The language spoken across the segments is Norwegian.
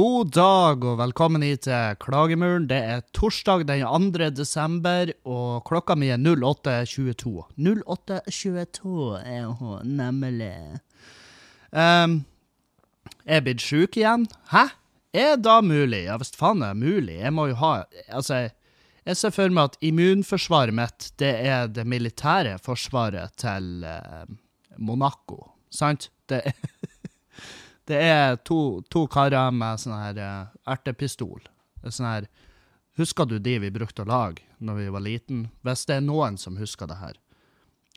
God dag og velkommen hit til Klagemuren. Det er torsdag den 2. desember, og klokka mi er 08.22. 08.22 er hun nemlig. Um, er jeg blitt sjuk igjen? Hæ? Er da mulig? Ja visst faen er det mulig. Jeg må jo ha Altså, jeg ser for meg at immunforsvaret mitt, det er det militære forsvaret til uh, Monaco, sant? Det er Det er to, to karer med sånn her uh, ertepistol. Sånn her Husker du de vi brukte å lage når vi var liten? Hvis det er noen som husker det her.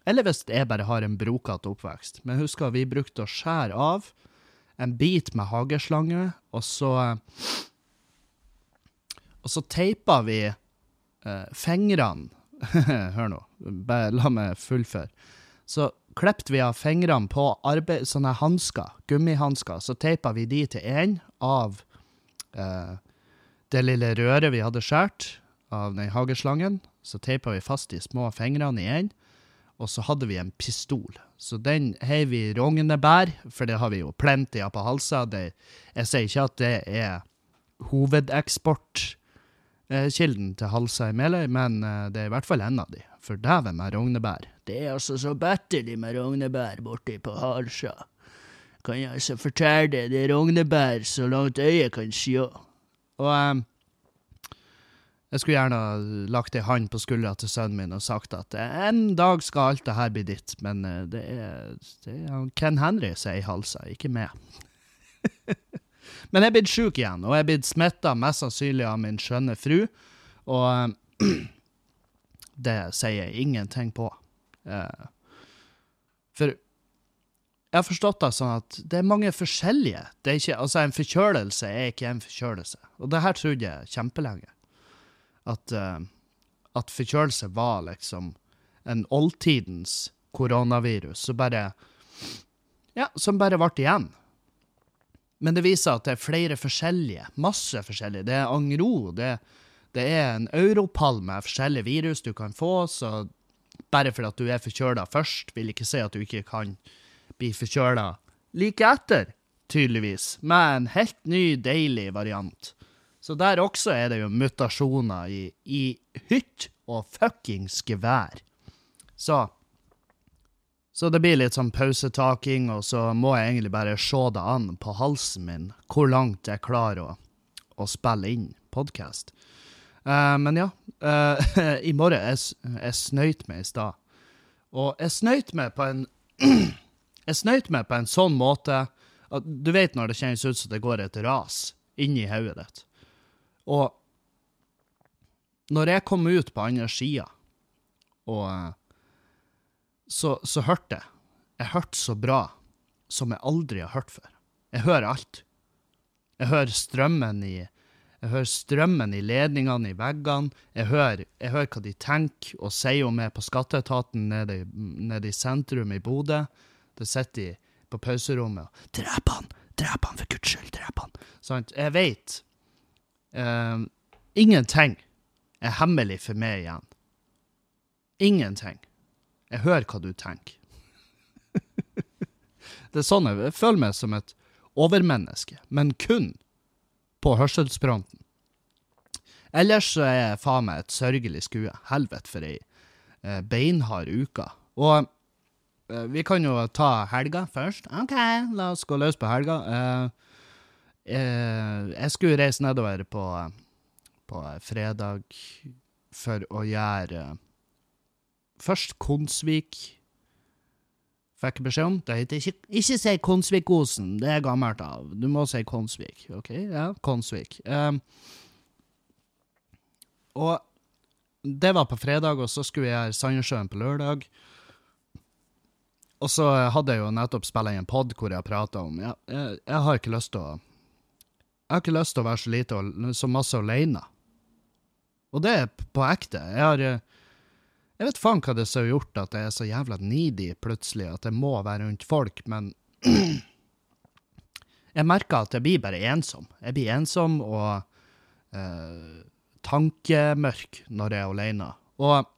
Eller hvis jeg bare har en brokete oppvekst. Men husker vi brukte å skjære av en bit med hageslange, og så Og så teipa vi uh, fingrene Hør nå, bare la meg fullføre. Så klepte vi av fingrene på arbeid, sånne hansker, gummihansker. Så teipa vi de til én av eh, det lille røret vi hadde skåret av den hageslangen. Så teipa vi fast de små fingrene i én, og så hadde vi en pistol. Så den heiv vi i rognebær, for det har vi jo plenty av på halsa. Det, jeg sier ikke at det er hovedeksportkilden Eh, til Halsa i Meløy, men eh, det er i hvert fall en av de. For dæven med rognebær. Det er altså så batterlig med rognebær borti på Halsa. Kan jeg altså fortelle deg, det er rognebær så langt øyet kan sjå. Og um, jeg skulle gjerne lagt ei hånd på skuldra til sønnen min og sagt at en dag skal alt det her bli ditt, men det er, det er Ken Henry som er i Halsa, ikke meg. Men jeg er blitt sjuk igjen, og jeg er blitt smitta mest sannsynlig av min skjønne fru. Og det sier jeg ingenting på. Eh, for jeg har forstått det sånn at det er mange forskjellige. Er ikke, altså En forkjølelse er ikke en forkjølelse. Og det her trodde jeg kjempelenge. At, uh, at forkjølelse var liksom en oldtidens koronavirus som bare Ja, som bare ble igjen. Men det viser at det er flere forskjellige. Masse forskjellige. Det er angro. Det, det er en europall med forskjellige virus du kan få, så bare fordi at du er forkjøla først, vil ikke si at du ikke kan bli forkjøla like etter, tydeligvis, med en helt ny, deilig variant. Så der også er det jo mutasjoner i, i hytt og fuckings gevær. Så så det blir litt sånn pausetaking, og så må jeg egentlig bare se det an på halsen min hvor langt jeg klarer å, å spille inn podkast. Eh, men ja, uh, i morgen Jeg, jeg snøyt meg i stad. Og jeg snøyt meg på en Jeg snøyt meg på en sånn måte at du vet når det kjennes ut som det går et ras inni hodet ditt. Og når jeg kom ut på andre sida, og uh, så, så hørte jeg Jeg hørte så bra som jeg aldri har hørt før. Jeg hører alt. Jeg hører strømmen i jeg hører strømmen i ledningene i veggene. Jeg hører, jeg hører hva de tenker og sier om meg på skatteetaten nede, nede i sentrum i Bodø. Der sitter de på pauserommet og 'Drep han! Drep han, for guds skyld! Drep han!' Sant? jeg veit uh, Ingenting er hemmelig for meg igjen. Ingenting. Jeg hører hva du tenker. det er sånn jeg, jeg føler meg som et overmenneske, men kun på hørselsfronten. Ellers så er jeg faen meg et sørgelig skue. Helvete for ei eh, beinhard uke. Og eh, vi kan jo ta helga først. OK, la oss gå løs på helga. Eh, jeg skulle reise nedover på, på fredag for å gjøre Først Konsvik. Fikk beskjed om. Det heter ikke Ikke si Konsvikosen, det er gammelt av. Du må si Konsvik. OK? Ja, Konsvik. Um, og det var på fredag, og så skulle jeg gjøre Sandnessjøen på lørdag. Og så hadde jeg jo nettopp spilt i en pod hvor jeg prata om jeg, jeg, jeg, har ikke lyst til å Jeg har ikke lyst til å være så lite og så masse aleine. Og det er på ekte. Jeg har jeg vet faen hva det har gjort at jeg er så jævla needy plutselig, at jeg må være rundt folk, men jeg merker at jeg blir bare ensom. Jeg blir ensom og eh, tankemørk når jeg er alene. Og,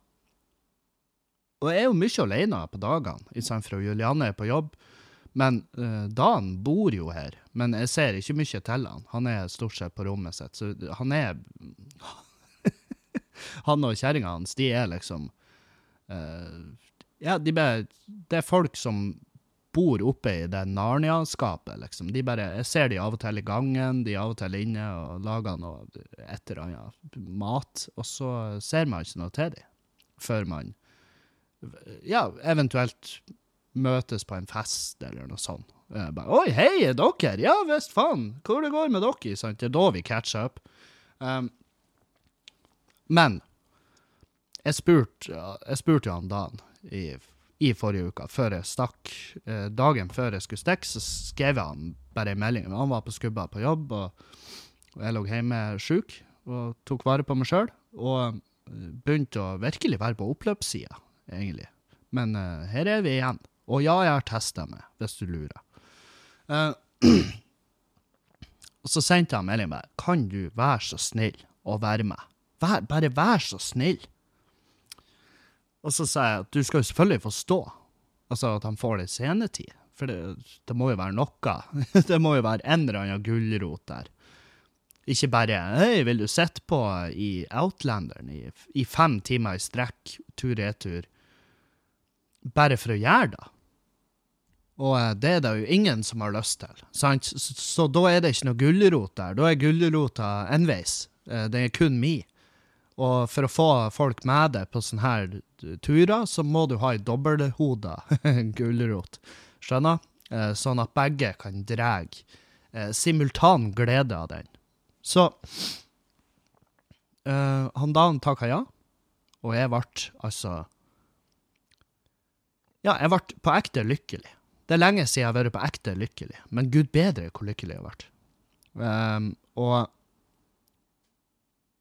og, jeg er jo mye alene på dagene, for Julianne er på jobb. Men uh, Dan bor jo her men jeg ser ikke mye til han. Han er stort sett på rommet sitt, så han er Han og kjerringa hans, de er liksom Ja, de bare Det er folk som bor oppe i det Narnia-skapet, liksom. De bare, jeg ser de av og til i gangen, de av og til inne og lager noe et eller annet mat, og så ser man ikke noe til dem før man ja, eventuelt møtes på en fest eller noe sånt. Bare, Oi, hei, er dere? Ja visst, faen. Hvor det går med dere? Sant? Det er da vi catcher up. Um, men jeg spurte jeg spurt jo han Dan i, i, forrige uke, før jeg stakk. Eh, dagen før jeg skulle stikke, så skrev jeg han bare en melding. Han var på skubba på jobb, og, og jeg lå hjemme sjuk og tok vare på meg sjøl. Og eh, begynte å virkelig være på oppløpssida, egentlig. Men uh, her er vi igjen. Og ja, jeg har testa meg, hvis du lurer. Uh, og så sendte jeg melding bare Kan du være så snill å være med? Vær, bare vær så snill. Og så sa jeg at du skal jo selvfølgelig få stå. Altså at han får litt scenetid. For det, det må jo være noe. det må jo være en eller annen gulrot der. Ikke bare 'Hei, vil du sitte på i Outlanderen i, i fem timer i strekk, tur-retur', bare for å gjøre det? Og eh, det er det jo ingen som har lyst til. Sant? Så, så, da er det ikke noe gulrot der. Da er gulrota enveis. Den det er kun mi. Og for å få folk med det på sånne her turer, så må du ha ei dobbelthoda gulrot. Skjønner? Eh, sånn at begge kan dra simultan glede av den. Så han Dan takka ja, og jeg ble altså Ja, jeg ble på ekte lykkelig. Det er lenge siden jeg har vært på ekte lykkelig, men gud bedre hvor lykkelig jeg vært. Um, og,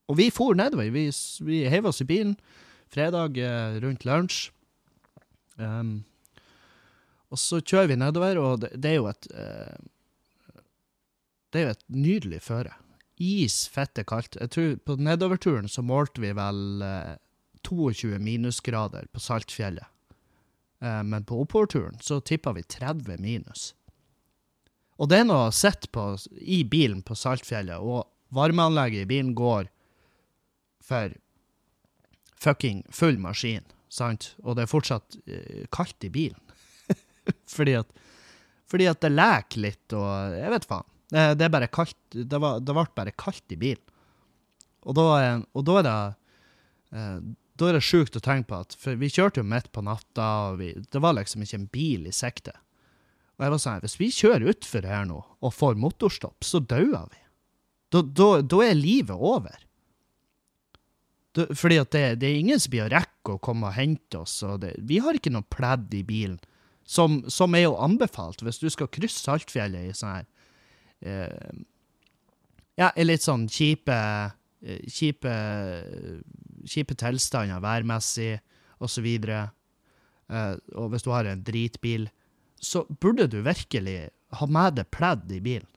og vi for nedover. Vi, vi heiv oss i bilen fredag eh, rundt lunsj. Um, og så kjører vi nedover, og det, det er jo et uh, Det er jo et nydelig føre. Is fette kaldt. Jeg tror På nedoverturen så målte vi vel uh, 22 minusgrader på Saltfjellet. Eh, men på oppoverturen så tippa vi 30 minus. Og det er noe å sitte i bilen på Saltfjellet, og varmeanlegget i bilen går for fucking full maskin, sant? Og det er fortsatt uh, kaldt i bilen. fordi, at, fordi at det leker litt, og jeg vet faen. Det, det, er bare kaldt. Det, var, det ble bare kaldt i bilen. Og da, og da er det uh, da er det sjukt å tenke på at For vi kjørte jo midt på natta, og vi, det var liksom ikke en bil i sikte. Og jeg var sånn Hvis vi kjører utfor her nå og får motorstopp, så dauer vi. Da, da, da, er livet over. Fordi at det, det, er ingen som blir å rekke å komme og hente oss. Og det, vi har ikke noe pledd i bilen, som, som, er jo anbefalt hvis du skal krysse Saltfjellet i sånn her eh, Ja, i litt sånn kjipe Eh, kjipe, kjipe tilstander værmessig og, uh, og hvis du har en dritbil, så burde du virkelig ha med deg pledd i bilen.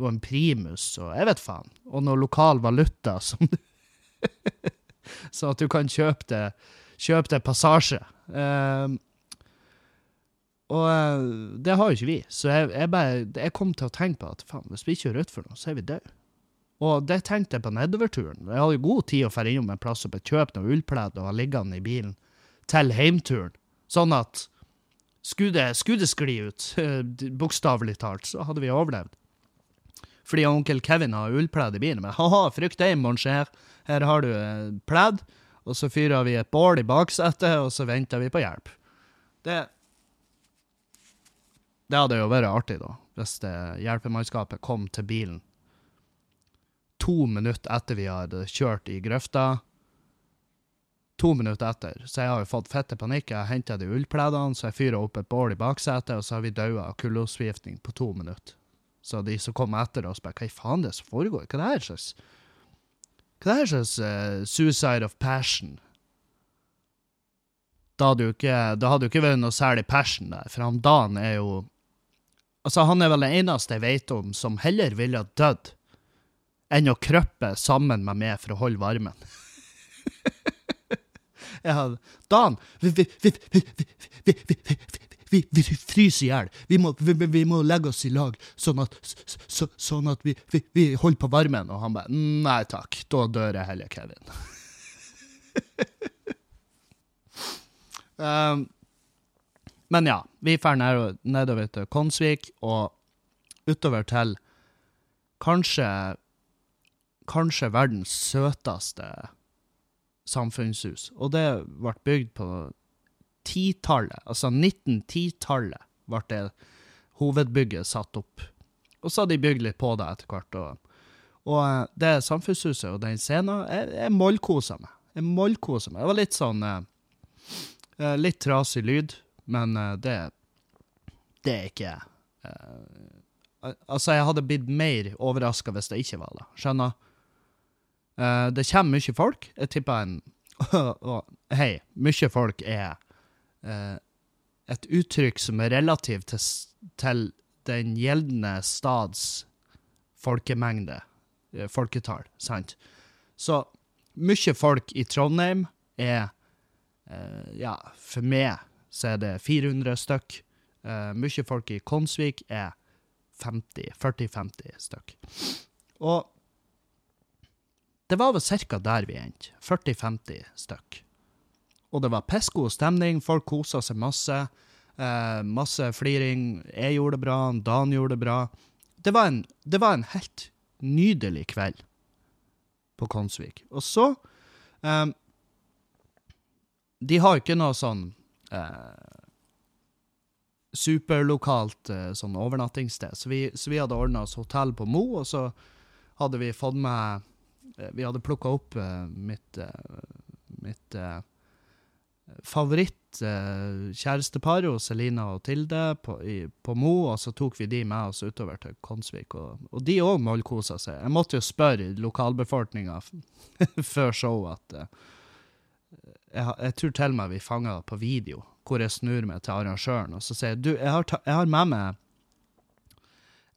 Og en primus og jeg vet faen. Og noe lokal valuta som du Så at du kan kjøpe det, kjøpe det passasje. Uh, og uh, det har jo ikke vi. Så jeg, jeg, bare, jeg kom til å tenke på at faen, hvis vi kjører utfor nå, så er vi døde. Og det tenkte jeg på nedoverturen. Jeg hadde god tid å dra innom en plass og kjøpe noe ullpledd og ha liggende i bilen til heimturen. Sånn at skulle det, skli ut, bokstavelig talt, så hadde vi overlevd. Fordi onkel Kevin har ullpledd i bilen. Men ha-ha, frykt deg, mon cher. Her har du eh, pledd. Og så fyrer vi et bål i baksetet, og så venter vi på hjelp. Det Det hadde jo vært artig, da, hvis hjelpemannskapet kom til bilen to minutter etter vi hadde kjørt i grøfta. To minutter etter. Så jeg har jo fått fette panikk. Jeg har henta de ullpledene, så jeg fyrer opp et bål i baksetet, og så har vi daua av kullosforgiftning på to minutter. Så de som kom etter oss, bare Hva i faen det som foregår? Hva er det her slags Hva er det her slags uh, suicide of passion? Da hadde jo ikke, da hadde jo ikke vært noe særlig passion der, for han Dan er jo Altså, han er vel den eneste jeg vet om som heller ville ha dødd enn å krøppe sammen med meg for å holde varmen. ja, Dan, vi, vi fryser i hjel. Vi, vi, vi- vi må legge oss i lag, sånn at, så, sånn at vi, vi, vi holder på varmen. Og han bare Nei takk, da dør jeg heller, Kevin. um, men ja, vi drar nedover til Konsvik og utover til kanskje Kanskje verdens søteste samfunnshus. Og det ble bygd på titallet, altså 1910-tallet, ble det hovedbygget satt opp. Og så har de bygd litt på det etter hvert. Og, og eh, det samfunnshuset og den scenen, jeg, jeg mollkosa meg. Jeg mollkosa meg. Det var litt sånn eh, eh, Litt trasig lyd, men eh, det Det er ikke eh, Altså, jeg hadde blitt mer overraska hvis det ikke var det. Skjønner? Eh, det kommer mye folk. Jeg tipper en Hei, mye folk er et uttrykk som er relativt til, til den gjeldende stads folkemengde, eh, folketall, sant? Så mye folk i Trondheim er eh, Ja, for meg så er det 400 stykk. Eh, mye folk i Konsvik er 40-50 stykk. Og det var vel ca. der vi endte. 40-50 stykk. Og det var pissgod stemning, folk kosa seg masse. Eh, masse fliring. Jeg gjorde det bra, Dan gjorde det bra. Det var en, det var en helt nydelig kveld på Konsvik. Og så eh, De har ikke noe sånn eh, superlokalt eh, sånn overnattingssted, så vi, så vi hadde ordna oss hotell på Mo, og så hadde vi fått med eh, Vi hadde plukka opp eh, mitt, mitt eh, favoritt eh, Selina og Tilde, på, i, på Mo, og så tok vi de med oss utover til Konsvik. Og, og de òg mollkosa seg. Jeg måtte jo spørre lokalbefolkninga før show at eh, jeg, jeg tror til meg vi fanga på video, hvor jeg snur meg til arrangøren og så sier jeg, du, jeg har, ta, jeg har med meg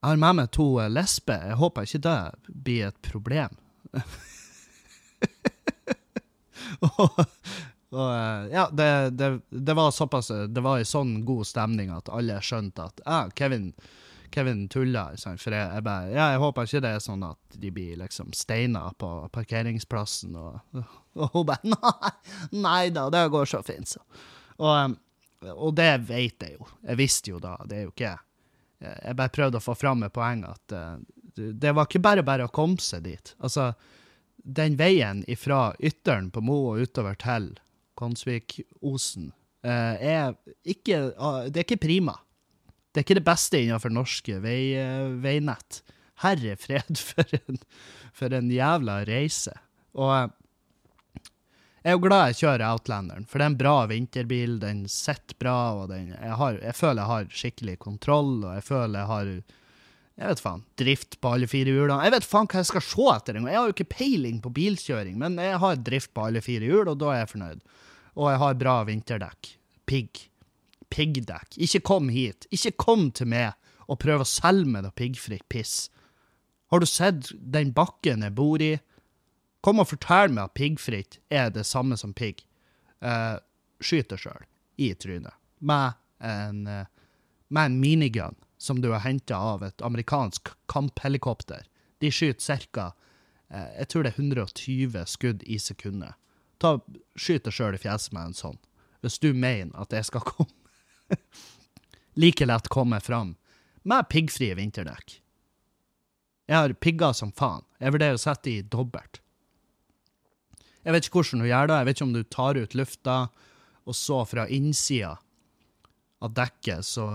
jeg har med meg to eh, lesber. Jeg håper ikke det blir et problem. og, og eh, ja, det, det, det var såpass Det var i sånn god stemning at alle skjønte at ja, Kevin, Kevin tuller. Sånn, For jeg, jeg bare Ja, jeg håper ikke det er sånn at de blir liksom steina på parkeringsplassen, og, og hun bare Nei, nei da, det går så fint, så. Og, eh, og det vet jeg jo. Jeg visste jo da. Det er jo ikke Jeg bare prøvde å få fram et poeng at eh, det var ikke bare bare å komme seg dit. Altså, den veien ifra Ytteren på Mo og utover til Konsvikosen eh, er ikke ah, Det er ikke prima. Det er ikke det beste innenfor norske vei, eh, veinett. Herre fred for en, for en jævla reise. Og eh, jeg er jo glad jeg kjører Outlanderen, for det er en bra vinterbil. Den sitter bra, og den, jeg, har, jeg føler jeg har skikkelig kontroll, og jeg føler jeg har jeg vet faen, drift på alle fire hjulene. Jeg vet faen hva jeg skal se etter engang. Jeg har jo ikke peiling på bilkjøring, men jeg har drift på alle fire hjul, og da er jeg fornøyd. Og jeg har bra vinterdekk. Pigg. Piggdekk. Ikke kom hit. Ikke kom til meg og prøv å selge meg noe piggfritt piss. Har du sett den bakken jeg bor i? Kom og fortell meg at piggfritt er det samme som pigg. Eh, skyt deg sjøl i trynet med en, eh, med en minigun som du har henta av et amerikansk kamphelikopter. De skyter ca. Eh, jeg tror det er 120 skudd i sekundet. Ta, Skyt deg sjøl i fjeset med en sånn, hvis du mener at jeg skal komme like lett komme fram med piggfrie vinterdekk. Jeg har pigger som faen. Jeg vurderer å sette i dobbelt. Jeg vet ikke hvordan du gjør det. Jeg vet ikke om du tar ut lufta, og så fra innsida av dekket så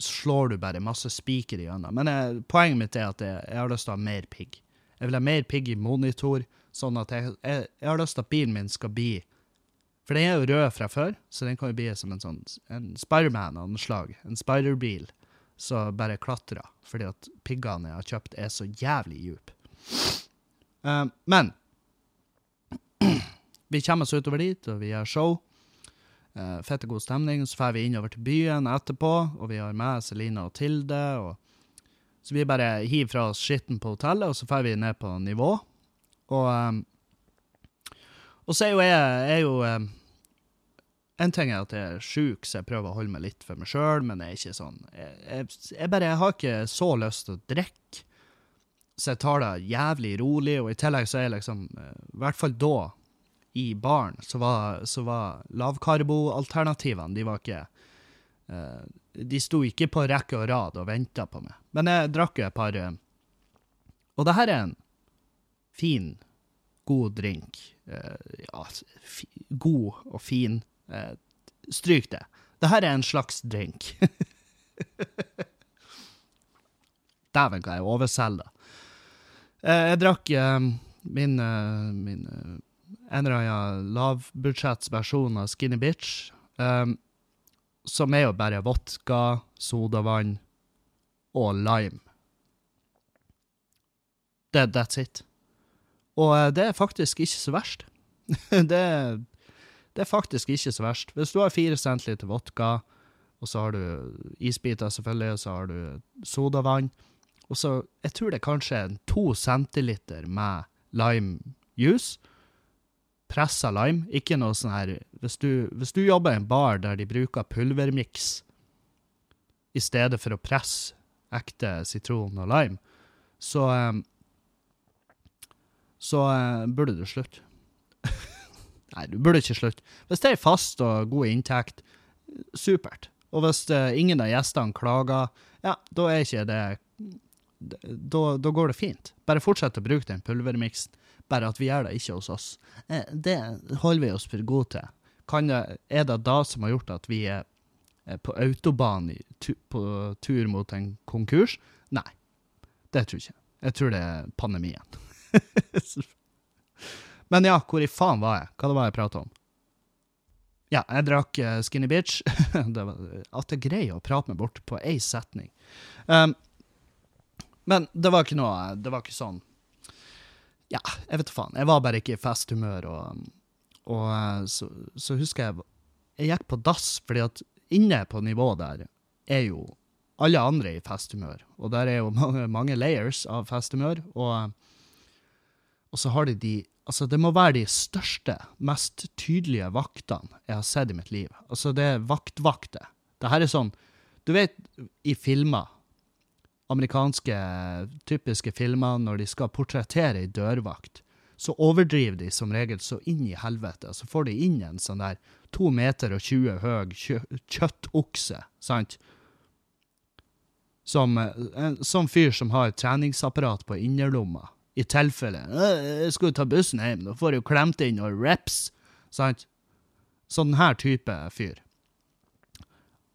slår du bare masse spiker igjennom. Men jeg, poenget mitt er at jeg, jeg har lyst til å ha mer pigg. Jeg vil ha mer pigg i monitor, sånn at jeg, jeg, jeg har lyst til at bilen min skal bli For den er jo rød fra før, så den kan jo bli som en sånn en Spiderman av noe slag. En spiderbil som bare klatrer, fordi at piggene jeg har kjøpt, er så jævlig djupe. Uh, men vi kommer oss utover dit, og vi har show. Uh, fette god stemning. Så drar vi innover til byen etterpå, og vi har med Selina og Tilde. Og... Så vi bare hiver fra oss skitten på hotellet, og så drar vi ned på nivå. Og, um, og så er jo jeg, er jo um, En ting er at jeg er sjuk, så jeg prøver å holde meg litt for meg sjøl, men jeg er ikke sånn jeg, jeg, bare jeg har ikke så lyst til å drikke, så jeg tar det jævlig rolig, og i tillegg så er jeg liksom eh, I hvert fall da, i baren, så var, så var lavkarbo-alternativene De var ikke uh, De sto ikke på rekke og rad og venta på meg. Men jeg drakk jo et par uh, Og det her er en fin, god drink. Uh, ja, god og fin. stryk det. Det her er en slags drink. Dæven, hva jeg overselger. Jeg drakk min, min en eller annen lavbudsjettsversjon av Skinny Bitch, um, som er jo bare vodka, sodavann og lime. That, that's it. Og uh, det er faktisk ikke så verst. det, det, er faktisk ikke så verst. Hvis du har fire centiliter vodka, og så har du isbiter, selvfølgelig, og så har du sodavann, og så Jeg tror det er kanskje to centiliter med lime juice pressa lime. Ikke noe sånn her hvis du, hvis du jobber i en bar der de bruker pulvermiks i stedet for å presse ekte sitron og lime, så um, så uh, burde du slutte. Nei, du burde ikke slutte. Hvis det er fast og god inntekt, supert. Og hvis uh, ingen av gjestene klager, ja, da er ikke det da, da, går det fint. Bare fortsett å bruke den pulvermiksen bare at vi gjør det ikke hos oss. Eh, det holder vi oss for gode til. Det, er det da som har gjort at vi er på autobahn på tur mot en konkurs? Nei, det tror jeg ikke. Jeg tror det er pandemien. Men ja, hvor i faen var jeg? Hva det var jeg prata om? Ja, jeg drakk uh, Skinny Bitch. det var, at jeg greier å prate meg bort på én setning. Um, men det var ikke noe Det var ikke sånn ja, jeg vet da faen. Jeg var bare ikke i festhumør, og, og eh, så, så, husker jeg Jeg gikk på dass, fordi at inne på nivået der er jo alle andre i festhumør. Og der er jo mange, mange layers av festhumør, og, og så har de de Altså, det må være de største, mest tydelige vaktene jeg har sett i mitt liv. Altså, det er vaktvakter. Det her er sånn Du vet, i filmer amerikanske typiske filmer, når de skal portrettere ei dørvakt, så overdriver de som regel så inn i helvete. Så får de inn en sånn der to meter og 20 høy kjø kjøttokse, sant? Som en sånn fyr som har et treningsapparat på innerlomma. I tilfelle 'Jeg skulle ta bussen hjem, da får jeg jo klemt inn noen reps', sant? Sånn her type fyr.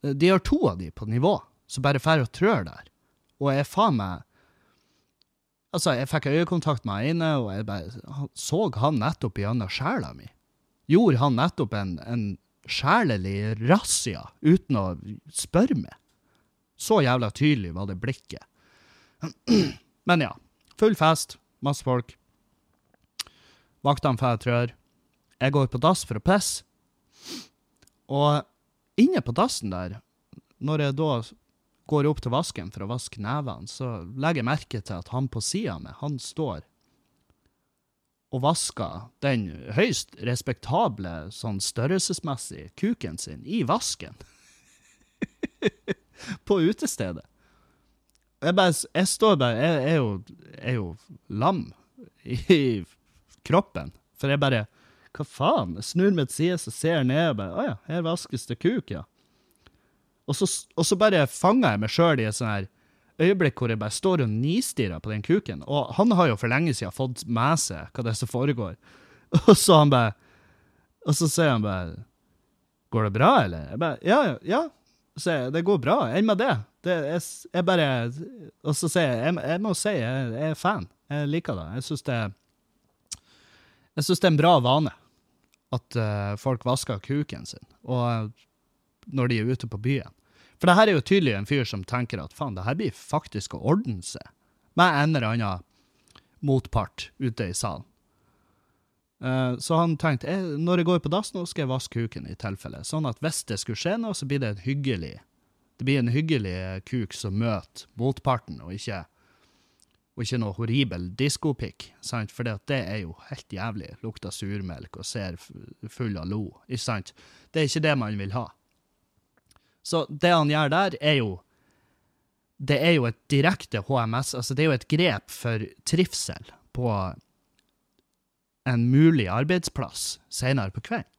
De har to av de på nivå, som bare drar og trør der. Og jeg faen meg Altså, jeg fikk øyekontakt med ene, og jeg bare så han nettopp gjennom sjela mi. Gjorde han nettopp en, en sjelelig razzia uten å spørre meg. Så jævla tydelig var det blikket. Men ja. Full fest, masse folk. Vaktene får trør. Jeg går på dass for å pisse. Og inne på dassen der, når jeg da går opp til vasken for å vaske nevene, så legger jeg merke til at han på sida meg, han står og vasker den høyst respektable, sånn størrelsesmessig, kuken sin i vasken. på utestedet. Jeg, bare, jeg står bare Jeg er jo, er jo lam i kroppen. For jeg bare Hva faen? Jeg snur meg til sides så ser jeg ned og bare Å ja, her vaskes det kuk, ja. Og så, og så bare fanger jeg meg sjøl i et sånt her øyeblikk hvor jeg bare står og nistirrer på den kuken. Og han har jo for lenge siden fått med seg hva det er som foregår. Og så han bare Og så sier han bare Går det bra, eller? Jeg bare Ja, Ja, ja. Så jeg, det går bra. Enn med det. Det jeg, jeg, bare Og så sier jeg jeg, må si jeg, jeg, er fan. Jeg liker det. Jeg syns det Jeg syns det er en bra vane at uh, folk vasker kuken sin. Og når de er ute på byen. For det her er jo tydelig en fyr som tenker at faen, det her blir faktisk å ordne seg, med en eller annen motpart ute i salen. Uh, så han tenkte når jeg går på dass nå, skal jeg vaske kuken i tilfelle. Sånn at hvis det skulle skje noe, så blir det en hyggelig det blir en hyggelig kuk som møter motparten, og ikke Og ikke noe horribel diskopikk? For det er jo helt jævlig. Lukter surmelk og ser full av lo. Ikke sant? Det er ikke det man vil ha. Så det han gjør der, er jo Det er jo et direkte HMS, altså det er jo et grep for trivsel på en mulig arbeidsplass senere på kvelden.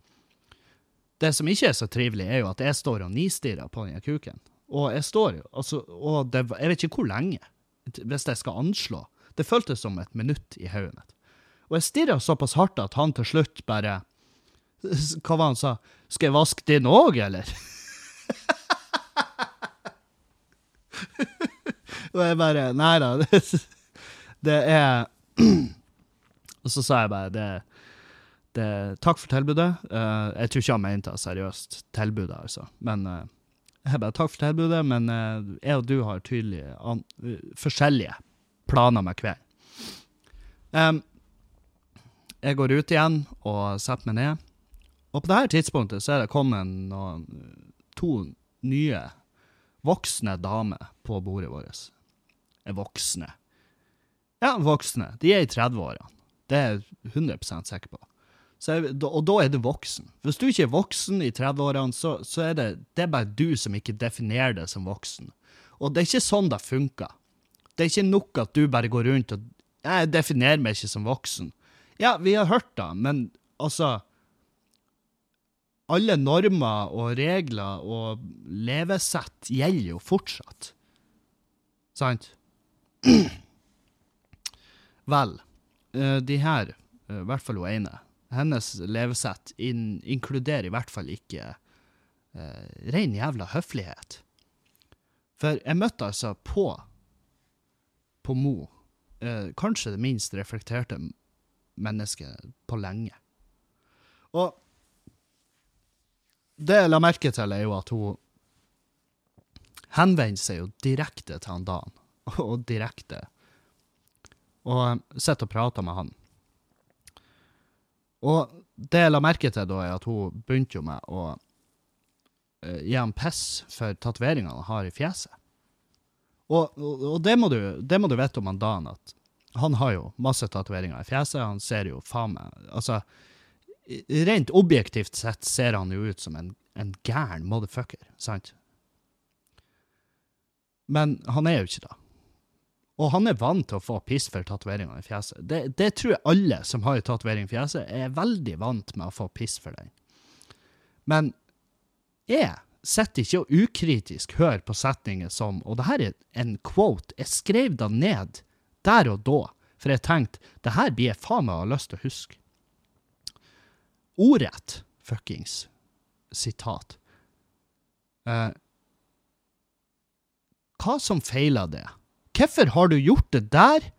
Det som ikke er så trivelig, er jo at jeg står og nistirrer på den kuken. Og jeg står altså, og det, jeg vet ikke hvor lenge hvis jeg skal anslå. Det føltes som et minutt i hodet mitt. Og jeg stirra såpass hardt at han til slutt bare Hva var han sa? Skal jeg vaske din òg, eller? og jeg bare Nei da. Det, det er Og så sa jeg bare det, det Takk for tilbudet. Uh, jeg tror ikke han mente seriøst tilbudet, altså. Men uh, jeg bare takk for tilbudet, men uh, jeg og du har tydelig uh, forskjellige planer med kvelden. Um, jeg går ut igjen og setter meg ned. Og på dette tidspunktet så er det kommet noen, to nye voksne damer på bordet vårt. Er voksne. Ja, voksne. De er i 30-årene. Det er jeg 100 sikker på. Jeg, og da er du voksen. Hvis du ikke er voksen i 30-årene, så, så, er det, det er bare du som ikke definerer deg som voksen. Og det er ikke sånn det funker. Det er ikke nok at du bare går rundt og Jeg definerer meg ikke som voksen. Ja, vi har hørt det, men altså Alle normer og regler og levesett gjelder jo fortsatt. Sant? Vel, eh, de her, eh, i hvert fall hun ene hennes levesett in inkluderer i hvert fall ikke eh, ren jævla høflighet. For jeg møtte altså på på Mo eh, kanskje det minst reflekterte mennesket på lenge. Og det jeg la merke til, er jo at hun henvender seg jo direkte til han Dan, og direkte, og sitter og prater med han. Og det jeg la merke til, da, er at hun begynte jo med å uh, gi ham piss for tatoveringene han har i fjeset. Og, og det, må du, det, må du, vite om han Dan, at han har jo masse tatoveringer i fjeset. Han ser jo faen meg Altså, rent objektivt sett ser han jo ut som en, en gæren motherfucker, sant? Men han er jo ikke det. Og han er vant til å få piss for tatoveringene i fjeset. Det, det, tror jeg alle som har tatovering i fjeset, er veldig vant med å få piss for den. Men jeg sitter ikke og ukritisk hører på setninger som Og det her er en quote. Jeg skrev det ned der og da, for jeg tenkte det her blir jeg faen meg ha lyst til å huske. Ordrett fuckings sitat. Uh, hva som feiler det? Hvorfor har du gjort det der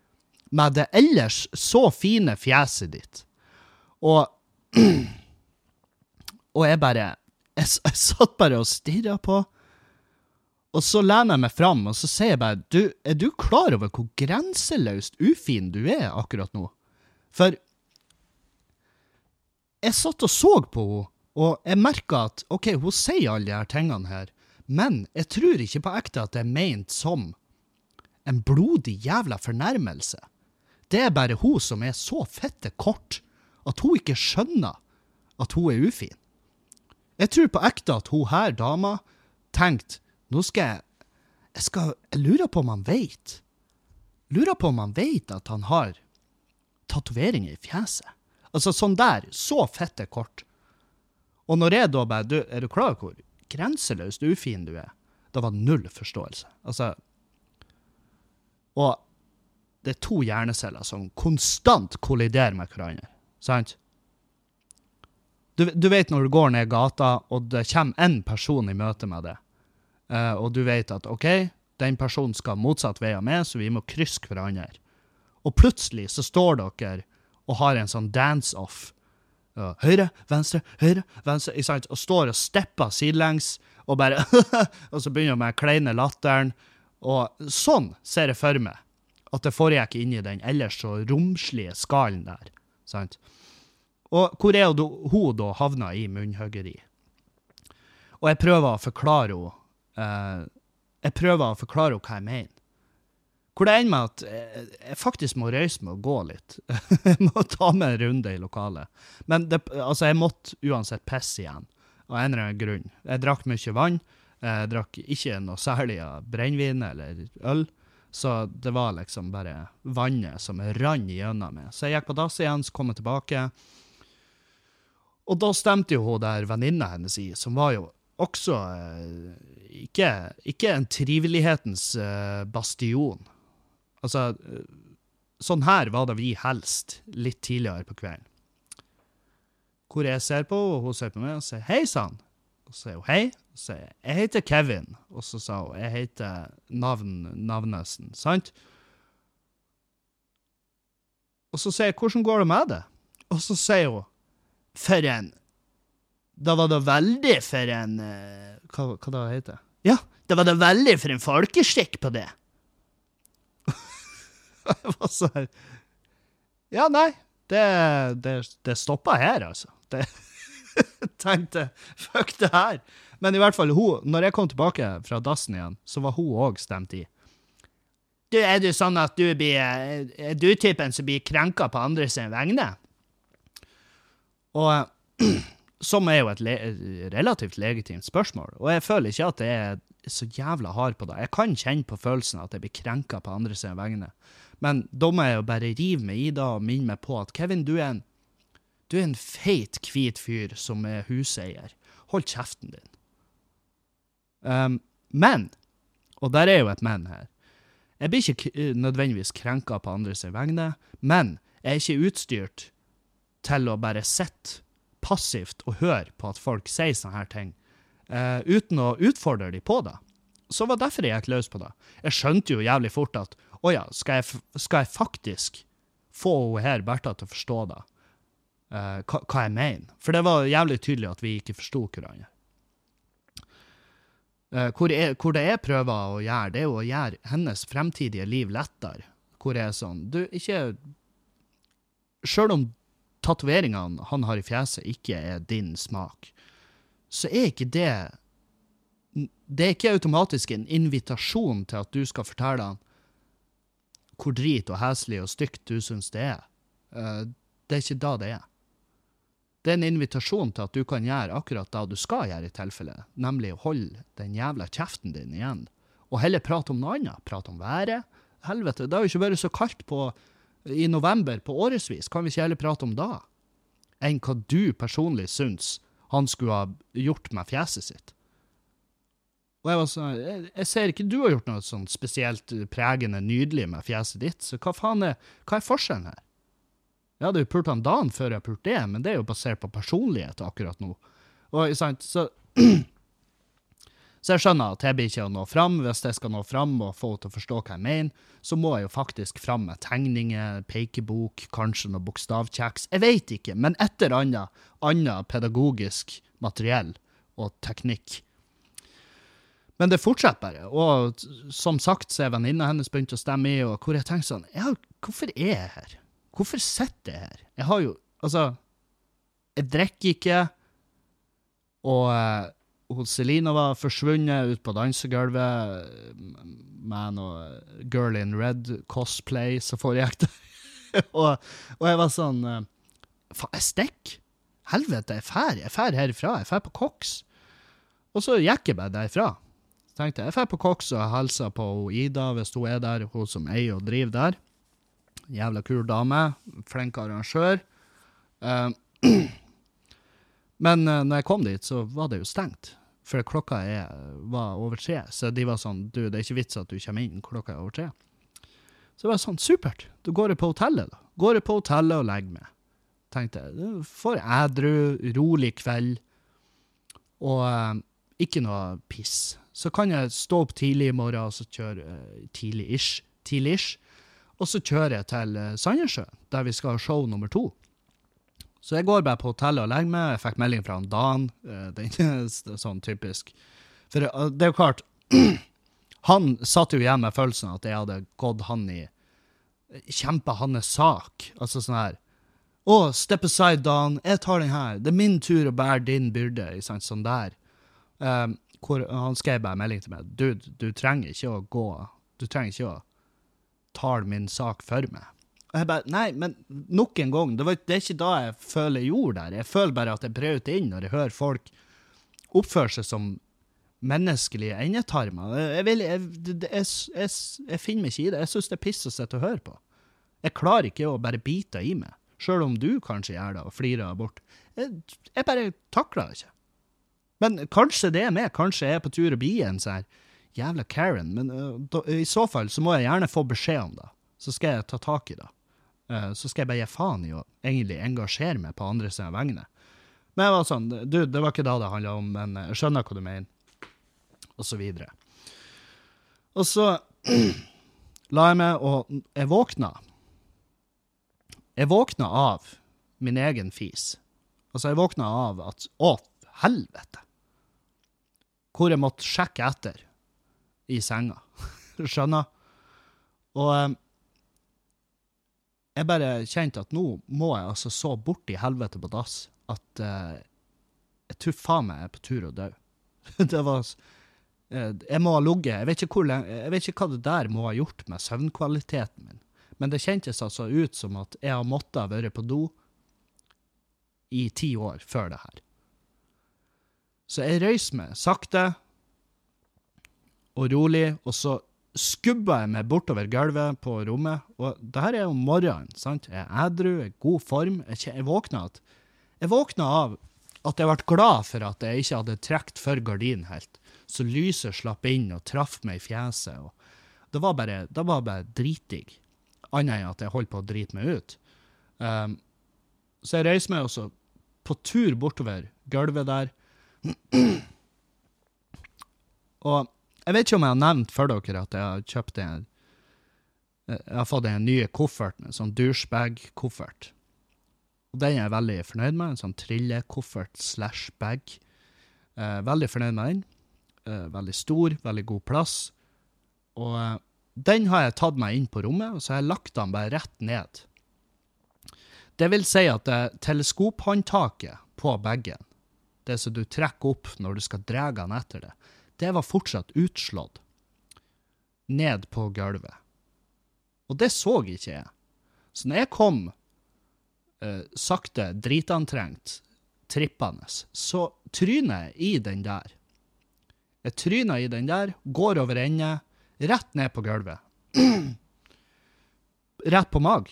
med det ellers så fine fjeset ditt? Og Og jeg bare Jeg, jeg satt bare og stirra på. Og så lener jeg meg fram og så sier jeg bare du, Er du klar over hvor grenseløst ufin du er akkurat nå? For jeg satt og så på henne, og jeg merka at OK, hun sier alle de her tingene her, men jeg tror ikke på ekte at det er ment som en blodig jævla fornærmelse. Det er bare hun som er så fette kort at hun ikke skjønner at hun er ufin. Jeg tror på ekte at hun her dama tenkte nå skal jeg Jeg skal Jeg lurer på om han veit. Lurer på om han veit at han har tatoveringer i fjeset. Altså sånn der. Så fette kort. Og når jeg da bare du, Er du klar over hvor grenseløst ufin du er? Det var null forståelse. Altså, og det er to hjerneceller som konstant kolliderer med hverandre. Sant? Du, du, vet når du går ned gata, og det kommer én person i møte med det, uh, og du vet at OK, den personen skal motsatt vei av meg, så vi må krysse hverandre. Og plutselig så står dere og har en sånn dance-off. Uh, høyre, venstre, høyre, venstre, og står og stepper sidelengs, og bare Og så begynner med den kleine latteren. Og sånn ser jeg for meg at det foregikk inni den ellers så romslige skallen der. sant? Og hvor er hun da havna i munnhuggeri? Og jeg prøver å forklare henne eh, Jeg prøver å forklare henne hva jeg mener. Hvor det ender med at jeg, jeg faktisk må røyse meg og gå litt. jeg må ta meg en runde i lokalet. Men det, altså, jeg måtte uansett pisse igjen, av en eller annen grunn. Jeg drakk mye vann. Jeg drakk ikke noe særlig av brennevin eller øl. Så det var liksom bare vannet som rant gjennom meg. Så jeg gikk på dass igjen, så kom jeg tilbake. Og da stemte jo hun der venninna hennes i, som var jo også eh, ikke, ikke en trivelighetens eh, bastion. Altså, eh, sånn her var det vi helst litt tidligere på kvelden. Hvor jeg ser på henne, og hun ser på meg og sier 'hei sann'. Og så sier hun 'hei'. Så jeg 'jeg heter Kevin'. Og så sa hun 'jeg heter navn Navnesen'. Sant? Og så sier jeg 'hvordan går det med det?' Og så sier hun 'for en' Da var det veldig for en eh, Hva, hva da heter det? Ja, da var det veldig for en folkeskikk på det. Jeg var her Ja, nei, det, det, det stoppa her, altså. Det tenkte fuck det her. Men i hvert fall, hun, når jeg kom tilbake fra dassen igjen, så var hun òg stemt i. Du, er du sånn at du blir Er du typen som blir krenka på andre sine vegne? Og som er jo et le relativt legitimt spørsmål, og jeg føler ikke at jeg er så jævla hard på det. Jeg kan kjenne på følelsen at jeg blir krenka på andre sine vegne. Men da må jeg jo bare rive meg i det og minne meg på at Kevin, du er en, du er en feit, hvit fyr som er huseier. Hold kjeften din. Um, men, og der er jo et men her, jeg blir ikke nødvendigvis krenka på andres vegne, men jeg er ikke utstyrt til å bare sitte passivt og høre på at folk sier sånne her ting, uh, uten å utfordre dem på det. Så var derfor jeg gikk løs på det. Jeg skjønte jo jævlig fort at å ja, skal jeg, skal jeg, faktisk få hun her Bertha til å forstå det? Uh, hva, hva, jeg mener? For det var jævlig tydelig at vi ikke forsto hverandre. Uh, hvor, er, hvor, det jeg prøver å gjøre, det er jo å gjøre hennes fremtidige liv lettere. Hvor jeg er sånn Du, ikke Sjøl om tatoveringene han har i fjeset, ikke er din smak, så er ikke det Det er ikke automatisk en invitasjon til at du skal fortelle han hvor drit og heslig og stygt du syns det er. Uh, det er ikke da det er. Det er en invitasjon til at du kan gjøre akkurat det du skal gjøre i tilfelle, nemlig å holde den jævla kjeften din igjen, og heller prate om noe annet. Prate om været. Helvete, det har jo ikke vært så kaldt på, i november på årevis. Kan vi ikke heller prate om det? Enn hva du personlig syns han skulle ha gjort med fjeset sitt. Og jeg var sånn, jeg, jeg, ser ikke du har gjort noe sånn spesielt pregende nydelig med fjeset ditt, så hva faen er, hva er forskjellen her? Jeg hadde jo pult han dagen før jeg pulte det, men det er jo basert på personlighet akkurat nå. Og, sant, så, så jeg skjønner at jeg blir ikke å nå fram. Hvis jeg skal nå fram og få henne til å forstå hva jeg mener, så må jeg jo faktisk fram med tegninger, pekebok, kanskje noe bokstavkjeks. Jeg vet ikke, men et eller annet, annet pedagogisk materiell og teknikk men det fortsetter bare. Og som sagt så er venninna hennes begynt å stemme i, og hvor jeg tenker sånn ja, Hvorfor er jeg her? Hvorfor sitter jeg her? Jeg har jo Altså, jeg drikker ikke, og uh, Selina var forsvunnet ut på dansegulvet med noe Girl in Red cosplay som foregikk der. og, og, jeg var sånn uh, Faen, jeg stikker. Helvete, jeg drar. Jeg drar herifra. Jeg drar på Cox. Og så gikk jeg bare derifra tenkte jeg jeg drar på Cox og hilser på Ida hvis hun er der, hun som eier og driver der. Jævla kul dame. Flink arrangør. Uh, men uh, når jeg kom dit, så var det jo stengt. For klokka er, var over tre. Så de var sånn Du, det er ikke vits at du kommer inn, klokka er over tre. Så det var sånn, supert. Da går jeg på hotellet, da. Går jeg på hotellet og legger meg. Tenkte jeg. Får ædru, rolig kveld. Og uh, ikke noe piss så kan jeg stå opp tidlig i morgen og så kjøre tidlig-ish, tidlig-ish, og så kjører jeg til uh, Sandnessjøen, der vi skal ha show nummer to. Så jeg går bare på hotellet og legger meg. Jeg fikk melding fra han Dan. Det den er sånn typisk. For uh, det er jo klart Han satt jo igjen med følelsen at jeg hadde gått han i Kjempa hans sak. Altså sånn her Å, step aside, Dan. Jeg tar den her. Det er min tur å bære din byrde. Sånn der. hvor han skrev bare melding til meg. Dude, du trenger ikke å gå Du trenger ikke å taler min sak for meg. Og jeg bare Nei, men nok en gang, det, var, det er ikke da jeg føler jeg gjorde der. Jeg føler bare at jeg brøt inn når jeg hører folk oppføre seg som menneskelige endetarmer. Jeg, vil, jeg, jeg, jeg, finner meg ikke i det. Jeg syns det er piss å sitte og høre på. Jeg klarer ikke å bare bite i meg, sjøl om du kanskje gjør det og flirer bort. Jeg, jeg bare takler det ikke. Men kanskje det er meg, kanskje jeg er på tur å bli en sånn jævla Karen, men uh, da, i så fall så må jeg gjerne få beskjed om det. Så skal jeg ta tak i det. Uh, så skal jeg bare gi faen i å egentlig engasjere meg på andre sine vegne. Men jeg var sånn, du, det var ikke da det handla om, men jeg skjønner hva du mener. Og så videre. Og så la jeg meg, og jeg våkna. Jeg våkna av min egen fis. Altså, jeg våkna av at Å, helvete! Hvor jeg måtte sjekke etter i senga. Skjønner? Og um, jeg bare kjente at nå må jeg altså så bort i helvete på dass at uh, jeg tror faen meg jeg er på tur å dø. det var uh, Jeg må ha ligget jeg, jeg vet ikke hva det der må ha gjort med søvnkvaliteten min, men det kjentes altså ut som at jeg har måttet være på do i ti år før det her. Så jeg røys meg sakte og rolig, og så skubba jeg meg bortover gulvet på rommet. Og det her er jo morgenen, sant? Jeg er edru, i god form. Jeg, jeg våkna at Jeg våkna av at jeg ble glad for at jeg ikke hadde trukket for gardinen helt, så lyset slapp inn og traff meg i fjeset. og Det var bare, det var bare dritdigg, annet enn at jeg holdt på å drite meg ut. Um, så jeg reiser meg også på tur bortover gulvet der. og jeg vet ikke om jeg har nevnt for dere at jeg har kjøpt en Jeg har fått en ny koffert, en sånn douchebag-koffert. Og den er jeg veldig fornøyd med. En sånn trillekoffert slash bag. Eh, veldig fornøyd med den. Eh, veldig stor, veldig god plass. Og eh, den har jeg tatt meg inn på rommet, og så har jeg lagt den bare rett ned. Det vil si at det teleskophåndtaket på bagen, det som du trekker opp når du skal dra den etter det, det var fortsatt utslått ned på gulvet. Og det så ikke jeg. Så når jeg kom uh, sakte, dritantrengt, trippende, så tryner jeg i den der. Jeg tryner i den der, går over ende, rett ned på gulvet. rett på mag.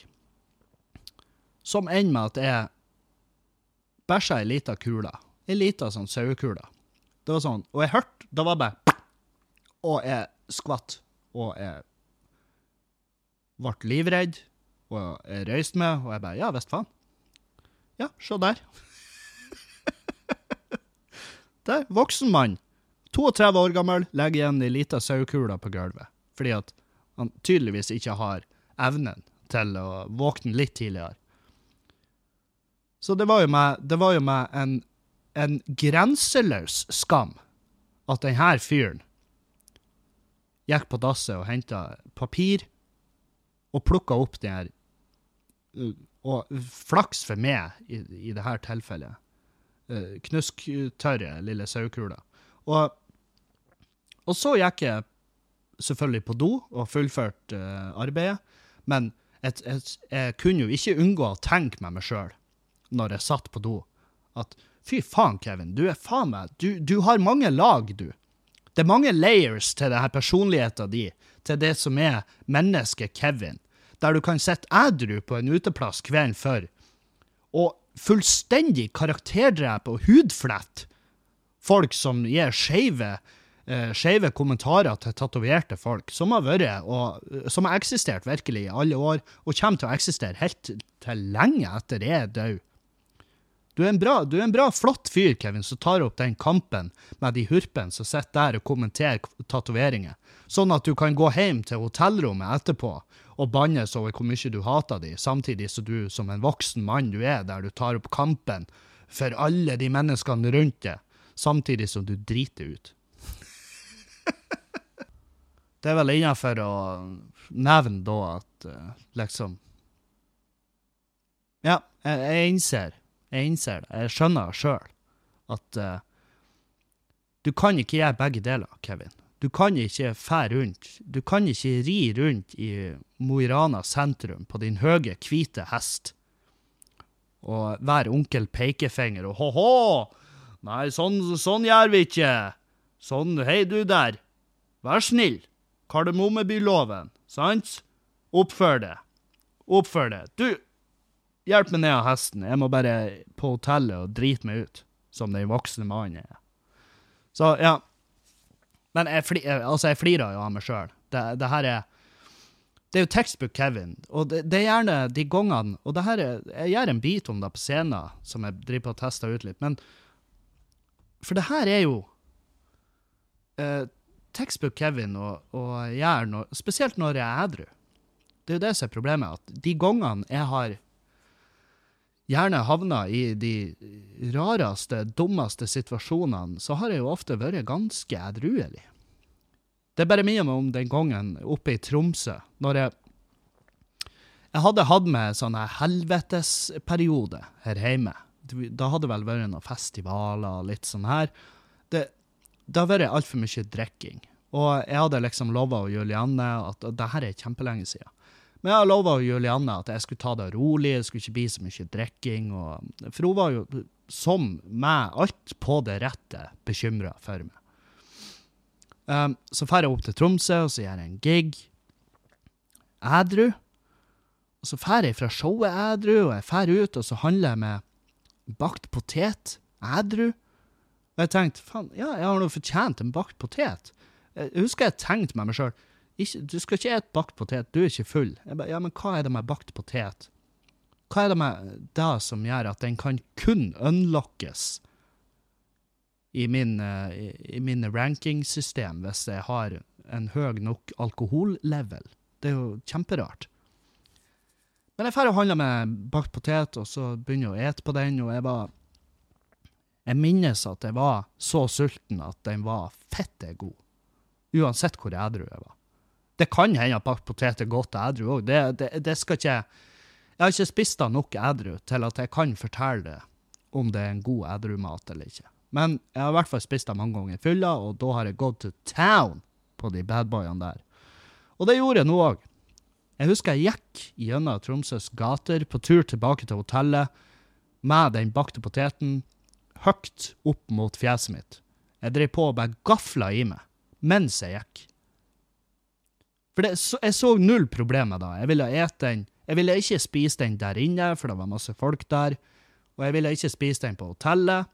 Som ender med at jeg bæsja ei lita kule. Ei lita sånn sauekule. Det var sånn, Og jeg hørte da var jeg bare Og jeg skvatt. Og jeg ble livredd. Og jeg røyste meg, og jeg bare Ja visst faen. Ja, se der. der. Voksen mann. 32 år gammel, legger igjen ei lita sauekule på gulvet. Fordi at han tydeligvis ikke har evnen til å våkne litt tidligere. Så det var jo med, det var jo med en en grenseløs skam at denne fyren gikk på dasset og henta papir og plukka opp den her Og flaks for meg i, i dette tilfellet. Knusktørre lille sauekula. Og, og så gikk jeg selvfølgelig på do og fullførte uh, arbeidet, men et, et, jeg kunne jo ikke unngå å tenke med meg sjøl når jeg satt på do, at Fy faen, Kevin. Du er faen meg du, du, har mange lag, du. Det er mange layers til denne personligheten din, til det som er mennesket Kevin, der du kan sitte ædru på en uteplass kvelden før og fullstendig karakterdrepe og hudflette folk som gir skeive skeive kommentarer til tatoverte folk, som har vært og som har eksistert virkelig i alle år, og kommer til å eksistere helt til lenge etter jeg er død. Du er, bra, du er en bra, flott fyr, Kevin, som tar opp den kampen med de hurpene som sitter der og kommenterer tatoveringer, sånn at du kan gå hjem til hotellrommet etterpå og bannes over hvor mye du hater de, samtidig som du som en voksen mann du er, der du tar opp kampen for alle de menneskene rundt deg, samtidig som du driter ut. Det er vel innafor å nevne da at uh, liksom Ja, jeg innser jeg innser det. Jeg skjønner sjøl at uh, du kan ikke gjøre begge deler, Kevin. Du kan ikke fære rundt. Du kan ikke ri rundt i Mo i Rana sentrum på din høye, hvite hest og være onkel pekefinger og hå-hå! Nei, sånn, sånn gjør vi ikke. Sånn, hei du der. Vær snill. Kardemommebyloven, sant? Oppfør det. Oppfør det. Du, hjelp meg ned av hesten. Jeg må bare på hotellet og drite meg ut, som den voksne mannen er. Så, ja. Men jeg, fli, altså, jeg flirer jo av meg sjøl. Det, det her er det er jo textbook Kevin, og det, det, er gjerne de gangene Og det her er, jeg gjør en bit om det på scenen, som jeg driver på og tester ut litt, men For det her er jo eh, textbook Kevin og, og gjør noe Spesielt når jeg er edru. Det er jo det som er problemet, at de gangene jeg har gjerne havna i de rareste, dummeste situasjonene, så har jeg jo ofte vært ganske edruelig. Det er bare meg om den gangen oppe i Tromsø, når jeg Jeg hadde hatt med sånn helvetesperiode her hjemme. Da hadde det vel vært noen festivaler og litt sånn her. Det, det har vært altfor mye drikking. Og jeg hadde liksom lova Julianne at det her er kjempelenge siden. Men jeg lova Julianne at jeg skulle ta det rolig, det skulle ikke bli så mye drikking. For hun var jo, som meg, alt på det rette, bekymra for meg. Um, så drar jeg opp til Tromsø, og så gjør jeg en gig. Ædru. Og så drar jeg fra showet ædru, og jeg drar ut, og så handler jeg med bakt potet. Ædru. Og jeg tenkte faen, ja, jeg har nå fortjent en bakt potet. Jeg husker jeg tenkte med meg sjøl du skal ikke et bakt potet, du er ikke full. Jeg ba, ja, men hva er det med bakt potet? Hva er det med det som gjør at den kan kun unlockes i, min, i, i mine rankingsystem hvis jeg har en høy nok alkohollevel. Det er jo kjemperart. Men jeg drar og handler med bakt potet, og så begynner jeg å ete på den, og jeg var Jeg minnes at jeg var så sulten at den var fette god. Uansett hvor edru jeg var. Det kan hende at bakt potet er godt edru òg. Det, det, det, skal ikke Jeg har ikke spist av nok edru til at jeg kan fortelle det om det er en god edrumat eller ikke. Men jeg har i hvert fall spist det mange ganger i fylla, og da har jeg gått to town på de badboyene der. Og det gjorde jeg nå òg. Jeg husker jeg gikk gjennom Tromsøs gater på tur tilbake til hotellet med den bakte poteten høyt opp mot fjeset mitt. Jeg drev på og bare gafla i meg mens jeg gikk. For det, jeg så null problemer da. Jeg ville ete den. Jeg ville ikke spise den der inne, for det var masse folk der. Og jeg ville ikke spise den på hotellet.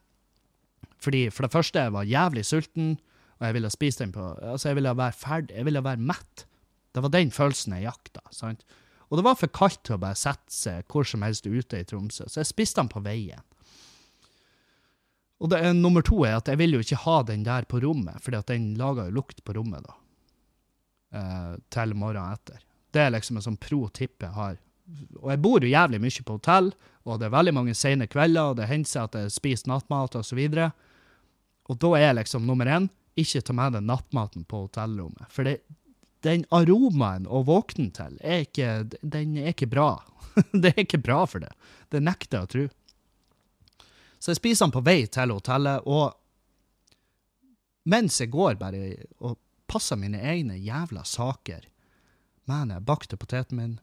Fordi For det første, jeg var jævlig sulten, og jeg ville spise den på Altså, jeg ville være ferdig, jeg ville være mett. Det var den følelsen jeg jakta. sant? Og det var for kaldt til å bare sette seg hvor som helst ute i Tromsø, så jeg spiste den på veien. Og det, nummer to er at jeg vil jo ikke ha den der på rommet, at den lager jo lukt på rommet da. Eh, til morgenen etter. Det er liksom en sånn pro tipp jeg har. Og jeg bor jo jævlig mye på hotell, og det er veldig mange sene kvelder, og det hender seg at jeg spiser nattmat og så. Og da er liksom nummer én ikke ta med deg nattmaten på hotellrommet. For det, den aromaen å våkne til, er ikke, den er ikke bra. det er ikke bra for det. Det nekter jeg å tro. Så jeg spiser den på vei til hotellet, og mens jeg går bare og passer mine egne jævla saker men jeg bakte poteten min,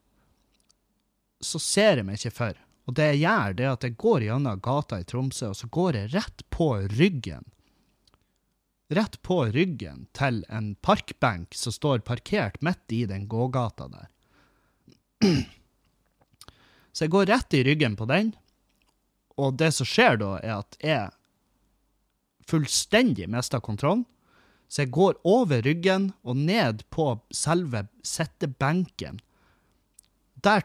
så ser jeg meg ikke for. Og det jeg gjør, det er at jeg går gjennom gata i Tromsø, og så går jeg rett på ryggen rett på ryggen til en parkbenk som står parkert midt i den gågata der. Så jeg går rett i ryggen på den, og det som skjer da, er at jeg fullstendig mister kontrollen. Så jeg går over ryggen og ned på selve sittebenken. Der,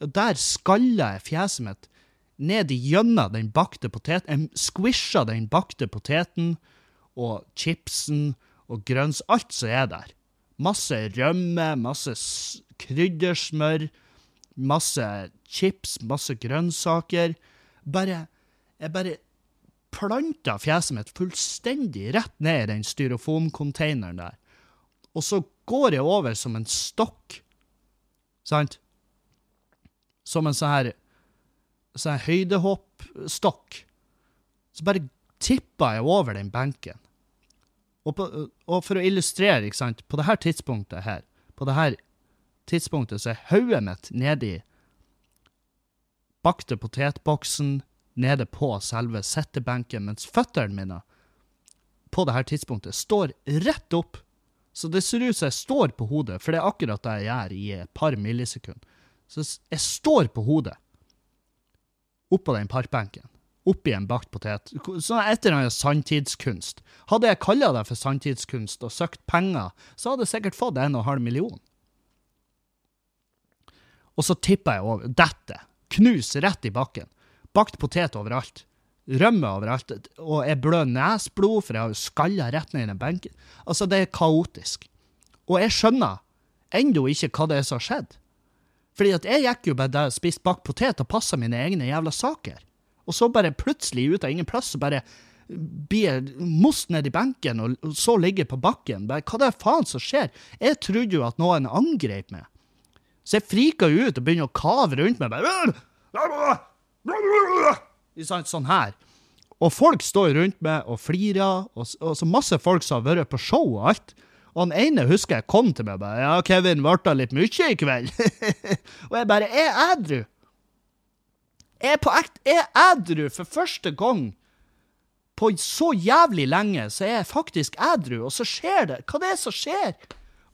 der skaller jeg fjeset mitt ned gjennom den bakte poteten. Jeg squisher den bakte poteten og chipsen og grønns... Alt som er der. Masse rømme, masse kryddersmør, masse chips, masse grønnsaker. Bare Jeg bare planta fjeset mitt fullstendig rett ned i den styrofoamcontaineren der. Og så går jeg over som en stokk, sant? Som en sånn her sånn høydehoppstokk. Så bare tippa jeg over den benken. Og, på, og for å illustrere, ikke sant, på det her tidspunktet her, på det her tidspunktet så er hodet mitt nedi bakte potetboksen nede på selve settebenken, mens føttene mine på det her tidspunktet står rett opp. Så det ser ut som jeg står på hodet, for det er akkurat det jeg gjør i et par millisekunder. Så jeg står på hodet oppå den parkbenken oppi en bakt potet. Sånn et eller annet sanntidskunst. Hadde jeg kalla det for sanntidskunst og søkt penger, så hadde jeg sikkert fått en og en halv million. Og så tipper jeg over. Dette. Knus rett i bakken. Bakt potet overalt. Rømme overalt. Og jeg blør nesblod, for jeg har skalla rett ned i den benken. Altså, det er kaotisk. Og jeg skjønner ennå ikke hva det er som har skjedd. Fordi at jeg gikk jo bare der og spiste bakt potet og passa mine egne jævla saker. Og så bare plutselig, ut av ingen plass, så bare blir most ned i benken, og så ligger på bakken. Bare, hva det er faen som skjer? Jeg trodde jo at noen angrep meg. Så jeg frika ut og begynner å kave rundt meg. Bare, sånn her. Og folk står rundt meg og flirer, og, og så masse folk som har vært på show og alt. Og han ene husker jeg kom til meg og bare 'Ja, Kevin, ble det litt mye i kveld?' og jeg bare er ædru'. Jeg er på Jeg er ædru for første gang på så jævlig lenge, så er jeg faktisk ædru, og så skjer det. Hva det er som skjer?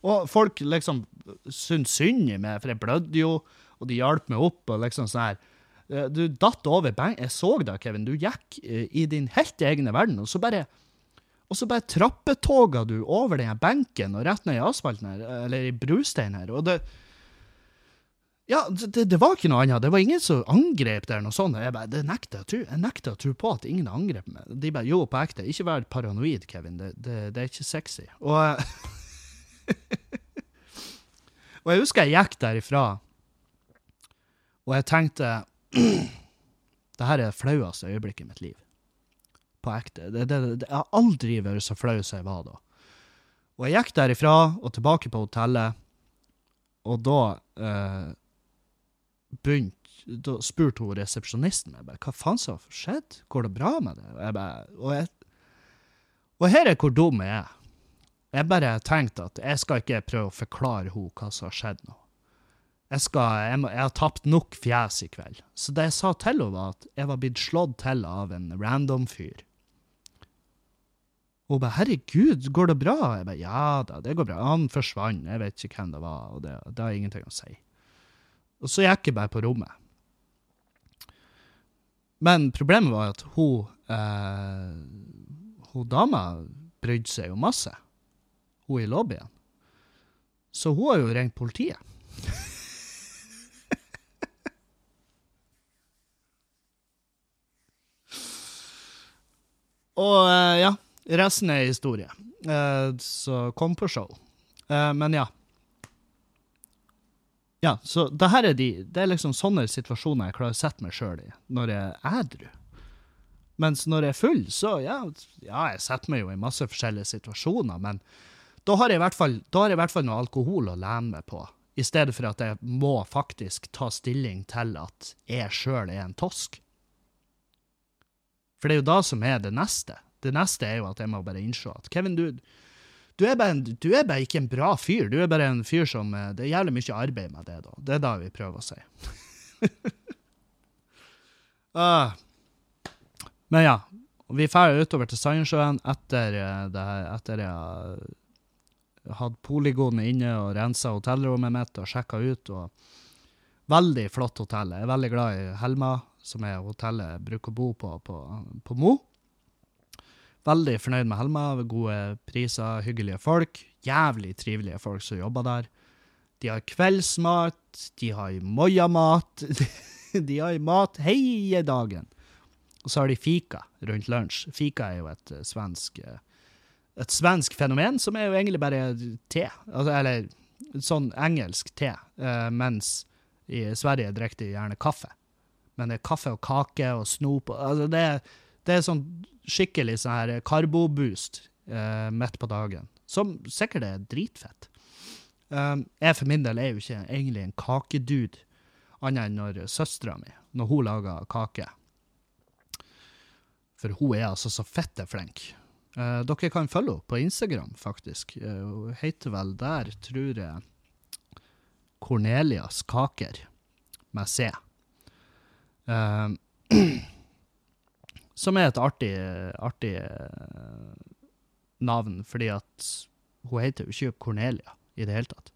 Og folk liksom syntes synd i meg, for jeg blødde jo, og de hjalp meg opp, og liksom sånn her. Eh, du datt over bang. Jeg så deg, Kevin. Du gikk eh, i din helt egne verden, og så bare og så bare trappetoga du over den benken og rett ned i asfalten her, eller i brusteinen her. Og det, ja, det, det, var ikke noe annet. Det var ingen som angrep der. noe sånt. Jeg bare, det nekter jeg å tro. Jeg nekter å tro på at ingen angrep meg. De bare, jo, på ekte. Ikke vær paranoid, Kevin. Det, det, det er ikke sexy. Og, og jeg husker jeg gikk derifra, og jeg tenkte det her er det flaueste øyeblikket i mitt liv. På ekte. Det, det, det, jeg har aldri vært så flau som jeg var da. Og jeg gikk derifra og tilbake på hotellet, og da eh, begynte da spurte hun resepsjonisten meg hva faen som har skjedd, går det bra med det? Og, jeg bare, og, jeg, og her er hvor dum jeg er. Jeg bare tenkte at jeg skal ikke prøve å forklare henne hva som har skjedd nå. Jeg, skal, jeg, må, jeg, har tapt nok fjes i kveld. Så det jeg sa til henne, var at jeg var blitt slått til av en random fyr. Hun bare 'herregud, går det bra?' Jeg bare 'ja da, det går bra'. Han forsvant, jeg vet ikke hvem det var, og det, det har ingenting å si. Og så gikk jeg bare på rommet. Men problemet var at hun eh, Hun dama brydde seg jo masse. Hun i lobbyen. Så hun har jo ringt politiet. Og eh, ja, resten er historie. Eh, så kom på show. Eh, men ja. Ja, så det her er de Det er liksom sånne situasjoner jeg klarer å sette meg sjøl i når jeg er edru. Mens når jeg er full, så ja, ja, jeg setter meg jo i masse forskjellige situasjoner, men da har jeg i hvert fall, i hvert fall noe alkohol å lene meg på, i stedet for at jeg må faktisk ta stilling til at jeg sjøl er en tosk. For det er jo da som er det neste. Det neste er jo at jeg må bare innse at Kevin, du, du er, bare, du er, bare, ikke en bra fyr. Du er bare en fyr som eh, Det er jævlig mye arbeid med det, da. Det er da vi prøver å si. uh, men ja. Vi drar utover til Sandnessjøen etter, at etter jeg har hatt poligonet inne og rensa hotellrommet mitt og sjekka ut. og Veldig flott hotell. Jeg er veldig glad i Helma, som er hotellet jeg bruker å bo på på, på Mo. Veldig fornøyd med Helma. Gode priser, hyggelige folk. Jævlig trivelige folk som jobber der. De har kveldsmat, de har moiamat. de har mat hele dagen. Og så har de fika rundt lunsj. Fika er jo et uh, svensk uh, et svensk fenomen, som er jo egentlig bare te. Altså, eller sånn engelsk te. Uh, mens i Sverige drikker de gjerne kaffe. Men det er kaffe og kake og snop. Altså det, det er sånn skikkelig sånn her karboboost eh, midt på dagen, som sikkert er dritfett. Um, jeg for min del er jo ikke egentlig en kakedude, annet enn når søstera mi, når hun lager kake. For hun er altså så fette flink. Uh, dere kan følge henne på Instagram, faktisk. Hun heter vel der, tror jeg, Cornelias Kaker, med C. Eh, som er et artig, artig eh, navn, fordi at hun heter jo ikke Cornelia i det hele tatt.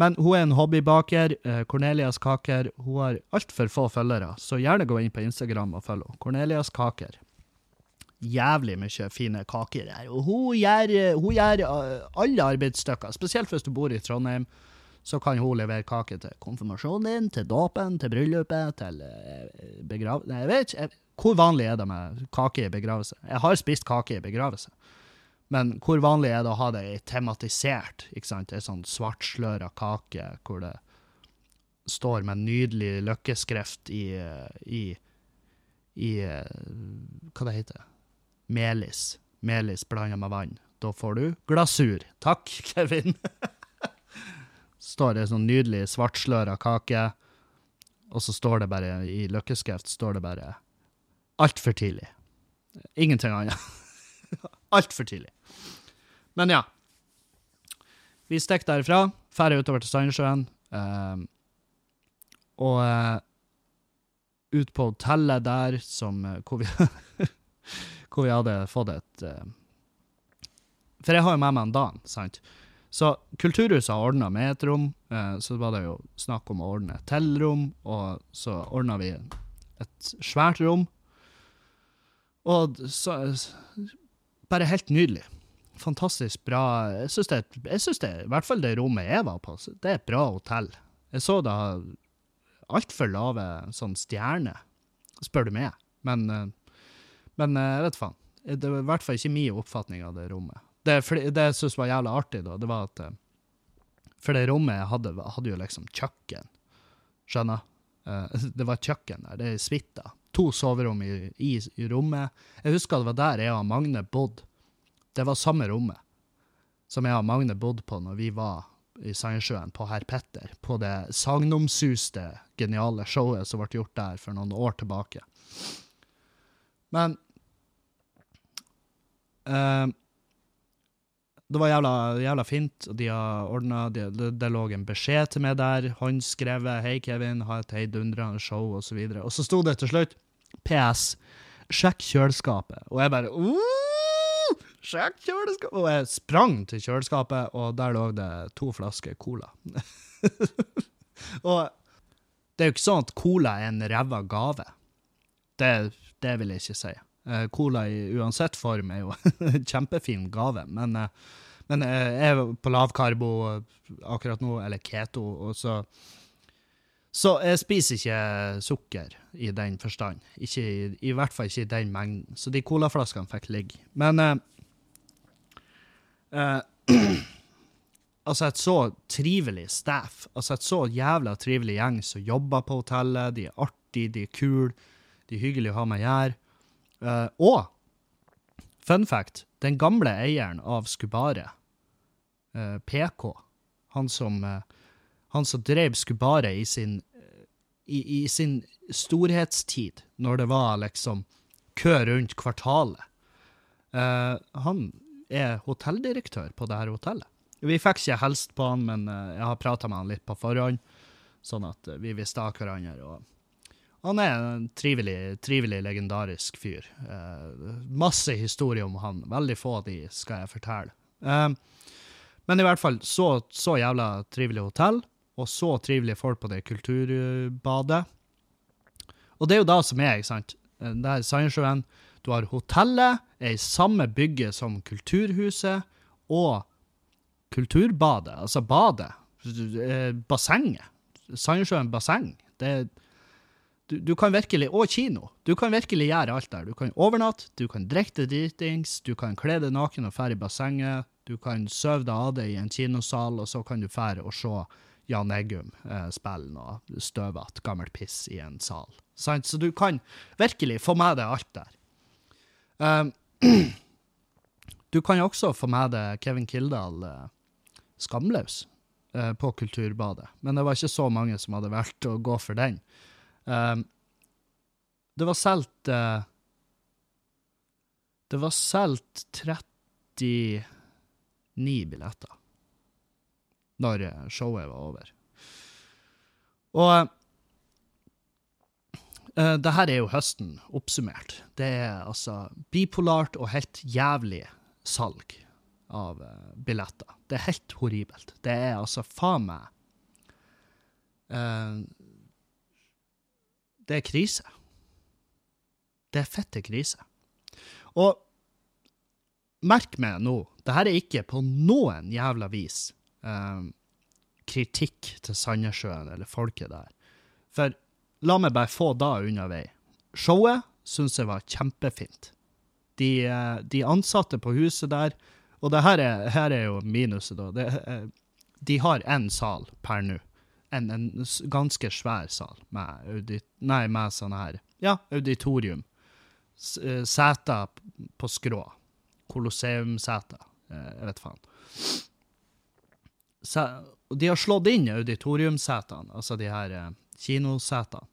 Men hun er en hobbybaker. eh, Cornelias Kaker. Hun har altfor få følgere, så gjerne gå inn på Instagram og følg henne. Cornelias Kaker. Jævlig mye fine kaker der. Og hun gjør, hun gjør alle arbeidsstykker, spesielt hvis du bor i Trondheim. Så kan hun levere kake til konfirmasjonen din, til dåpen, til bryllupet, til eh, begrav... Nei, jeg vet ikke. Hvor vanlig er det med kake i begravelse? Jeg har spist kake i begravelse. Men hvor vanlig er det å ha det tematisert? ikke sant? En sånn svartsløra kake hvor det står med nydelig løkkeskrift i, eh, i, i eh, Hva det heter Melis. Melis blanda med vann. Da får du glasur. Takk, Kevin. står det sånn nydelig svartsløra kake, og så står det bare i løkkeskrift står det bare altfor tidlig. Ingenting annet. altfor tidlig. Men ja. Vi stikker derifra, drar utover til Sandnessjøen, eh, og eh, ut på hotellet der som eh, hvor vi, hvor vi hadde fått et eh, For jeg har jo med meg en Dan, sant? Så Kulturhuset har ordna med et rom, eh, så var det jo snakk om å ordne et tellrom, og så ordna vi et svært rom. Og så Bare helt nydelig. Fantastisk bra. Jeg syns det, jeg synes det, i hvert fall det rommet jeg var på, det er et bra hotell. Jeg så da altfor lave sånn stjerner, spør du meg. Men, eh, men eh, jeg vet faen. Det var i hvert fall ikke min oppfatning av det rommet. Det, det jeg syntes var jævla artig, da, det var at eh, For det rommet hadde, hadde jo liksom kjøkken. Skjønner? Eh, Det var kjøkken der. Det er suita. To soverom i, i, i rommet. Jeg husker det var der jeg og Magne bodde. Det var samme rommet som jeg og Magne bodde på når vi var i Sandnessjøen, på Herr Petter. På det sagnomsuste, geniale showet som ble gjort der for noen år tilbake. Men eh, det var jævla, jævla fint, og de har ordna det, det lå en beskjed til meg der, håndskrevet 'Hei, Kevin, ha et heidundrende show', og så. Og så sto det til slutt 'PS. Sjekk kjøleskapet'. Og jeg bare «Ooh, Sjekk kjøleskapet! Og jeg sprang til kjøleskapet, og der lå det to flasker cola. og det er jo ikke sånn at cola er en ræva gave. Det, det vil jeg ikke si. Eh, Cola i uansett form er jo en kjempefin gave, men, eh, men eh, jeg er på lavkarbo akkurat nå, eller keto, og så Så jeg spiser ikke sukker i den forstand. Ikke, i, hvert fall ikke i den mengden. Så de colaflaskene fikk ligge. Men eh, eh, Altså, et så trivelig staff, altså et så jævla trivelig gjeng som jobber på hotellet, de er artige, de er kule, de er hyggelige å ha med å gjøre. Eh, og fun fact, den gamle eieren av Skubare, uh, PK, han som, uh, han som drev Skubare i sin, eh, i, i sin storhetstid, når det var liksom kø rundt kvartalet, eh, han er hotelldirektør på det her hotellet. Vi fikk ikke helst på han, men eh, jeg har prata med han litt på forhånd, sånn at eh, vi visste av hverandre. og han er en trivelig, trivelig legendarisk fyr. Eh, masse historier om han. Veldig få av de skal jeg fortelle. Eh, men i hvert fall, så, så jævla trivelig hotell, og så trivelige folk på det kulturbadet. Og det er jo da som er, ikke sant. Eh, Det er Sandnessjøen. Du har hotellet, er i samme bygget som Kulturhuset, og Kulturbadet, altså badet. Eh, Bassenget. Sandnessjøen basseng. Det er du, du kan virkelig, og kino, du kan virkelig gjøre alt der. Du kan overnatte, du kan drikke deg dritings, du kan kle deg naken og fære i bassenget, du kan sove deg av det i en kinosal, og så kan du fære og se Jan Eggum eh, spille noe støvete, gammelt piss i en sal. Sant? Så du kan virkelig få med deg alt der. Um, du kan også få med deg Kevin Kildahl eh, skamløs eh, på Kulturbadet, men det var ikke så mange som hadde valgt å gå for den. Um, det var solgt uh, Det var solgt 39 billetter når eh, showet var over. Og uh, det her er jo høsten oppsummert. Det er altså bipolart og helt jævlig salg av uh, billetter. Det er helt horribelt. Det er altså faen meg uh, Det er krise. Det er fette krise. Og merk meg nå, det her er ikke på noen jævla vis eh, kritikk til Sandnessjøen eller folket der. For la meg bare få da unna vei. Showet syns jeg var kjempefint. De, eh, de, ansatte på huset der Og det her er, her er jo minuset, da. Det, eh, de har én sal per nå. En, en, ganske svær sal med, audit, nei, med sånne her Ja, auditorium. Eh, seter på skrå. Kolosseumseter. Jeg vet faen de har slått inn auditoriumsetene, altså de her eh, kinosetene.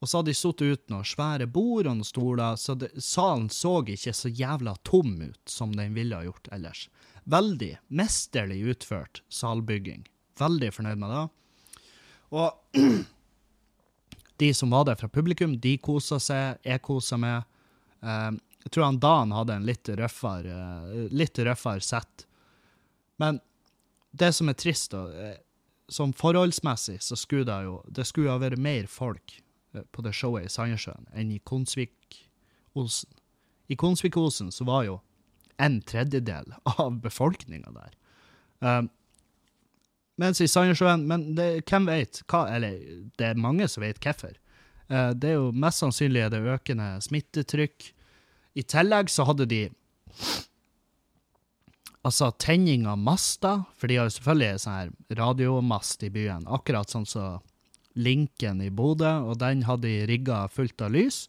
Og så hadde de sittet ut noen svære bord og noen stoler, så det, salen så ikke så jævla tom ut som den ville ha gjort ellers. Veldig mesterlig utført salbygging. Veldig fornøyd med det. Og de som var der fra publikum, de kosa seg, jeg kosa meg. Eh, jeg tror han Dan hadde en litt røffere, litt røffere sett. Men det som er trist, da, eh, som forholdsmessig, så skulle det jo det skulle ha vært mer folk eh, på det showet i Sandnessjøen enn i Konsvik-Olsen. I Konsvik-Olsen så var jo en tredjedel av befolkninga der. Um, mens i Sandnessjøen Men det, hvem vet hva Eller det er mange som vet hvorfor. Uh, det er jo mest sannsynlig det økende smittetrykk. I tillegg så hadde de Altså tenning av master, for de har jo selvfølgelig sånn her radiomast i byen, akkurat sånn som så Linken i Bodø, og den hadde de rigga fullt av lys.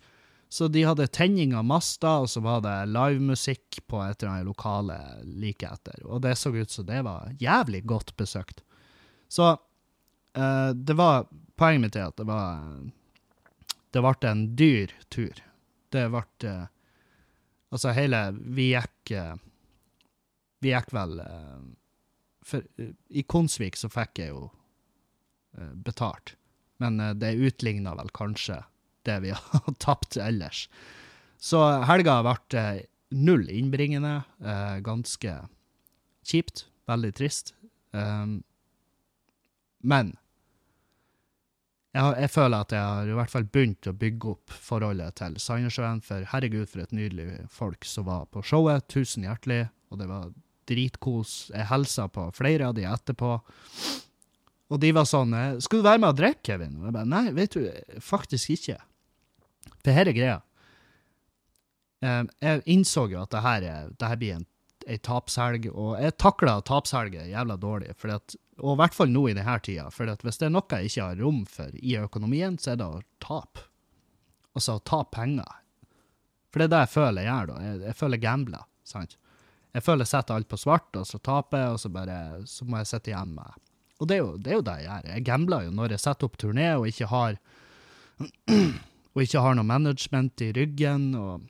Så de hadde tenning av master, og så var det livemusikk på et eller annet lokale like etter. Og det så ut som det var jævlig godt besøkt. Så uh, det var Poenget mitt er at det var Det ble en dyr tur. Det ble uh, Altså, hele Vi gikk uh, vi gikk vel eh, For i Konsvik så fikk jeg jo betalt, men det utligna vel kanskje det vi har tapt ellers. Så helga ble null innbringende. Ganske kjipt. Veldig trist. Men jeg, jeg, føler at jeg har i hvert fall begynt å bygge opp forholdet til Sandnessjøen, for herregud, for et nydelig folk som var på showet. Tusen hjertelig. Og det var dritkos. Jeg hilsa på flere av de etterpå. Og de var sånn eh, 'Skal du være med og drikke, Kevin?' Og jeg bare 'Nei, vet du, faktisk ikke'. For her er greia. Eh, jeg innså jo at det her, blir en, ei tapshelg, og jeg takla tapshelger jævla dårlig. At, og i hvert fall nå i denne tida. For hvis det er noe jeg ikke har rom for i økonomien, så er det å tape. Altså å tape penger. For det er det jeg føler jeg gjør da. Jeg, jeg føler gambler. sant? Jeg føler jeg setter alt på svart, og så taper jeg, og så, bare, så må jeg sitte igjen med Og det er, jo, det er jo det jeg gjør. Jeg gambler jo når jeg setter opp turné og ikke har og ikke har noe management i ryggen. og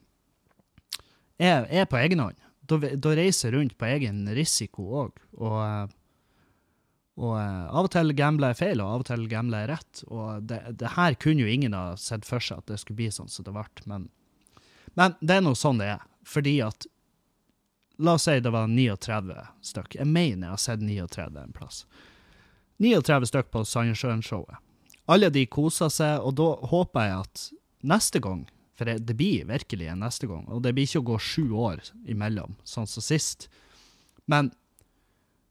Jeg er på egen hånd. Da, da reiser jeg rundt på egen risiko òg. Og, og av og til gambler jeg feil, og av og til gambler jeg rett. Og det, det, her kunne jo ingen ha sett for seg at det skulle bli sånn som det ble. Men, men det er nå sånn det er. Fordi at La oss si det var 39 stykk. Jeg mener jeg har sett 39 en plass. 39 stykk på Sandnessjøen-showet. Alle de koser seg, og da håper jeg at neste gang, for det blir virkelig en neste gang, og det blir ikke å gå sju år imellom, sånn som sist, men eh,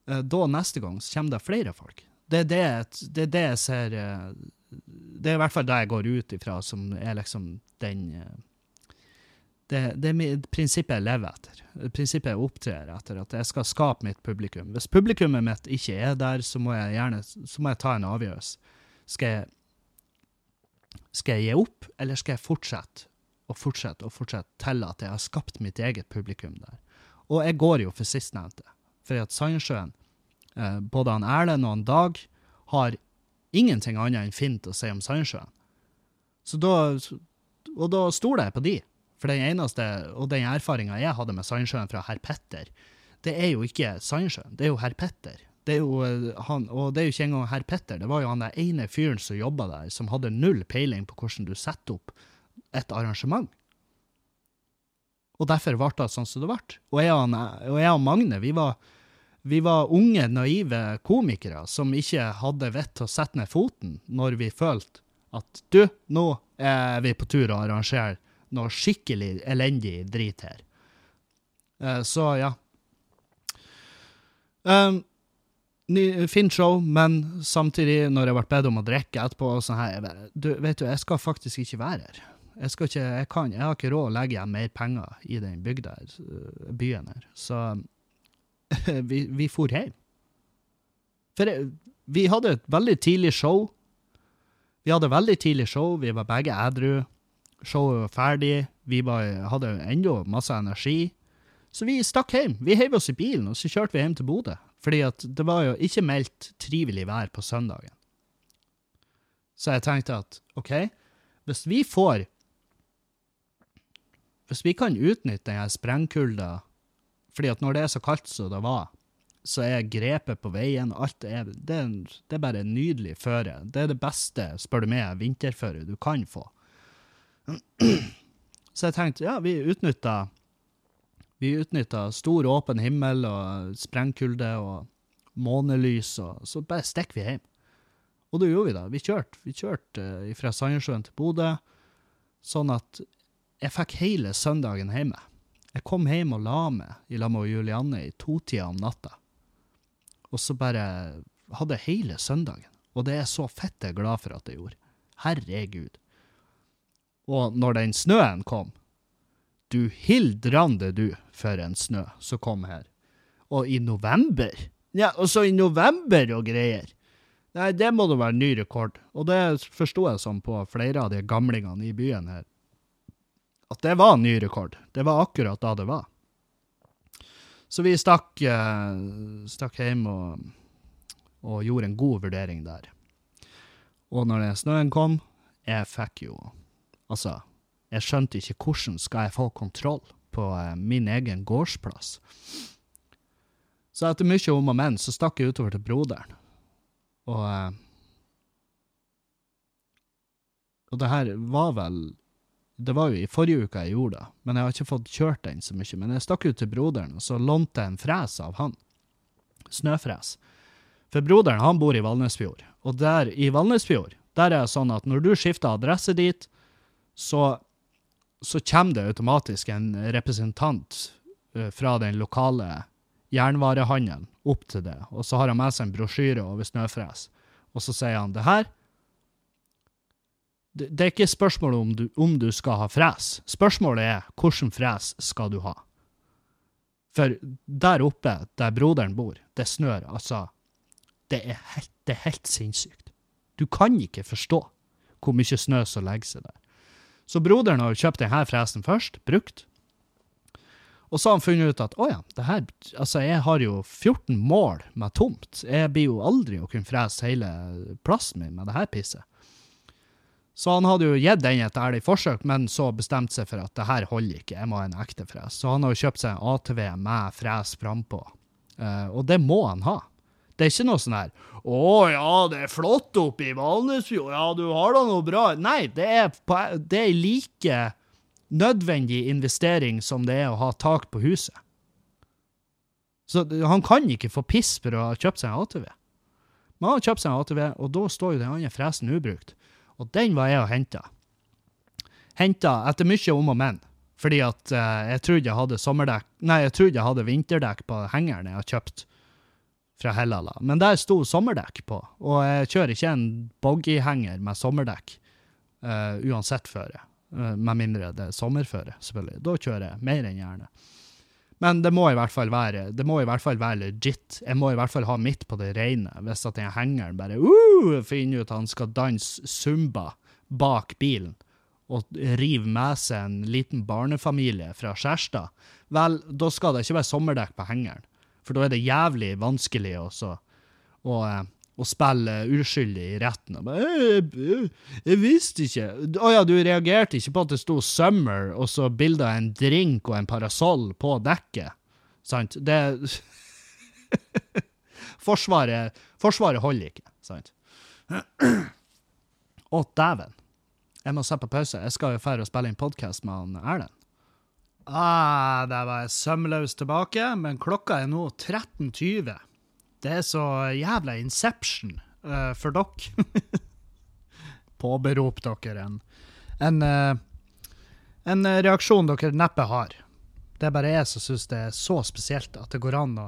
da neste gang så kommer det flere folk. Det er det, det, er det jeg ser eh, Det er i hvert fall det jeg går ut ifra som er liksom den eh, det, det er prinsippet jeg lever etter. Prinsippet jeg opptrer etter. At jeg skal skape mitt publikum. Hvis publikummet mitt ikke er der, så må jeg gjerne så må jeg ta en avgjørelse. Skal jeg, skal jeg gi opp, eller skal jeg fortsette og fortsette og fortsette til at jeg har skapt mitt eget publikum der? Og jeg går jo for sistnevnte. For at Sandsjøen, eh, både han Erlend og han Dag, har ingenting annet enn fint å si om Sandsjøen. Så da, og da stoler jeg på de For den eneste, og den erfaringa jeg hadde med Sandsjøen fra herr Petter, det er jo ikke Sandsjøen, det er jo herr Petter. Det er jo eh, han, og det er jo ikke engang herr Petter, det var jo han der ene fyren som jobba der, som hadde null peiling på hvordan du setter opp et arrangement. Og derfor ble det sånn som det ble. Og jeg og, og, jeg og Magne, vi var, vi var unge, naive komikere som ikke hadde vett til å sette ned foten når vi følte at du, nå er vi på tur å arrangere noe skikkelig elendig drit her. Uh, så ja. Um, fint show, men samtidig, når jeg ble bedt om å drikke etterpå sånn her, du, vet du, jeg skal faktisk ikke være her. Jeg skal ikke, jeg kan, jeg har ikke råd å legge igjen mer penger i den bygda, eh, byen her. Så vi, vi for hjem. For vi hadde et veldig tidlig show. Vi hadde veldig tidlig show, vi var begge edru. Showet var ferdig, vi var, hadde ennå masse energi. Så vi stakk hjem. Vi heiv oss i bilen, og så kjørte vi hjem til Bodø. Fordi at det var jo ikke meldt trivelig vær på søndagen. Så jeg tenkte at OK, hvis vi får Hvis vi kan utnytte denne sprengkulda fordi at når det er så kaldt som det var, så er grepet på veien alt er, det, det er bare en nydelig føre. Det er det beste, spør du meg, vinterføre du kan få. Så jeg tenkte ja, vi utnytta vi utnytta stor, åpen himmel og sprengkulde og månelys, og så bare stikker vi hjem. Og det gjorde vi, da. Vi kjørte, vi kjørte uh, fra Sandnessjøen til Bodø, sånn at jeg fikk hele søndagen hjemme. Jeg kom hjem og la meg i lag med Julianne i totida om natta. Og så bare hadde jeg hele søndagen. Og det er så fett jeg er glad for at jeg gjorde. Herregud. Og når den snøen kom Du hildrande du for en snø som kom her. Og i november? Ja, og så i november og greier. Nei, det må da være ny rekord. Og det forsto jeg sånn på flere av de gamlingene i byen her. At det var en ny rekord. Det var akkurat da det var. Så vi stakk, eh, stakk hjem og, og gjorde en god vurdering der. Og når snøen kom, jeg fikk jo Altså, jeg skjønte ikke hvordan skal jeg få kontroll på eh, min egen gårdsplass. Så etter mye om og men, så stakk jeg utover til broderen. Og eh, Og det her var vel Det var jo i forrige uke jeg gjorde det, men jeg har ikke fått kjørt den så mye. Men jeg stakk ut til broderen, og så lånte jeg en fres av han. Snøfres. For broderen, han bor i Valnesfjord. Og der i Valnesfjord, der er det sånn at når du skifter adresse dit, så, så kommer det automatisk en representant uh, fra den lokale jernvarehandelen opp til det, og så har han med seg en brosjyre over snøfres, og så sier han det her det, er ikke spørsmålet om du, om du skal ha fres. Spørsmålet er hvilken fres skal du ha? For der oppe, der broderen bor, det snør altså Det er helt, det er helt sinnssykt. Du kan ikke forstå hvor mye snø som legger seg der. Så broderen har kjøpt denne fresen først, brukt. Og så har han funnet ut at å ja, det her, altså jeg har jo 14 mål med tomt. Jeg blir jo aldri å kunne frese hele plassen min med det her pisset. Så han hadde jo gitt den et ærlig forsøk, men så bestemte seg for at det her holder ikke, jeg må ha en ekte fres. Så han har jo kjøpt seg en ATV med fres frampå. Uh, og det må han ha. Det er ikke noe sånn her 'Å ja, det er flott oppe i Valnesfjord. Ja, du har da noe bra.' Nei, det er, på, det er like nødvendig investering som det er å ha tak på huset. Så han kan ikke få piss for å ha kjøpt seg en ATV. Men han har kjøpt seg en ATV, og da står jo den andre fresen ubrukt. Og den var jeg og henta. Henta etter mye om og men. Fordi at uh, jeg trodde jeg hadde sommerdekk Nei, jeg trodde jeg hadde vinterdekk på hengeren jeg har kjøpt fra Hellala. Men der sto sommerdekk på, og jeg kjører ikke en boggyhenger med sommerdekk uh, uansett føre. Uh, med mindre det er sommerføre, selvfølgelig. Da kjører jeg mer enn gjerne. Men det må i hvert fall være det må i hvert fall være legit. Jeg må i hvert fall ha midt på det rene, hvis at den hengeren bare uh, finner ut at han skal danse zumba bak bilen og rive med seg en liten barnefamilie fra Skjærstad. Vel, da skal det ikke være sommerdekk på hengeren. For da er det jævlig vanskelig også å, eh, og spiller uskyldig i retten. Og bare, jeg, jeg, jeg visste ikke Å ja, du reagerte ikke på at det sto 'Summer' og så bilde en drink og en parasoll på dekket. Sant? Det forsvaret, forsvaret holder ikke, sant? Å, dæven. Jeg må se på pause. Jeg skal jo dra og spille inn podkast med han Erlend. Ah, der var jeg sømløs tilbake, men klokka er nå 13.20. Det er så jævla Inception uh, for dere. Påberop dere en, en, uh, en reaksjon dere neppe har. Det er bare jeg som syns det er så spesielt at det går an å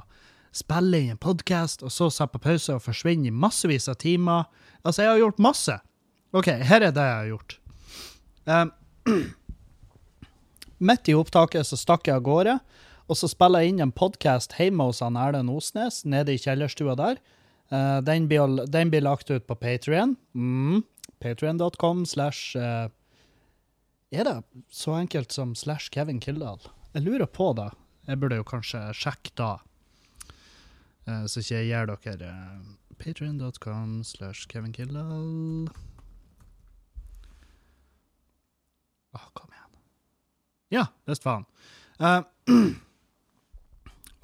spille inn en podkast, og så sette på pause og forsvinne i massevis av timer. Altså, jeg har gjort masse. OK, her er det jeg har gjort. Um, midt i opptaket så stakk jeg av gårde, og så spiller jeg inn en podkast hjemme hos Erlend Osnes, nede i kjellerstua der. Uh, den, blir, den, blir, lagt ut på Patrion. Mm. Patrion.com slash uh, Er det så enkelt som slash Kevin Kildahl? Jeg lurer på det. Jeg burde jo kanskje sjekke da, uh, så ikke jeg gir dere Patrion.com slash Kevin Kildahl. Åh, kom igjen. Ja, visst faen. Uh,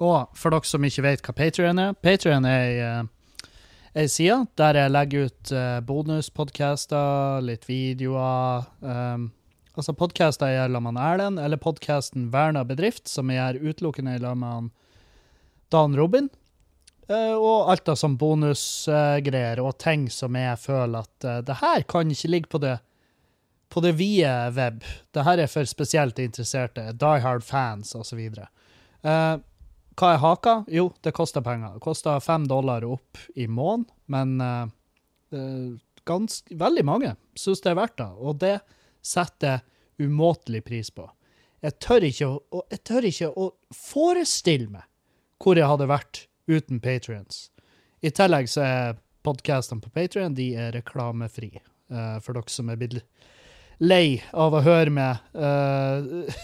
og for dere som ikke vet hva Patrion er Patrion er ei, uh, ei side der jeg legger ut uh, bonuspodcaster, litt videoer. Um, altså podcaster jeg gjør sammen med Erlend, eller podkasten Verna bedrift, som jeg gjør utelukkende sammen med Dan Robin. Uh, og alt av sånn bonusgreier uh, og ting som jeg føler at uh, det her kan ikke ligge på det på det vide web. Dette er for spesielt interesserte, die hard fans osv. Uh, hva er haka? Jo, det koster penger. Det koster fem dollar opp i måneden, men uh, uh, ganske, veldig mange syns det er verdt det, og det setter jeg umåtelig pris på. Jeg tør, å, jeg tør ikke å forestille meg hvor jeg hadde vært uten patrions. I tillegg så er podkastene på Patrion reklamefri, uh, for dere som er blitt lei av å høre meg uh,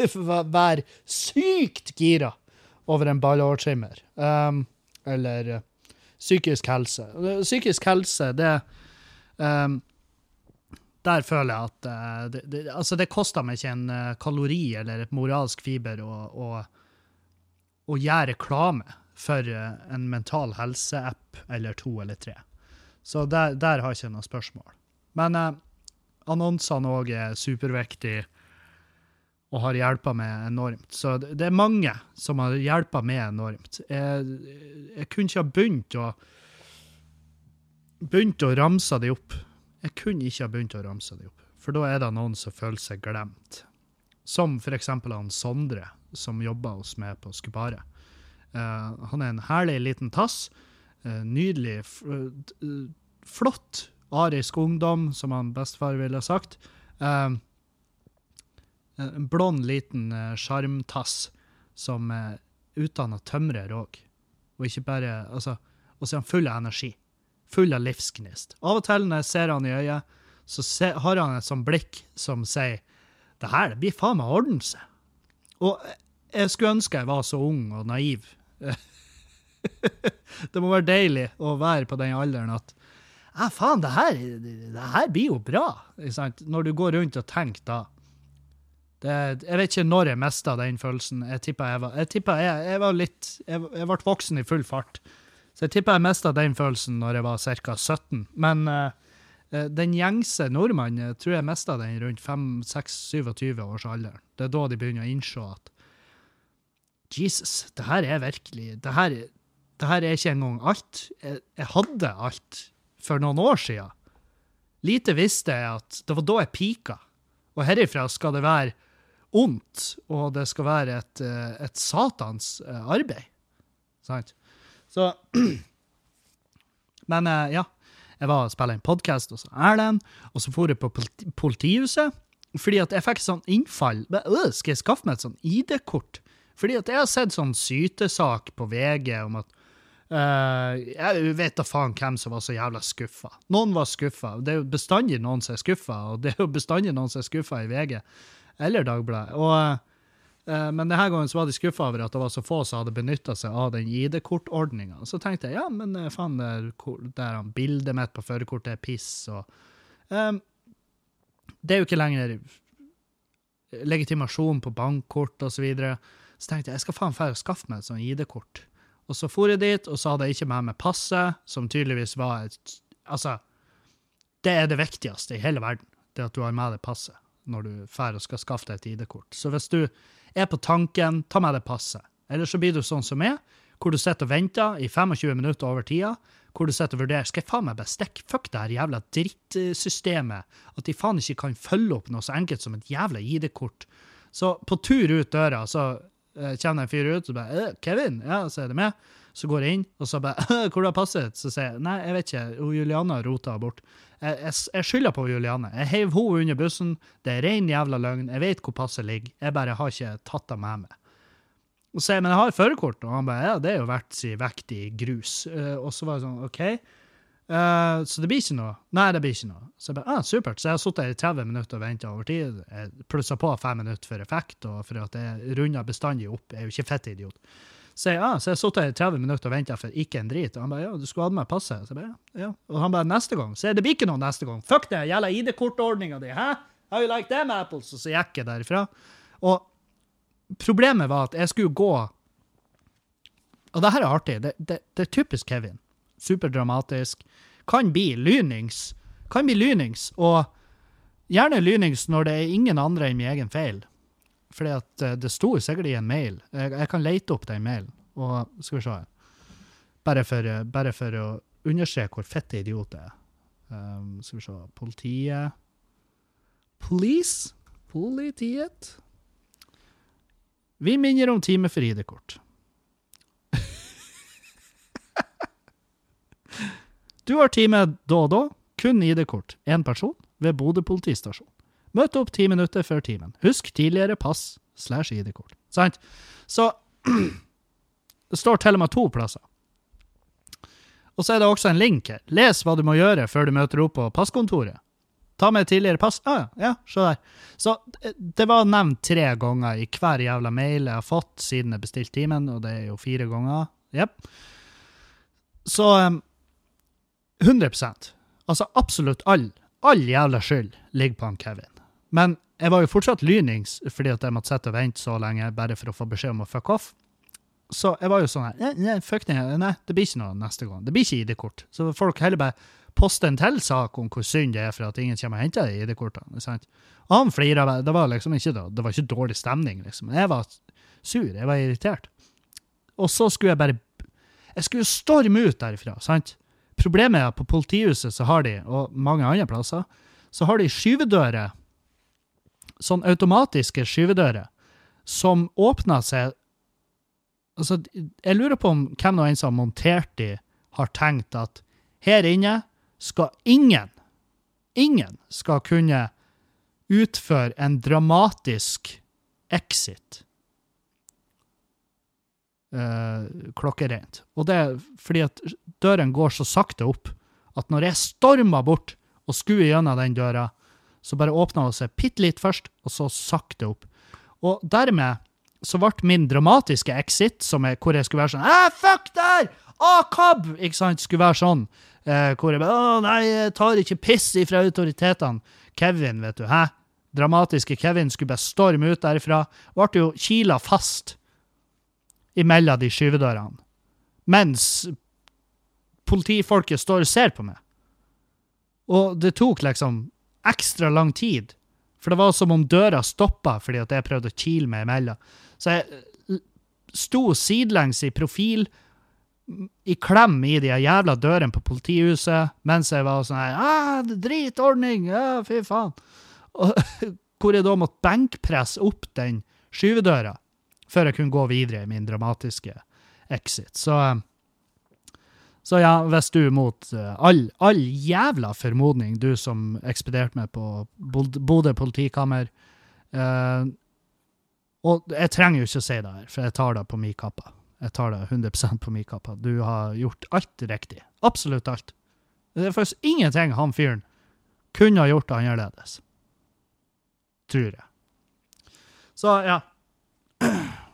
være sykt gira over en ballårtrimmer. Um, eller uh, psykisk helse. Psykisk helse, det um, Der føler jeg at uh, det, det, altså det koster meg ikke en kalori eller et moralsk fiber å, å, å gjøre reklame for en mental helse-app eller to eller tre. Så der, der har jeg ikke noe spørsmål. Men annonsene òg er superviktige og har hjelpa meg enormt. Så det er mange som har hjelpa meg enormt. Jeg, jeg, kunne ikke ha begynt å begynt å ramse de opp. Jeg kunne ikke ha begynt å ramse de opp, for da er det noen som føler seg glemt. Som for eksempel han Sondre, som jobber hos meg på Skuparet. Uh, han er en herlig liten tass. Uh, nydelig, flott arisk ungdom, som han bestefar ville sagt. Uh, en blond, liten sjarmtass uh, som er utdanna tømrer òg. Og ikke bare altså, Og så er han full av energi. Full av livsgnist. Av og til når jeg ser han i øyet, så ser, har han et sånt blikk som sier det her det blir faen meg ordne seg. Og jeg skulle ønske jeg var så ung og naiv. det må være deilig å være på den alderen at ja, faen, det her, det her blir jo bra, når du går rundt og tenker da. Det, jeg vet ikke når jeg mista den følelsen. Jeg tippa jeg var, jeg, tippet jeg, jeg var litt jeg, jeg, ble voksen i full fart. Så jeg tippa jeg mista den følelsen når jeg var ca. 17. Men uh, den gjengse nordmann jeg tror jeg mista den rundt 5-6-27 års alder. Det er da de begynner å innse at Jesus, det her er virkelig Det her, det her er ikke engang alt. Jeg, jeg hadde alt for noen år siden. Lite visste jeg at det var da jeg pika. Og herifra skal det være ondt, og det skal være et, eh, et satans eh, arbeid. Sant? Så Men eh, ja. Jeg var og spilte en podkast hos Erlend, og så for jeg på politihuset. Fordi at jeg fikk sånn innfall. Øh, skal jeg skaffe meg et sånn ID-kort? Fordi at jeg har sett sånn sytesak på VG om at Uh, jeg vet da faen hvem som var så jævla skuffa. Noen var skuffa. Det er jo bestandig noen som er skuffa, og det er jo bestandig noen som er skuffa i VG eller Dagbladet. Og Eh, Men denne gangen så var de skuffa over at det var så få som hadde benytta seg av den ID-kortordninga. Så tenkte jeg ja, men eh, faen, er ko- der bildet mitt på førerkortet er piss, og um, Det er jo ikke lenger legitimasjon på bankkort og så videre. Så tenkte jeg jeg skal faen fære skaffe meg et sånt ID-kort. Og så for jeg dit, og så hadde jeg ikke med meg passet, som tydeligvis var et Altså, det er det viktigste i hele verden, det at du har med deg passet når du drar og skal skaffe deg et ID-kort. Så hvis du er på tanken, ta med deg passet. Eller så blir du sånn som meg, hvor du sitter og venter i 25 minutter over tida, hvor du sitter og vurderer skal jeg faen meg bestikke fuck det her jævla drittsystemet, at de faen ikke kan følge opp noe så enkelt som et jævla ID-kort. Så på tur ut døra, så eh, kommer det en fyr ut og bare «Eh, 'Kevin?' Ja, så er det med. Så går jeg inn, og så bare 'Hvor har passet?' Så sier jeg 'Nei, jeg vet ikke. Juliana rota bort'. Jeg, jeg, jeg skylder på Juliane. Jeg heiv henne under bussen. Det er ren jævla løgn. Jeg vet hvor passet ligger. Jeg bare har ikke tatt det med meg. Og så jeg, men jeg har førerkort, og han bare, ja, det er jo verdt si vekt i grus. Eh, og så var jeg sånn, ok, Uh, så det blir ikke noe? Nei, det blir ikke noe. Så jeg bare, ah, supert. Så jeg har sittet i 30 minutter og ventet over tid. Jeg plusset på fem minutter for effekt, og for at jeg runder bestandig opp. Jeg er jo ikke fett idiot. Så jeg, ah, så jeg satt sittet i 30 minutter og ventet for ikke en drit. Og han bare, ja, du skulle hatt meg passet. Så jeg ja. Og han bare, neste gang. Så jeg, det blir ikke noe neste gang. Fuck det, gjelder ID-kortordninga di, hæ? How you like them apples? Og så gikk jeg derifra. Og problemet var at jeg skulle gå Og det her er artig. Det, det, det er typisk Kevin. Superdramatisk. Kan bli lynings. Kan bli lynings, og gjerne lynings når det er ingen andre enn min egen feil. Fordi at eh, det sto sikkert i en mail. Jeg, jeg kan lete opp den mailen. Og skal vi se. Bare for, eh, bare for å understreke hvor fette idiot jeg er. Um, skal vi se Politiet Police? Politiet? Vi minner om time for ID-kort. Du har time da og da, kun ID-kort, én person, ved Bodø politistasjon. Møt opp ti minutter før timen. Husk tidligere pass slash ID-kort. Sant? Så det står til og med to plasser. Og så er det også en link her. Les hva du må gjøre før du møter opp på passkontoret. Ta med tidligere pass. Ah, ja, se der. Så det- det var nevnt tre ganger i hver jævla mail jeg har fått siden jeg bestilte timen, og det er jo fire ganger. Jepp. Så um, 100% Altså absolutt all, all jævla skyld ligger på han Kevin. Men jeg var jo fortsatt lynings fordi at jeg måtte sitte og vente så lenge bare for å få beskjed om å fuck off. Så jeg var jo sånn her nei, nei, fuck det, nei, det blir ikke noe neste gang. Det blir ikke ID-kort. Så folk heller bare poste en til sak om hvor synd det er for at ingen kommer og henter ID-kortene. sant? Og han flira. Det var liksom ikke, da, det var ikke dårlig stemning, liksom. Jeg var sur. Jeg var irritert. Og så skulle jeg bare Jeg skulle storme ut derifra, sant? Problemet er at på politihuset så har de, og mange andre plasser, så har de skyvedører, sånn automatiske skyvedører, som åpner seg Altså, jeg lurer på om hvem nå enn som har montert de, har tenkt at her inne skal ingen, ingen skal kunne utføre en dramatisk exit Uh, klokkereint. Og det er fordi at døren går så sakte opp at når jeg stormer bort og skuer gjennom den døra, så bare åpna det seg bitte litt først, og så sakte opp. Og dermed så ble min dramatiske exit, er, hvor jeg skulle være sånn ah, fuck der! Cab! Ikke sant? Skulle være sånn. Eh, hvor jeg bare Å, nei, jeg tar ikke piss ifra autoritetene. Kevin, vet du. Hæ? Dramatiske Kevin skulle bare storme ut derifra. Ble jo kila fast imellom de skyvedørene. Mens politifolket står og ser på meg. Og det tok liksom ekstra lang tid. For det var som om døra stoppa fordi at jeg prøvde å kile meg imellom. Så jeg sto sidelengs i profil, i klem i de jævla dørene på politihuset, mens jeg var sånn her ah, Dritordning! Ja, fy faen! Og, hvor jeg da måtte benkpresse opp den skyvedøra før jeg kunne gå videre i min dramatiske exit. Så, eh, så ja, hvis du mot eh, all, all jævla formodning, du som ekspederte meg på Bod- Bodø politikammer eh, Og jeg trenger jo ikke å si det her, for jeg tar det på min kappe. Jeg tar det 100% på min kappe. Du har gjort alt riktig. Absolutt alt. Det er faktisk ingenting han fyren kunne ha gjort annerledes. Tror jeg. Så ja.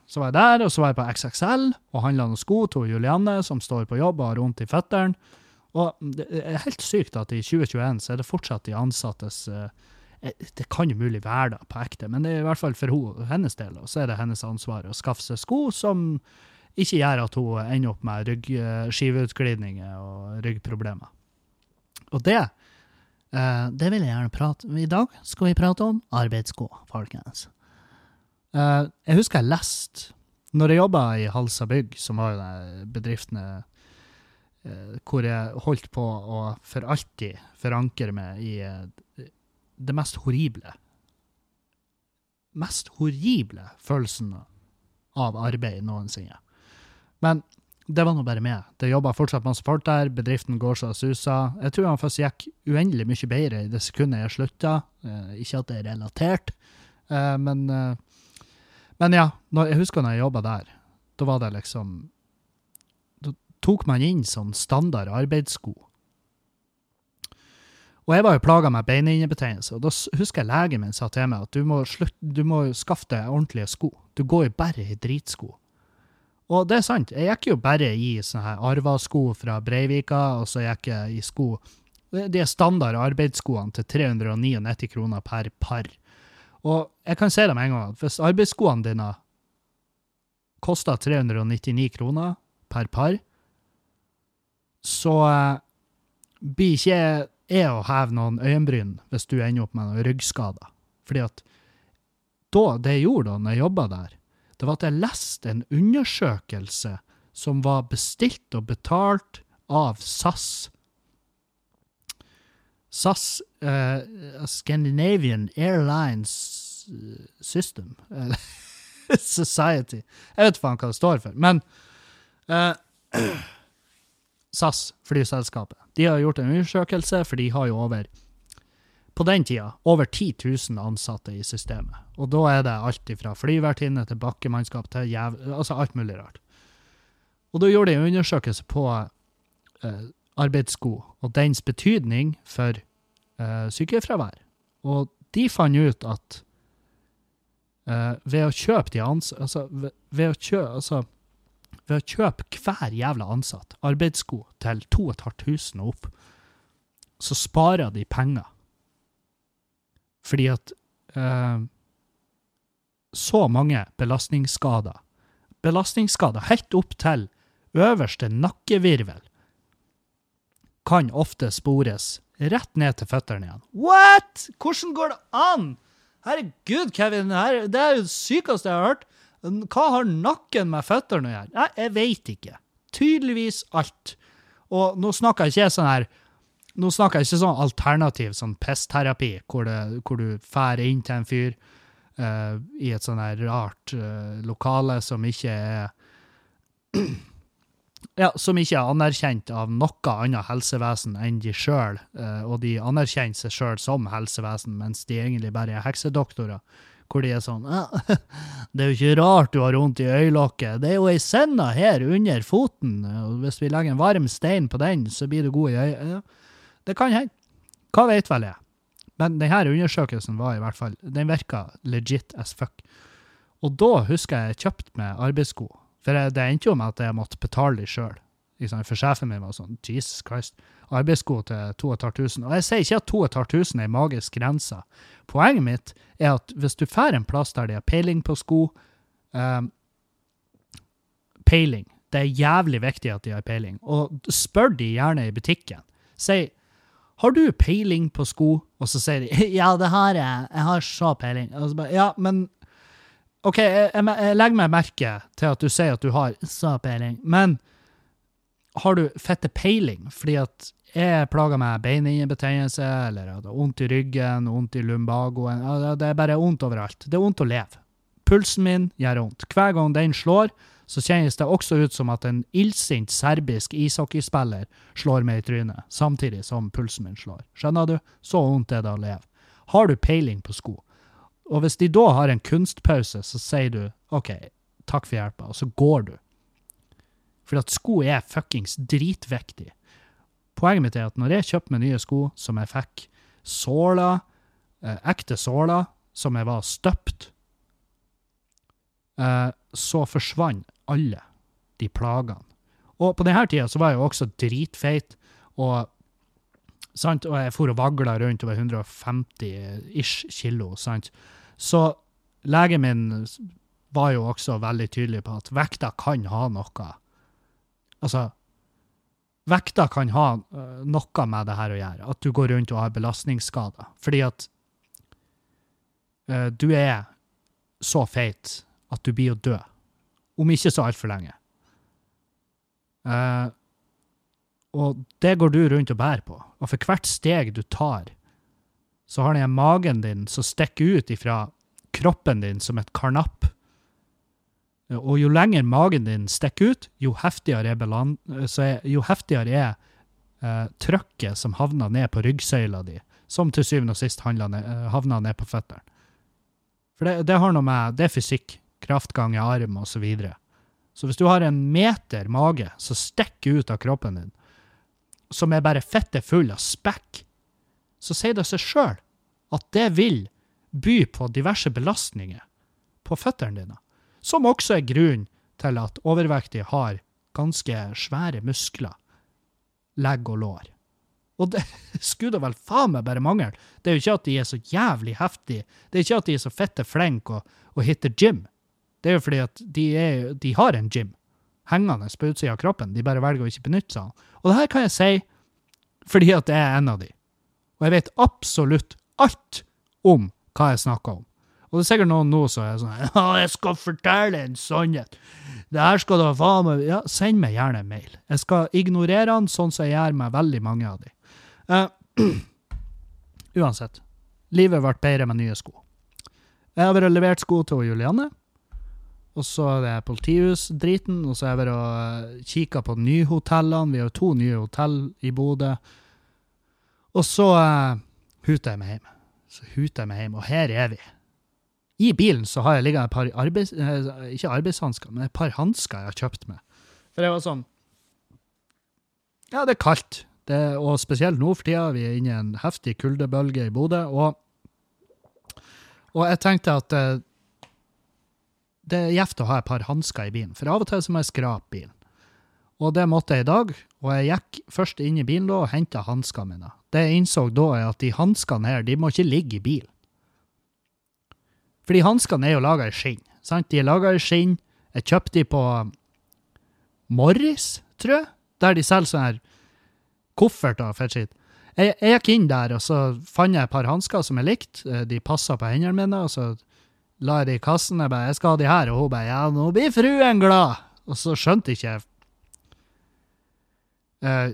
Så var jeg der, og så var jeg på XXL og handla noen sko til Julianne, som står på jobb og har vondt i føttene. Og det er helt sykt at i 2021 så er det fortsatt de ansattes eh, Det kan jo mulig være da, på ekte, men det er i hvert fall for hennes del. Og så er det hennes ansvar å skaffe seg sko som ikke gjør at hun ender opp med ryggskiveutglidninger og ryggproblemer. Og det eh, det vil jeg gjerne prate om. I dag skal vi prate om arbeidssko, folkens. Eh, jeg husker jeg leste Når jeg jobba i Halsa Bygg, som var jo de bedriftene uh, hvor jeg holdt på å for alltid forankre meg i uh, det mest horrible Mest horrible følelsen av arbeid noensinne. Men det var nå bare meg. Det jobba fortsatt masse folk der, bedriften går så susa. Jeg tror han først gikk uendelig mye bedre i det sekundet jeg slutta. Ikke at det er relatert, men, men ja. Når, jeg husker når jeg jobba der. Da var det liksom Da tok man inn sånn standard arbeidssko. Og jeg var jo plaga med beinhinnebetennelse, og da husker jeg legen min sa til meg at du må, slutt, du må skaffe deg ordentlige sko. Du går jo bare i dritsko. Og det er sant, jeg gikk jo bare i sånne her Arva-sko fra Breivika, og så gikk jeg i sko De er standard arbeidsskoene til 399 kroner per par. Og jeg kan si det med en gang hvis arbeidsskoene dine koster 399 kroner per par, så eh, blir ikke jeg å heve noen øyenbryn hvis du ender opp med noen ryggskader. Fordi at da, det jeg gjorde da når jeg jobba der, det var at jeg leste en undersøkelse som var bestilt og betalt av SAS. SAS, uh, Scandinavian Airlines System. Society. Jeg vet faen hva det står for. Men uh, SAS, flyselskapet, de har gjort en undersøkelse, for de har jo over på den tida over 10 000 ansatte i systemet. Og da er det alt fra flyvertinne til bakkemannskap til jæv... Altså alt mulig rart. Og da gjorde de en undersøkelse på uh, arbeidssko og dens betydning for uh, sykefravær. Og de fant ut at uh, ved å kjøpe de ans... altså, ved, ved, å kjø, altså, ved å kjøpe hver jævla ansatt arbeidssko til 2500 og opp, så sparer de penger fordi at uh, så mange belastningsskader Belastningsskader helt opp til øverste nakkevirvel kan ofte spores rett ned til føttene igjen. What?! Hvordan går det an?! Herregud, Kevin, her, det er jo det sykeste jeg har hørt. Hva har nakken med føttene å gjøre? Nei, jeg veit ikke. Tydeligvis alt. Og nå snakker jeg ikke sånn her nå snakker jeg ikke sånn alternativ sånn pestterapi, hvor, hvor du drar inn til en fyr uh, i et sånn her rart uh, lokale som ikke er ja, som ikke er anerkjent av noe annet helsevesen enn de sjøl, uh, og de anerkjenner seg sjøl som helsevesen, mens de egentlig bare er heksedoktorer. Hvor de er sånn Det er jo ikke rart du har vondt i øyelokket. Det er jo ei senda her under foten, og hvis vi legger en varm stein på den, så blir du god i øyet. Det kan hende. Hva vet vel jeg? Men denne undersøkelsen var i hvert fall, den virka legit as fuck. Og da husker jeg jeg kjøpte meg arbeidssko. For det endte jo med at jeg måtte betale dem sjøl. For sjefen min var sånn Jesus Christ. Arbeidssko til 2500. Og jeg sier ikke at 2500 er en magisk grense. Poenget mitt er at hvis du drar en plass der de har peiling på sko um, Peiling. Det er jævlig viktig at de har peiling. Og spør de gjerne i butikken. Si har du peiling på sko? Og så sier de ja, det har jeg, jeg har så peiling. Og så Bare, ja, men OK, jeg, jeg, jeg, legger meg merke til at du sier at du har så peiling, men har du fette peiling? Fordi at jeg plager med beinhinnebetennelse, eller jeg har vondt i ryggen, vondt i lumbagoen Det er bare vondt overalt. Det er vondt å leve. Pulsen min gjør vondt. Hver gang den slår, så kjennes det også ut som at en illsint serbisk ishockeyspiller slår meg i trynet, samtidig som pulsen min slår. Skjønner du? Så vondt er det å leve. Har du peiling på sko? Og hvis de da har en kunstpause, så sier du OK, takk for hjelpa, og så går du. For at sko er fuckings dritviktig. Poenget mitt er at når jeg kjøper meg nye sko som jeg fikk såler, eh, ekte såler, som jeg var støpt, eh, så forsvant alle de plagene. Og på denne tida så var jeg jo også dritfeit, og, sant, og jeg for og vagla rundt over 150-ish kilo. sant? Så legen min var jo også veldig tydelig på at vekta kan ha noe Altså, vekta kan ha øh, noe med det her å gjøre. At du går rundt og har belastningsskader. Fordi at uh, du er så feit at du blir å dø. Om ikke så altfor lenge. Eh, og det går du rundt og bærer på. Og for hvert steg du tar, så har den magen din som stikker ut ifra kroppen din som et karnapp. Og jo lenger magen din stikker ut, jo heftigere er, beland, er, jo heftigere er eh, trykket som havner ned på ryggsøyla di, som til syvende og sist ned, eh, havner ned på føttene. For det, det har noe med Det er fysikk. Kraftgang i arm, og så videre. Så hvis du har en meter mage som stikker ut av kroppen din, som er bare fette full av spekk, så sier det seg sjøl at det vil by på diverse belastninger på føttene dine. Som også er grunnen til at overvektige har ganske svære muskler, legg og lår. Og det skulle da vel faen meg bare mangle. Det er jo ikke at de er så jævlig heftige. Det er ikke at de er så fette flinke og, og hitter gym. Det er jo fordi at de, er, de har en gym hengende på utsida av kroppen. De bare velger å ikke benytte seg av Og det her kan jeg si fordi at jeg er en av de. Og jeg vet absolutt alt om hva jeg snakker om. Og det er sikkert noen nå som er sånn Ja, jeg skal fortelle en sannhet. Det her skal da faen meg Ja, send meg gjerne en mail. Jeg skal ignorere han sånn som jeg gjør med veldig mange av de. Uh, uansett. Livet ble bedre med nye sko. Jeg har levert sko til Julianne. Og så er det politihusdriten, og så er vi og kikka på nyhotellene. Vi har to nye hotell i Bodø. Og så uh, huter jeg meg hjem. Så huter jeg meg hjem, og her er vi. I bilen så har jeg liggende et par arbeids... Uh, ikke arbeidshansker, men et par hansker jeg har kjøpt meg. For det var sånn Ja, det er kaldt. Det, og spesielt nå for tida. Vi er inne i en heftig kuldebølge i Bodø. Og, og jeg tenkte at uh, det er gjevt å ha et par hansker i bilen, for av og til så må jeg skrape bilen. Og det måtte jeg i dag, og jeg gikk først inn i bilen da og henta hanskene mine. Det jeg innså da, er at de hanskene her, de må ikke ligge i bilen. Fordi hanskene er jo laga i skinn. sant? De er laga i skinn. Jeg kjøpte de på Morris, tror jeg, der de selger sånne her kofferter og fettskitt. Jeg, jeg gikk inn der, og så fant jeg et par hansker som jeg likte. De passa på hendene mine. og så la jeg det i kassen. Jeg bare 'Jeg skal ha de her.' Og hun bare 'Ja, nå blir fruen glad'. Og så skjønte ikke jeg eh,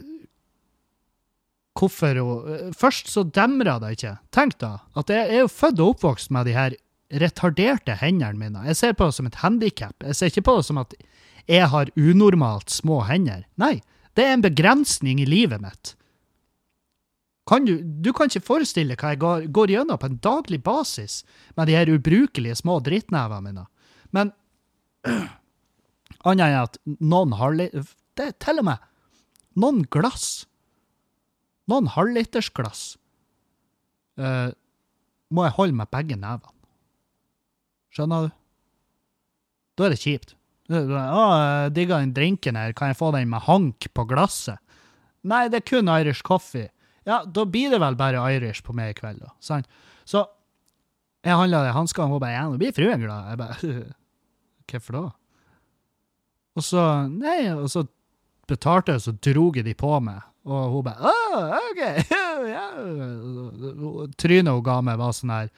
hvorfor hun eh, Først så demra det ikke. Tenk da, at jeg er jo født og oppvokst med de her retarderte hendene mine. Jeg ser på det som et handikap. Jeg ser ikke på det som at jeg har unormalt små hender. Nei, det er en begrensning i livet mitt. Kan du, du, kan ikke forestille hva jeg går, går, gjennom på en daglig basis med de her ubrukelige små drittnevene mine. Men annet enn at noen har Det er til og med noen glass, noen halvlitersglass, uh, må jeg holde med begge nevene. Skjønner du? Da er det kjipt. Å, jeg digga den drinken her, kan jeg få den med hank på glasset? Nei, det er kun Irish coffee. Ja, da blir det vel bare Irish på meg i kveld, da. Sant? Så jeg handla de hanskene, og hun bare 'Ja, nå blir fruen glad'. Jeg bare 'Hvorfor da?' Og så Nei, og så betalte jeg, så drog jeg de på meg. Og hun bare 'Å, OK'. ja. Trynet hun ga meg, var sånn her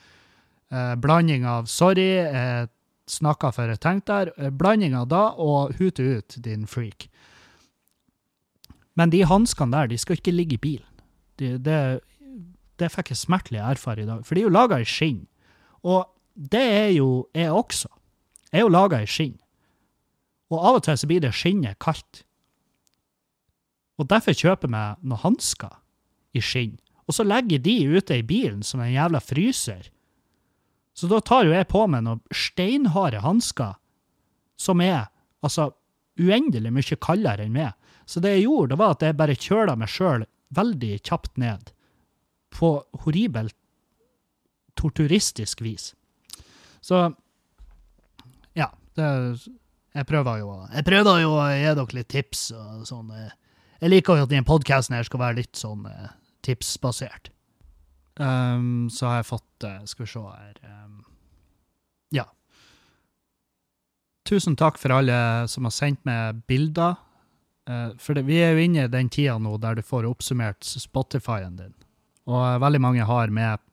eh, blanding av 'sorry', eh, snakka før jeg tenkte der. Eh, blanding av da og 'hute ut, din freak'. Men de hanskene der, de skal ikke ligge i bilen. Det, det, fikk jeg smertelig erfare i dag. For de er jo laga i skinn. Og det er jo jeg også. Jeg er jo laga i skinn. Og av og til så blir det skinnet kaldt. Og derfor kjøper jeg meg noen hansker i skinn. Og så legger de ute i bilen som en jævla fryser. Så da tar jo jeg på meg noen steinharde hansker som er altså uendelig mye kaldere enn meg. Så det jeg gjorde, det var at jeg bare kjøla meg sjøl veldig kjapt ned. På horribelt torturistisk vis. Så ja. Det, jeg prøver jo å- Jeg prøver jo å gi dere litt tips og sånn. eh. Jeg liker jo at denne podkasten her skal være litt sånn eh, tipsbasert. Um, så har jeg fått eh, Skal vi se her um, Ja. Tusen takk for alle som har sendt meg bilder. Eh, for det, vi er jo inne i den tida nå der du får oppsummert Spotify-en din. Og eh, veldig mange har med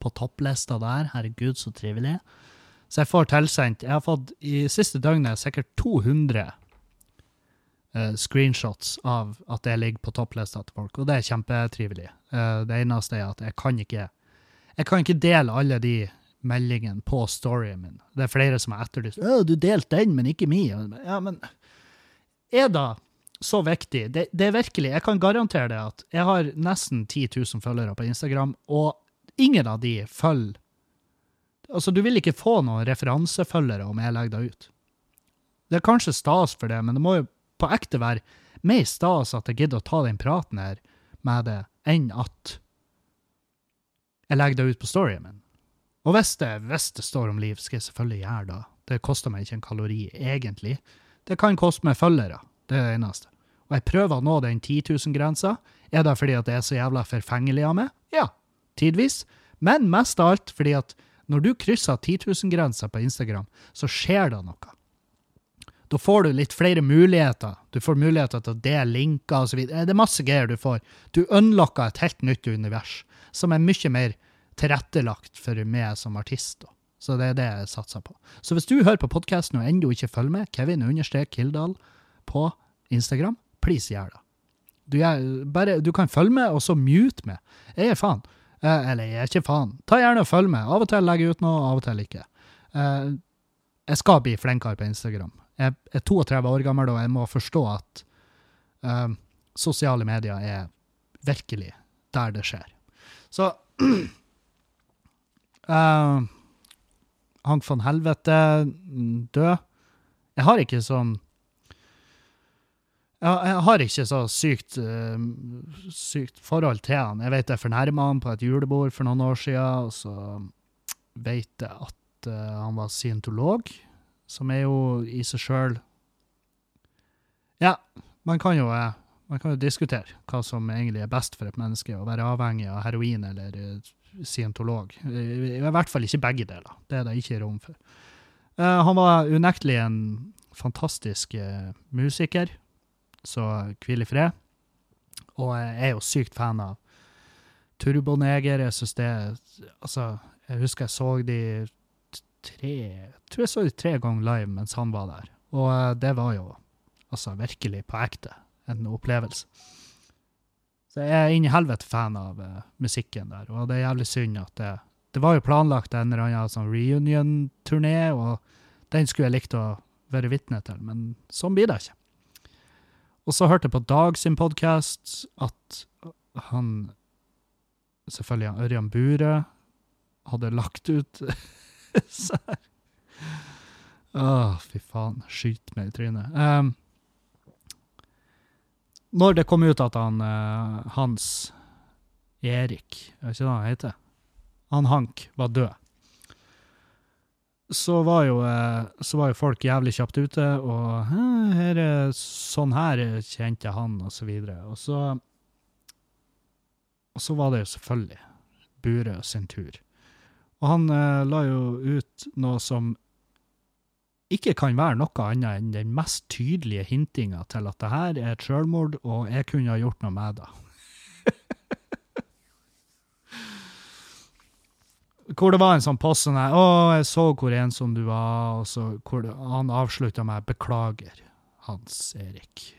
på topplista der. Herregud, så trivelig. Så jeg får tilsendt Jeg har fått i siste døgnet sikkert 200 uh, screenshots av at jeg ligger på topplista til folk, og det er kjempetrivelig. Uh, det eneste er at jeg kan ikke Jeg kan ikke dele alle de meldingene på storyen min. Det er flere som har etterlyst «Å, du delte den, men ikke min. Ja, men er det så viktig? Det, det er virkelig Jeg kan garantere det at jeg har nesten 10 000 følgere på Instagram, og ingen av de følger Altså, du vil ikke få noen referansefølgere om jeg legger det ut. Det er kanskje stas for det, men det må jo på ekte være mer stas at jeg gidder å ta den praten her med det, enn at jeg legger det ut på storyen min. Og hvis det, hvis det står om liv, skal jeg selvfølgelig gjøre det. Det koster meg ikke en kalori, egentlig. Det kan koste meg følgere, det er det eneste. Jeg prøver å nå den 10 000-grensa. Er det fordi at det er så jævla forfengelig av meg? Ja, tidvis. Men mest av alt fordi at når du krysser 10 000-grensa på Instagram, så skjer det noe. Da får du litt flere muligheter. Du får muligheter til å dele linker osv. Det er masse greier du får. Du unlocker et helt nytt univers, som er mye mer tilrettelagt for meg som artist. Så det er det jeg satser på. Så hvis du hører på podkasten og ennå ikke følger med, Kevin understrek Kildahl på Instagram, please gjør det. Du, bare, du kan følge med, og så mute meg. Jeg er faen. Eh, eller jeg er ikke faen. Ta gjerne og følg med. Av og til legger jeg ut noe, av og til ikke. Eh, jeg skal bli flinkere på Instagram. Jeg er 32 år gammel, og jeg må forstå at eh, sosiale medier er virkelig der det skjer. Så eh, Hank von Helvete mm, død. Jeg har ikke sånn jeg, har ikke så sykt, eh, sykt forhold til han. Jeg vet jeg fornærma han på et julebord for noen år siden, og så vet jeg at eh, han var scientolog, som er jo i seg sjøl Ja, man kan jo eh, man kan jo diskutere hva som egentlig er best for et menneske, å være avhengig av heroin eller scientolog. I hvert fall ikke begge deler. Det er det ikke rom for. Han var unektelig en fantastisk musiker, så hvil i fred. Og jeg er jo sykt fan av Turboneger. Jeg syns det Altså, jeg husker jeg så de tre Jeg tror jeg så de tre ganger live mens han var der. Og eh, det var jo altså virkelig på ekte en opplevelse. Så jeg er inn helvete fan av uh, musikken der, og det er jævlig synd at det Det var jo planlagt en eller annen sånn reunion-turné, og den skulle jeg likt å være vitne til, men sånn blir det ikke. Og så hørte jeg på Dag sin podkast at han Selvfølgelig han Ørjan Bure hadde lagt ut så her. Åh, fy faen. Skyt meg i trynet. Um, når det kom ut at han uh, Hans Erik, er ikke det han heter? Han Hank var død. Så var jo, eh, så var jo folk jævlig kjapt ute, og her er sånn her kjente jeg han, og så videre. Og så, og så var det jo selvfølgelig Burøe sin tur. Og han eh, la jo ut noe som ikke kan være noe annet enn den mest tydelige hintinga til at det her er et sjølmord, og jeg kunne ha gjort noe med det. Hvor det var en sånn post sånn her, 'Å, jeg så hvor ensom du var', og så hvor det, han avslutta med 'Beklager, Hans Erik'.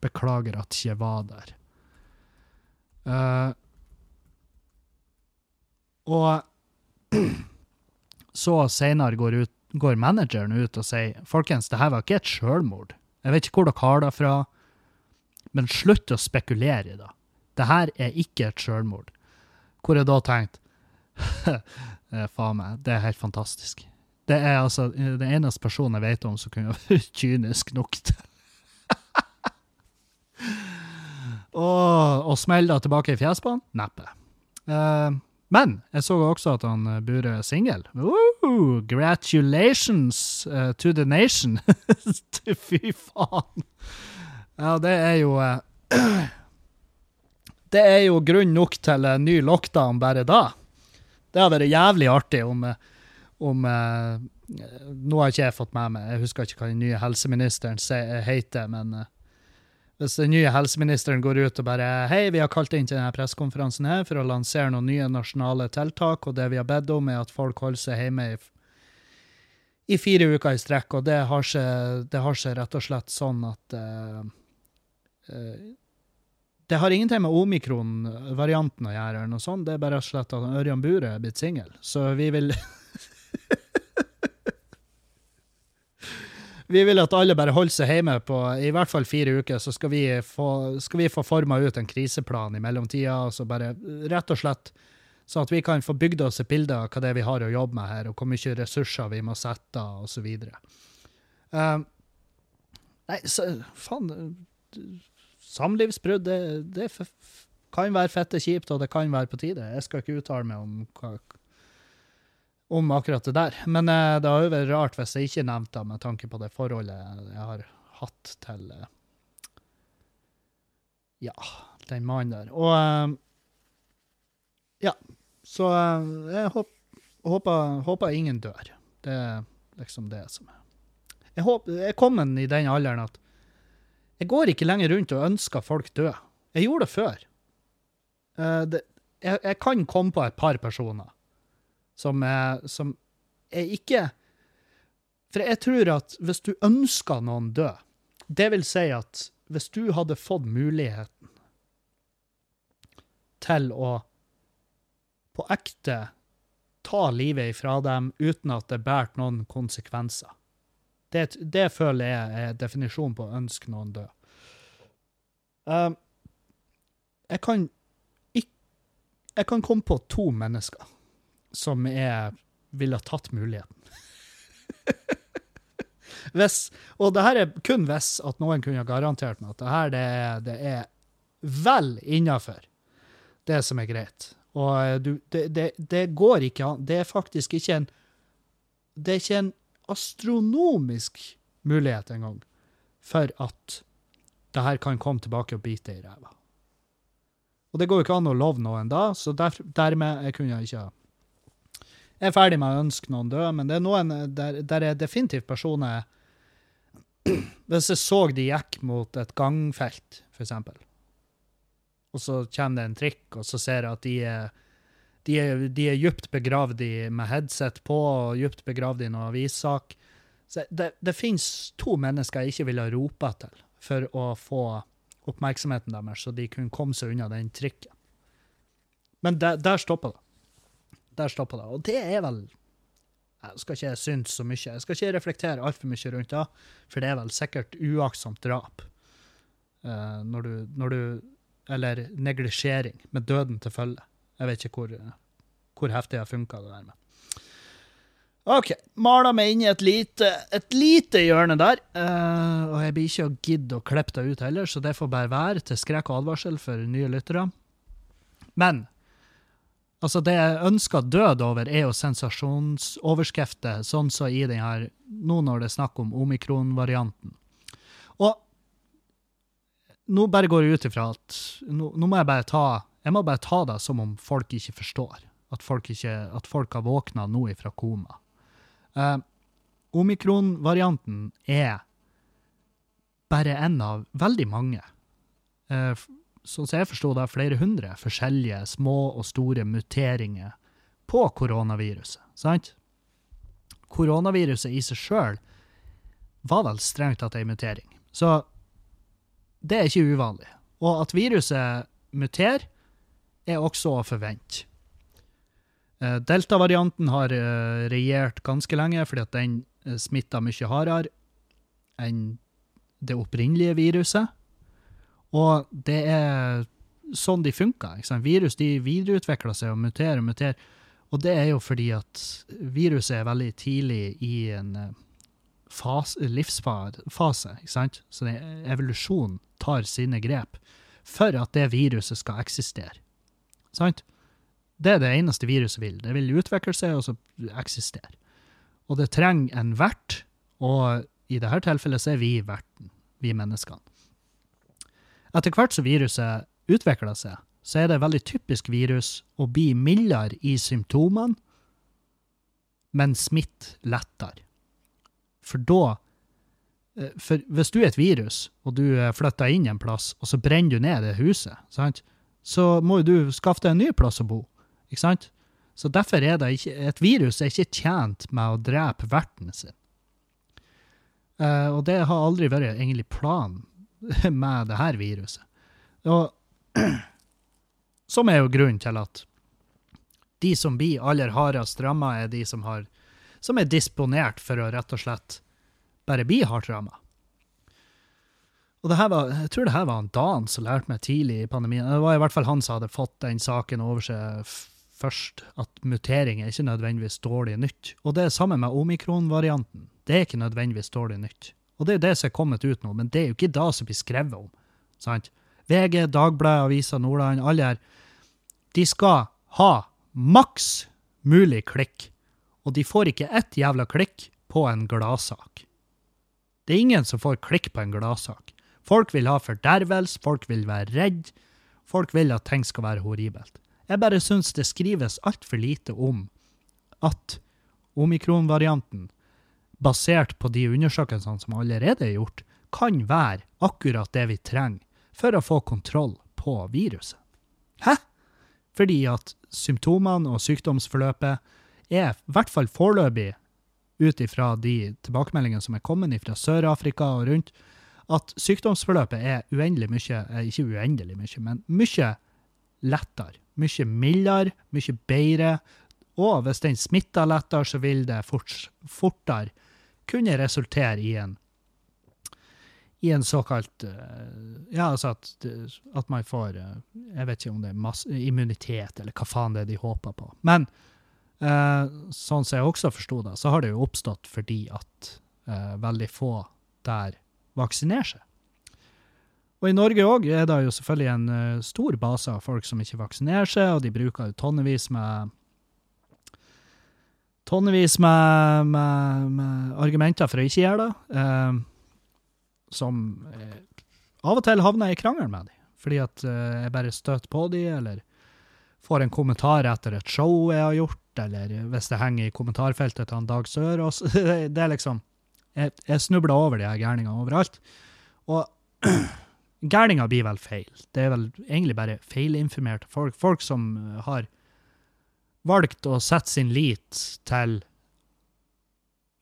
Beklager at jeg var der. Uh, og så senere går, går manageren ut og sier 'Folkens, det her var ikke et sjølmord'. Jeg vet ikke hvor dere har det fra, men slutt å spekulere i det. Det her er ikke et sjølmord. Hvor jeg da tenkte Faen meg, det er helt fantastisk. Det er altså den eneste personen jeg vet om som kunne vært kynisk nok til Og, og det tilbake i fjeset på han? Neppe. Uh, Men jeg så også at han eh, Bure er singel. Gratulations uh, to the nation! Fy faen! Ja, det er jo eh, Det er jo grunn nok til ny lockdown bare da. Det hadde vært jævlig artig om, om eh, Nå har ikke jeg fått med meg, jeg husker ikke hva den nye helseministeren heter, men eh, hvis den nye helseministeren går ut og bare Hei, vi har kalt inn til denne pressekonferansen her for å lansere noen nye nasjonale tiltak, og det vi har bedt om, er at folk holder seg hjemme i, i fire uker i strekk, og det har seg, rett og slett sånn at uh, Det har ingenting med omikron-varianten å gjøre, eller noe sånt, det er bare slett at Ørjan Bure er blitt singel. Så vi vil Vi vil at alle bare holder seg hjemme på i hvert fall fire uker, så skal vi få, skal få forma ut en kriseplan i mellomtida. så bare Rett og slett så at vi kan få bygd oss et bilde av hva det er vi har å jobbe med her, og hvor mye ressurser vi må sette av, osv. Uh, nei, så, faen Samlivsbrudd, det, det kan være fette kjipt, og det kan være på tide. Jeg skal ikke uttale meg om om akkurat det der. Men eh, det har jo vært rart hvis jeg ikke nevnte det, med tanke på det forholdet jeg har hatt til eh, Ja, den mannen der. Og eh, Ja, så eh, jeg håp, håper, håper ingen dør. Det er liksom det som er Jeg, håper, jeg kom i den alderen at jeg går ikke lenger rundt og ønsker folk død. Jeg gjorde det før. Eh, det, jeg, jeg kan komme på et par personer som er, som er ikke For jeg tror at hvis du ønsker noen død, det vil si at hvis du hadde fått muligheten til å på ekte ta livet ifra dem uten at det bært noen konsekvenser. Det, det føler jeg er definisjonen på å ønske noen død. Um, jeg kan ikk- Jeg kan komme på to mennesker som jeg ville ha tatt muligheten. hvis, og det her er kun hvis at noen kunne garantert meg at det her det det er vel innafor det som er greit. Og eh, du, det, det, det går ikke an. Det er faktisk ikke en Det er ikke en astronomisk mulighet en gang for at det her kan komme tilbake og bite i ræva. Og det går jo ikke an å love noen da, så der, dermed jeg kunne jeg ikke jeg er ferdig med å ønske noen død, men det er noen der, der er definitivt personer Hvis jeg så de gikk mot et gangfelt, for eksempel, og så kommer det en trikk, og så ser jeg at de er de er, de er djupt begravd i, med headset på og djupt begravd i noen avissak. Det, det finnes to mennesker jeg ikke ville ropa til for å få oppmerksomheten deres, så de kunne komme seg unna den trikken. Men der, der stopper det. Der stopper det. Og det er vel Jeg skal ikke synes så mye. Jeg skal ikke reflektere altfor mye rundt det, for det er vel sikkert uaktsomt drap. Eh, når, du, når du Eller neglisjering, med døden til følge. Jeg vet ikke hvor, hvor heftig jeg funka, det der med. OK. Mala meg inn i et lite, et lite hjørne der. Uh, og jeg blir ikke å gidde å klippe det ut heller, så det får bare være til skrekk og advarsel for nye lyttere. Men altså, det jeg ønsker død over, er jo sensasjonsoverskrifter, sånn som i den her Nå når det er snakk om omikron-varianten. Og nå bare går jeg ut ifra at nå, nå må jeg bare ta jeg må bare ta det som om folk ikke forstår. At folk, ikke, at folk har våkna nå ifra koma. Eh, Omikron-varianten er bare en av veldig mange. Eh, sånn som jeg forsto det, flere hundre forskjellige små og store muteringer på koronaviruset. Sant? Koronaviruset i seg sjøl var vel strengt tatt ei mutering. Så det er ikke uvanlig. Og at viruset muterer, er også å forvente. Eh, Delta-varianten har eh, regjert ganske lenge, fordi at den smitta smitter mye hardere enn det opprinnelige viruset. Og det er sånn de funker. Virus de videreutvikler seg og muterer og muterer. Og det er jo fordi at viruset er veldig tidlig i en eh, fase, livsfase. Ikke sant? Så evolusjonen tar sine grep for at det viruset skal eksistere. Sant? Det er det eneste viruset vil. Det vil utvikle seg og så eksistere. Og det trenger en vert, og i dette tilfellet så er vi verten, vi menneskene. Etter hvert som viruset utvikler seg, så er det veldig typisk virus å bli mildere i symptomene, men smitte lettere. For da eh, For hvis du er et virus, og du eh, flytter inn en plass, og så brenner du ned det huset, sant? Så må jo du skaffe deg en ny plass å bo. Ikke sant? Så derfor er det ikke Et virus er ikke tjent med å drepe verten sin. Uh, og det har aldri vært egentlig planen med det her viruset. Og som er jo grunnen til at de som blir aller hardest ramma, er de som, har, som er disponert for å rett og slett bare bli hardt ramma. Og det her var, jeg tror det her var en Dan som lærte meg tidlig i pandemien. Det var i hvert fall han som hadde fått den saken over seg først, at mutering er ikke nødvendigvis dårlig nytt. Og det er samme med omikron-varianten. Det er ikke nødvendigvis dårlig nytt. Og det er jo det som er kommet ut nå, men det er jo ikke det som blir skrevet om. sant? VG, Dagbladet, Avisa Nordland, alle her, de skal ha maks mulig klikk. Og de får ikke ett jævla klikk på en gladsak. Det er ingen som får klikk på en gladsak. Folk vil ha fordervelse, folk vil være redd, folk vil at ting skal være horribelt. Jeg bare syns det skrives altfor lite om at omikron-varianten, basert på de undersøkelsene som allerede er gjort, kan være akkurat det vi trenger for å få kontroll på viruset. Hæ? Fordi at symptomene og sykdomsforløpet er, i hvert fall foreløpig, ut ifra de tilbakemeldingene som er kommet fra Sør-Afrika og rundt, at sykdomsforløpet er uendelig mye eh, Ikke uendelig mye, men mye lettere. Mye mildere, mye bedre. Og hvis den smitter lettere, så vil det fort, fortere kunne resultere i en i en såkalt eh, Ja, altså at, at man får eh, Jeg vet ikke om det er masse, immunitet, eller hva faen det er de håper på. Men eh, sånn som jeg også forsto det, så har det jo oppstått fordi at eh, veldig få der vaksinerer seg. Og i Norge òg er det jo selvfølgelig en uh, stor base av folk som ikke vaksinerer seg, og de bruker jo tonnevis med Tonnevis med, med, med, argumenter for å ikke gjøre det, eh, som eh, av og til havner jeg i krangel med dem. Fordi at jeg bare støter på dem, eller får en kommentar etter et show jeg har gjort, eller hvis det henger i kommentarfeltet til han Dag Sørås. det er liksom Jeg, jeg snubla over de her gærningene overalt. Og gærninger blir vel feil. Det er vel egentlig bare feilinformerte folk. Folk som eh, har valgt å sette sin lit til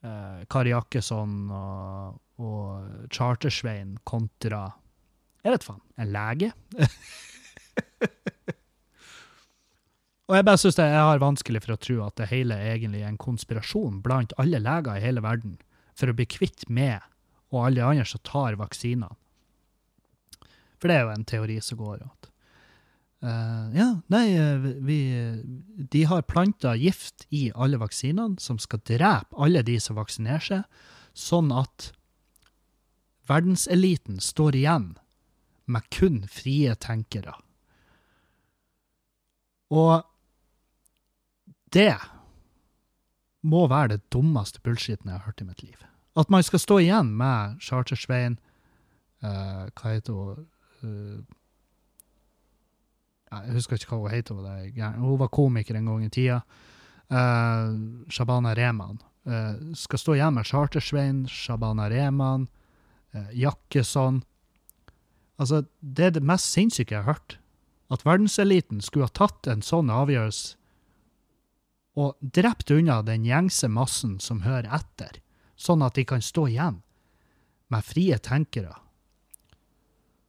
eh, Kari Jakkesson og, og Chartersveien kontra Jeg vet faen, en lege? og jeg bare synes det, har vanskelig for å tro at det hele egentlig er en konspirasjon blant alle leger i hele verden for å bli kvitt meg og alle andre som tar vaksinene. For det er jo en teori som går at uh, Ja, nei, eh, vi De har planta gift i alle vaksinene som skal drepe alle de som vaksinerer seg, sånn at verdenseliten står igjen med kun frie tenkere. Og det må være det dummeste bullshiten jeg har hørt i mitt liv. At man skal stå igjen med Charter-Svein uh, Hva heter hun? Uh, jeg husker ikke hva hun heter. Hun var komiker en gang i tida. Uh, Shabana Rehman. Skal stå igjen med Charter-Svein, Shabana Rehman, Jakkesson Altså, det er det mest sinnssyke jeg har hørt. At verdenseliten skulle ha tatt en sånn avgjørelse og drept unna den gjengse massen som hører etter, sånn at de kan stå igjen med frie tenkere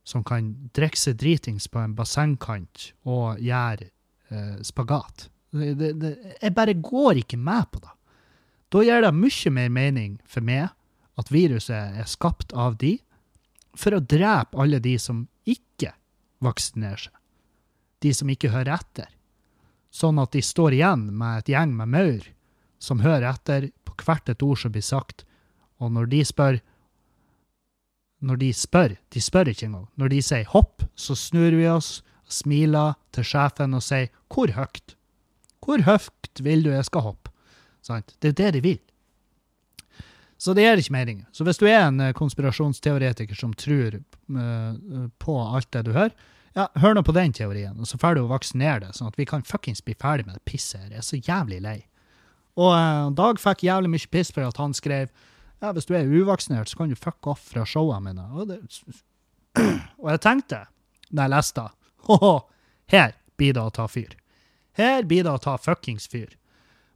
som kan drikke seg dritings på en bassengkant og gjøre eh, spagat. Det, det, jeg bare går ikke med på det. Da gir det mye mer mening for meg at viruset er skapt av de, for å drepe alle de som ikke vaksinerer seg. De som ikke hører etter. Sånn at de står igjen med et gjeng med maur som hører etter på hvert et ord som blir sagt, og når de spør når de spør, de spør ikke engang, når de sier hopp, så snur vi oss, smiler til sjefen og sier hvor høyt? Hvor høyt vil du jeg skal hoppe? Sant? Det er det de vil. Så det gir ikke mening. Så hvis du er en eh, konspirasjonsteoretiker som tror eh, på alt det du hører, ja, hør nå på den teorien, og så får du å vaksinere det, sånn at vi kan fuckings bli ferdig med det pisset her. Jeg er så jævlig lei. Og eh, Dag fikk jævlig mye piss for at han skrev ja, hvis du er uvaksinert, så kan du fuck off fra showene mine. Og, det, og jeg tenkte, da jeg leste det, her blir det å ta fyr. Her blir det å ta fuckings fyr.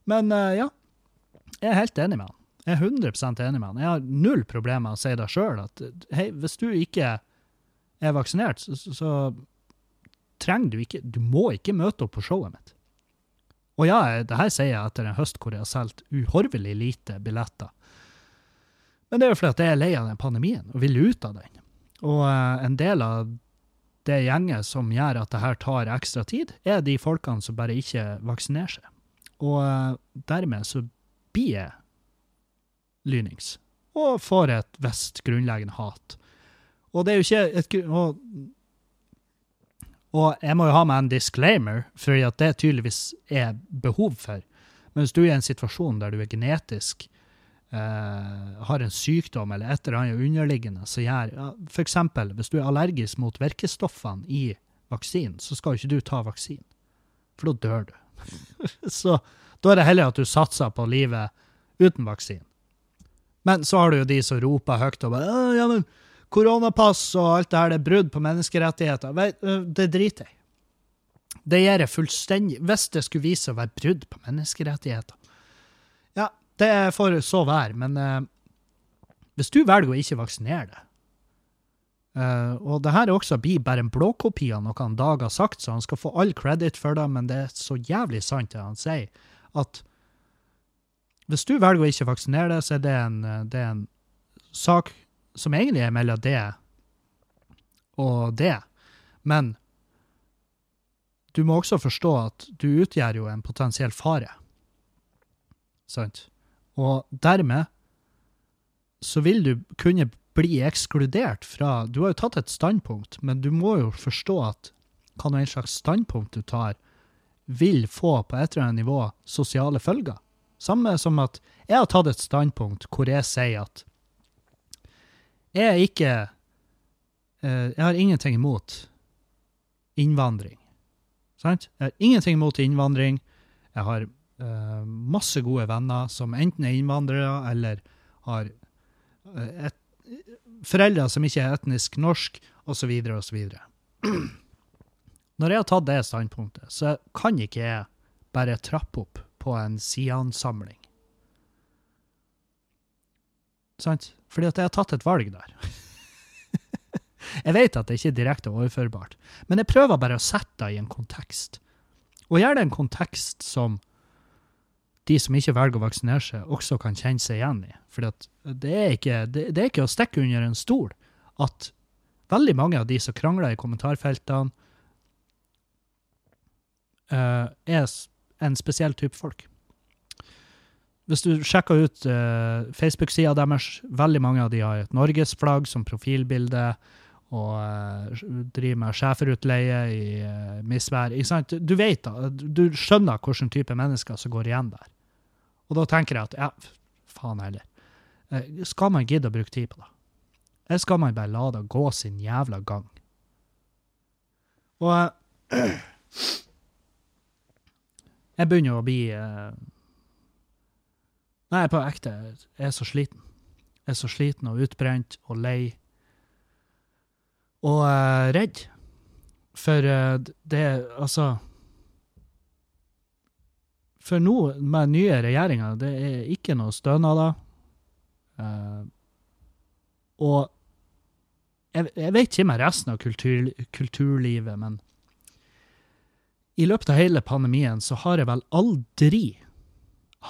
Men eh, ja, jeg er helt enig med han. Jeg er 100% enig med han. Jeg har null problemer med å si det sjøl, hei, hvis du ikke er vaksinert, så, så, trenger du ikke Du må ikke møte opp på showet mitt. Og ja, det her sier jeg etter en høst hvor jeg har solgt uhorvelig lite billetter. Men det er jo fordi at jeg er lei av den pandemien og vil ut av den. Og eh, en del av det gjenget som gjør at det her tar ekstra tid, er de folkene som bare ikke vaksinerer seg. Og eh, dermed så blir jeg lynings. Og får et visst grunnleggende hat. Og det er jo ikke et og, og jeg må jo ha med en disclaimer, fordi at det tydeligvis er behov for. Men hvis du er i en situasjon der du er genetisk eh, har en sykdom eller et eller annet underliggende som gjør ja, eksempel, hvis du er allergisk mot virkestoffene i vaksinen, så skal jo ikke du ta vaksinen. For da dør du. så da er det heller at du satser på livet uten vaksinen. Men så har du jo de som roper høyt og bare ja, men koronapass og alt det her, det er brudd på menneskerettigheter. Det driter jeg. Det gjør jeg fullstendig Hvis det skulle vise å være brudd på menneskerettigheter, ja, det får så være, men uh, hvis du velger å ikke vaksinere deg Uh, Og det her også blir bare en blåkopi av noe han Dag har sagt, så han skal få all credit for det, men det er så jævlig sant det han sier, at hvis du velger å ikke vaksinere deg, så er det en, det er en sak som egentlig er mellom det og det. Men du må også forstå at du utgjør jo en potensiell fare. Sant? Og dermed så vil du kunne bli ekskludert fra Du har jo tatt et standpunkt, men du må jo forstå at hva nå en slags standpunkt du tar, vil få på et eller annet nivå sosiale følger. Samme som at jeg har tatt et standpunkt hvor jeg sier at er ikke eh, Jeg har ingenting imot innvandring. Sant? Jeg har ingenting imot innvandring. Jeg har eh, masse gode venner som enten er innvandrere eller har eh, et, foreldre som ikke er etnisk norsk, osv., osv. Når jeg har tatt det standpunktet, så kan ikke jeg bare trappe opp på en Sian-samling. Sant? Fordi at jeg har tatt et valg der. jeg vet at det ikke er direkte overførbart, men jeg prøver bare å sette det i en kontekst. Og gjør det en kontekst som de som ikke velger å vaksinere seg, også kan kjenne seg igjen i. For det, er ikke, det, er ikke å stikke under en stol at veldig mange av de som krangler i kommentarfeltene, uh, er en spesiell type folk. Hvis du sjekker ut uh, Facebook-sida deres, veldig mange av de har et norgesflagg som profilbilde, og uh, driver med schæferutleie i uh, misvær. Ikke sant? Du vet da, du skjønner hvilken type mennesker som går igjen der. Og da tenker jeg at ja, faen heller. Uh, skal man gidde å bruke tid på det? Eller skal man bare la det gå sin jævla gang? Og jeg begynner å bli Nei, på ekte. Jeg er så sliten. Jeg er så sliten og utbrent og lei. Og uh, redd. For uh, det Altså For nå, med nye regjeringer, det er ikke noe stønader. Uh, og jeg, jeg vet ikke med resten av kultur, kulturlivet, men i løpet av hele pandemien så har jeg vel aldri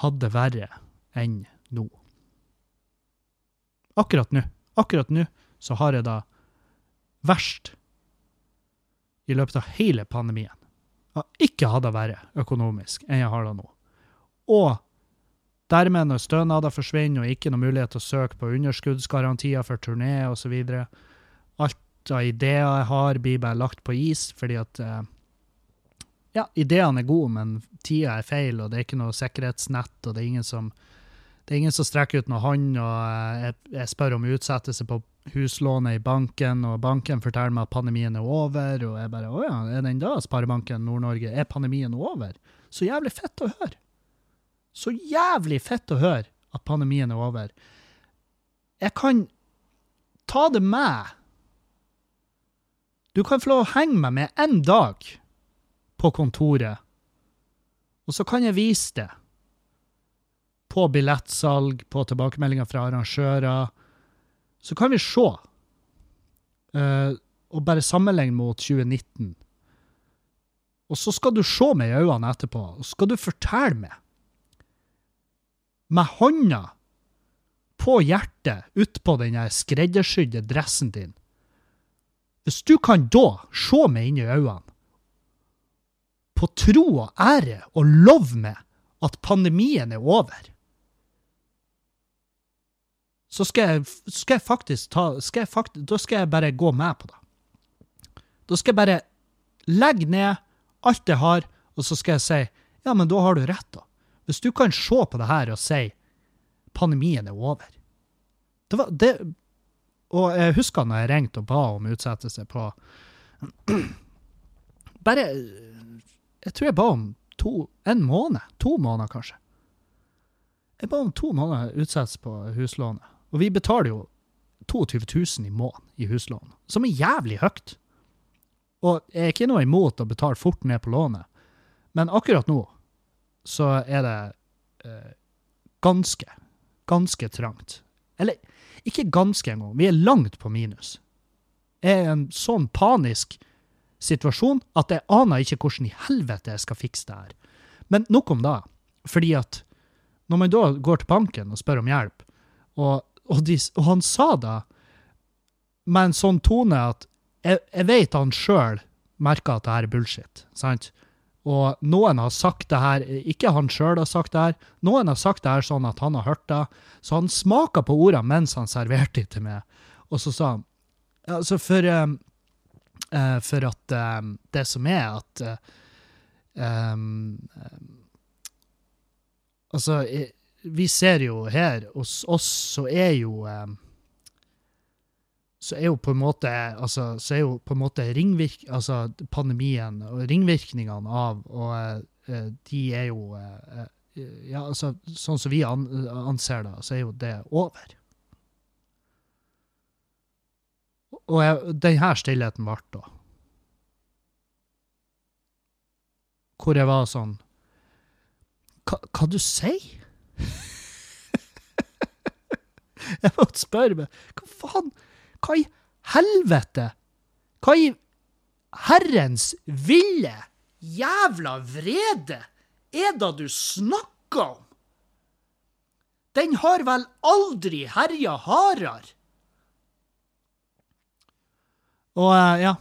hatt det verre enn nå. Akkurat nå. Akkurat nå så har jeg det verst i løpet av hele pandemien. Jeg har ikke hatt det verre økonomisk enn jeg har det nå. Og dermed når stønader forsvinner og ikke noe mulighet til å søke på underskuddsgarantier for turné osv. Alt av ideer jeg har, blir bare lagt på is fordi at eh, ja, ideene er gode, men tida er feil, og det er ikke noe sikkerhetsnett, og det er ingen som det er ingen som strekker ut noen hånd, og eh, jeg, spør om utsettelse på huslånet i banken, og banken forteller meg at pandemien er over, og jeg bare Å ja, er den da, Sparebanken Nord-Norge? Er pandemien over? Så jævlig fett å høre. Så jævlig fett å høre at pandemien er over. Jeg kan ta det med. Du kan få lov å henge meg med en dag på kontoret, og så kan jeg vise det. På billettsalg, på tilbakemeldinger fra arrangører. Så kan vi se, uh, og bare sammenligne mot 2019. Og så skal du se meg i øynene etterpå, og skal du fortelle meg, med hånda på hjertet utpå den der skreddersydde dressen din Hvis du kan da se meg inn i øynene, på tro og ære, og love meg at pandemien er over, så skal jeg, skal jeg faktisk ta skal jeg fakt, Da skal jeg bare gå med på det. Da skal jeg bare legge ned alt jeg har, og så skal jeg si ja, men da har du rett, da. Hvis du kan se på det her og si pandemien er over. Det var det Og jeg husker når jeg ringte og ba om utsettelse på Bare Jeg tror jeg ba om to, en måned. To måneder, kanskje. Jeg ba om to måneder utsettelse på huslånet. Og vi betaler jo 22 000 i måneden i huslån, som er jævlig høyt. Og jeg er ikke noe imot å betale fort ned på lånet, men akkurat nå så er det eh, ganske, ganske trangt. Eller ikke ganske engang, vi er langt på minus. Jeg er i en sånn panisk situasjon at jeg aner ikke hvordan i helvete jeg skal fikse det her. Men nok om det. Fordi at når man da går til banken og spør om hjelp, og, og, de, og han sa det med en sånn tone at jeg, jeg vet han sjøl merker at det her er bullshit, sant? Og noen har sagt det her, ikke han sjøl har sagt det her, noen har sagt det her sånn at han har hørt det, så han smaka på ordene mens han serverte det til meg, og så sa han altså for, uh, for at um, det som er at uh, um, Altså, vi ser jo her, hos oss så er jo så er jo på en måte altså, så er jo på en måte ringvirk, altså pandemien og ringvirkningene av og uh, de er jo uh, ja, altså, Sånn som vi an, anser det, så er jo det over. Og jeg, denne stillheten ble da. Hvor jeg var sånn Hva, hva du sier? jeg måtte spørre meg Hva faen? Hva i helvete? Hva i herrens ville jævla vrede er det du snakker om? Den har vel aldri herja hardere? Og uh, ja.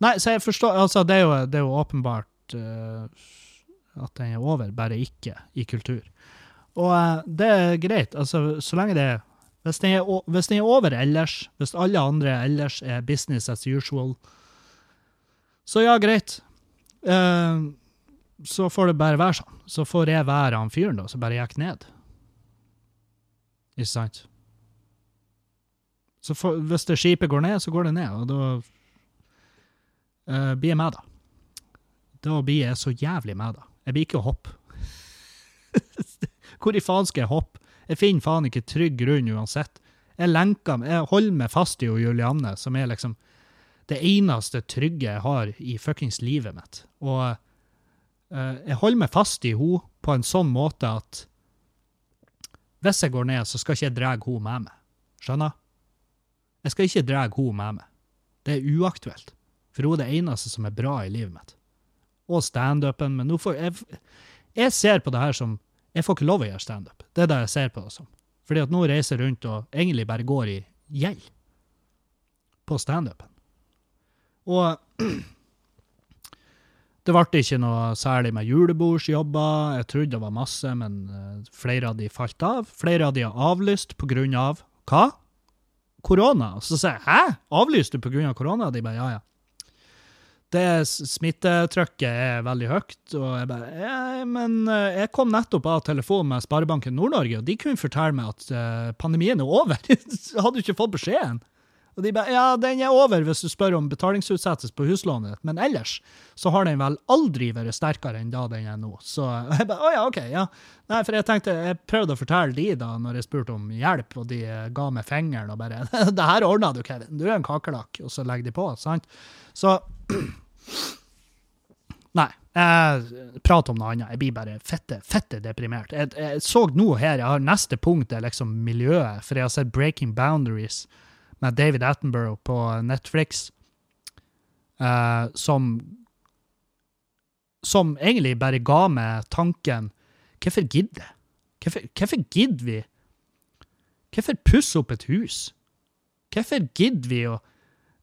Nei, så jeg forstår Altså, det er jo, det er jo åpenbart uh, at den er over, bare ikke i kultur. Og uh, det er greit, altså, så lenge det er hvis den, er, hvis den er over ellers, hvis alle andre ellers er business as usual, så ja, greit. Uh, så får det bare være sånn. Så får jeg være han fyren da, som bare gikk ned. Ikke sant? Så for, hvis det skipet går ned, så går det ned, og da uh, blir jeg med, da. Da blir jeg så jævlig med, da. Jeg blir ikke å hoppe. Hvor i faen skal jeg hoppe? Jeg finner faen ikke trygg grunn uansett. Jeg lenker jeg holder meg fast i Julianne, som er liksom det eneste trygge jeg har i fuckings livet mitt. Og uh, jeg holder meg fast i henne på en sånn måte at hvis jeg går ned, så skal ikke jeg dra henne med meg. Skjønner? Jeg skal ikke dra henne med meg. Det er uaktuelt. For hun er det eneste som er bra i livet mitt. Og standupen, men nå får jeg Jeg ser på det her som jeg får ikke lov å gjøre standup. Det er det jeg ser på det som. Fordi at nå reiser jeg rundt og egentlig bare går i gjeld på standupen. Og det ble ikke noe særlig med julebordsjobber. Jeg trodde det var masse, men eh, flere av de falt av. Flere av de har avlyst på grunn av hva? Korona. Og så sier jeg 'hæ? Avlyste du på grunn av korona?' De bare 'ja, ja'. Det smittetrykket er veldig høyt, og jeg bare ja, Men eh, jeg kom nettopp av telefonen med Sparebanken Nord-Norge, og de kunne fortelle meg at eh, pandemien er over. Jeg hadde jo ikke fått beskjeden. Og de bare Ja, den er over hvis du spør om betalingsutsettelse på huslånet ditt, men ellers så har den vel aldri vært sterkere enn da den er nå. Så jeg bare Å ja, OK, ja. Nei, for jeg tenkte Jeg prøvde å fortelle de da, når jeg spurte om hjelp, og de eh, ga meg fingeren og bare 'Det her ordna du, Kevin. Du er en kakerlakk.' Og så legger de på, sant? Så Nei. Jeg prater om noe annet. Jeg blir bare fette, fette deprimert. Jeg, jeg så nå her, jeg har neste punkt er liksom miljøet, for jeg har sett Breaking Boundaries med David Attenborough på Netflix, uh, som som egentlig bare ga meg tanken Hvorfor gidde? Hvorfor, hvorfor gidder vi? Hvorfor pusse opp et hus? Hvorfor gidder vi å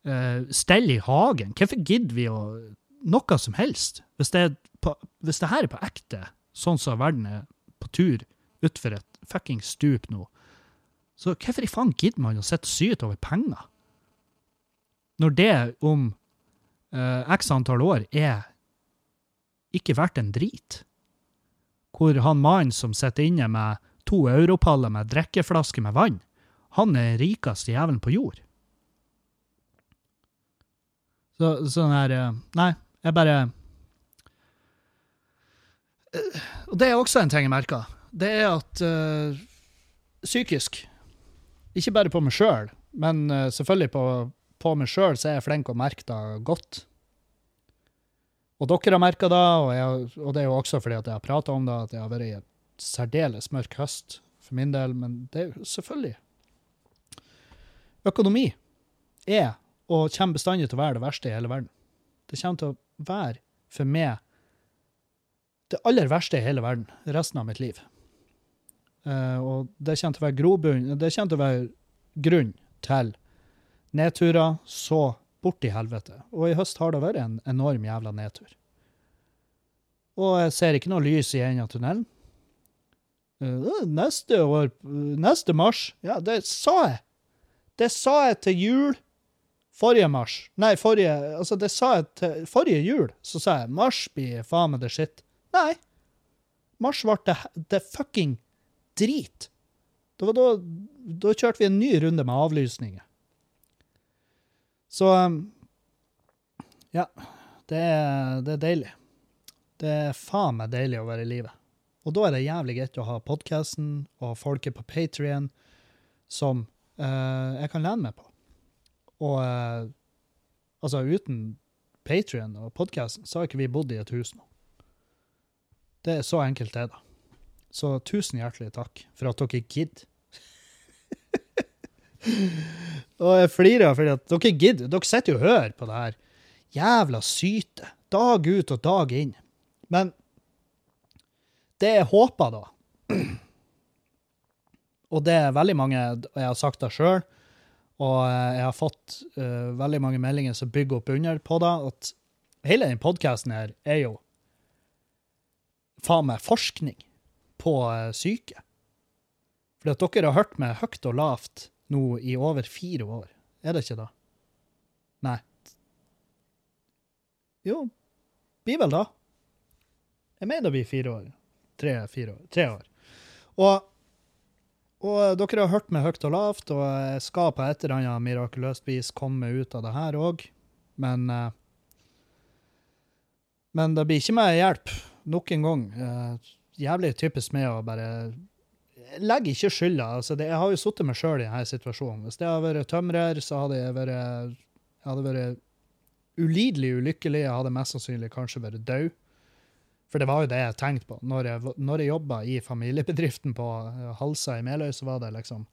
uh, stelle i hagen? Hvorfor gidder vi å noe som helst? Hvis det, på, hvis det her er på ekte, sånn som verden er på tur utfor et fucking stup nå, så hvorfor i faen gidder man å sitte syte over penger? Når det om uh, x antall år er ikke verdt en drit. Hvor han mannen som sitter inne med to europaller med drikkeflasker med vann, han er rikeste jævelen på jord. Så, sånn her eh, Nei, jeg bare Eh, Og det er også en ting jeg merker. Det er at uh, psykisk Ikke bare på meg sjøl, men uh, selvfølgelig på, på meg sjøl så er jeg flink å merke det godt. Og dere har merka det, og, jeg, og det er jo også fordi at jeg har prata om det, at det har vært en særdeles mørk høst for min del, men det er jo selvfølgelig Økonomi er og kommer bestandig til å være det verste i hele verden. Det kommer til å være, for meg, det aller verste i hele verden resten av mitt liv. Uh, og det kommer til å være grobunn Det kommer til å være grunn til nedturer så bort i helvete. Og i høst har det vært en enorm jævla nedtur. Og jeg ser ikke noe lys i enden av tunnelen. Uh, neste år, neste mars Ja, det sa jeg! Det sa jeg til jul forrige mars. Nei, forrige Altså, det sa jeg til forrige jul. Så sa jeg mars blir faen meg det shit. Nei. Mars ble det, fucking drit. Det var da, da kjørte vi en ny runde med avlysninger. Så um, Ja. Det er, det er deilig. Det er faen meg deilig å være i livet. Og da er det jævlig greit å ha podkasten og folket på Patrion som eh, jeg kan lene meg på. Og eh, altså, uten Patrion og podkasten så har ikke vi bodd i et hus nå. Det er så enkelt, det, da. Så tusen hjertelig takk for at dere gidder. og jeg flirer fordi at dere gidder. Dere sitter jo og hører på det her jævla syte, dag ut og dag inn. Men det jeg håper, da Og det er veldig mange Jeg har sagt det sjøl, og jeg har fått uh, veldig mange meldinger som bygger opp under på det, at hele den podkasten her er jo faen meg forskning på uh, syke. For at dere har hørt meg høyt og lavt nå i over fire år. Er det ikke da? Nei. Jo, blir vel da. Jeg mener det blir fire år. Tre-fire år. Tre år. Og, og dere har hørt meg høyt og lavt, og jeg skal på et eller annet mirakuløst vis komme ut av det her òg, men eh, Men det blir ikke meg hjelp, nok en gang. Eh, jævlig typisk med å bare jeg legger ikke skylda. Altså, det, jeg har jo sittet meg sjøl i denne situasjonen. Hvis det hadde vært tømrer, så hadde jeg vært, jeg hadde vært ulidelig ulykkelig. Jeg hadde mest sannsynlig kanskje vært død. For det var jo det jeg tenkte på. Når jeg, når jeg jobba i familiebedriften på eh, Halsa i Meløy, så var det liksom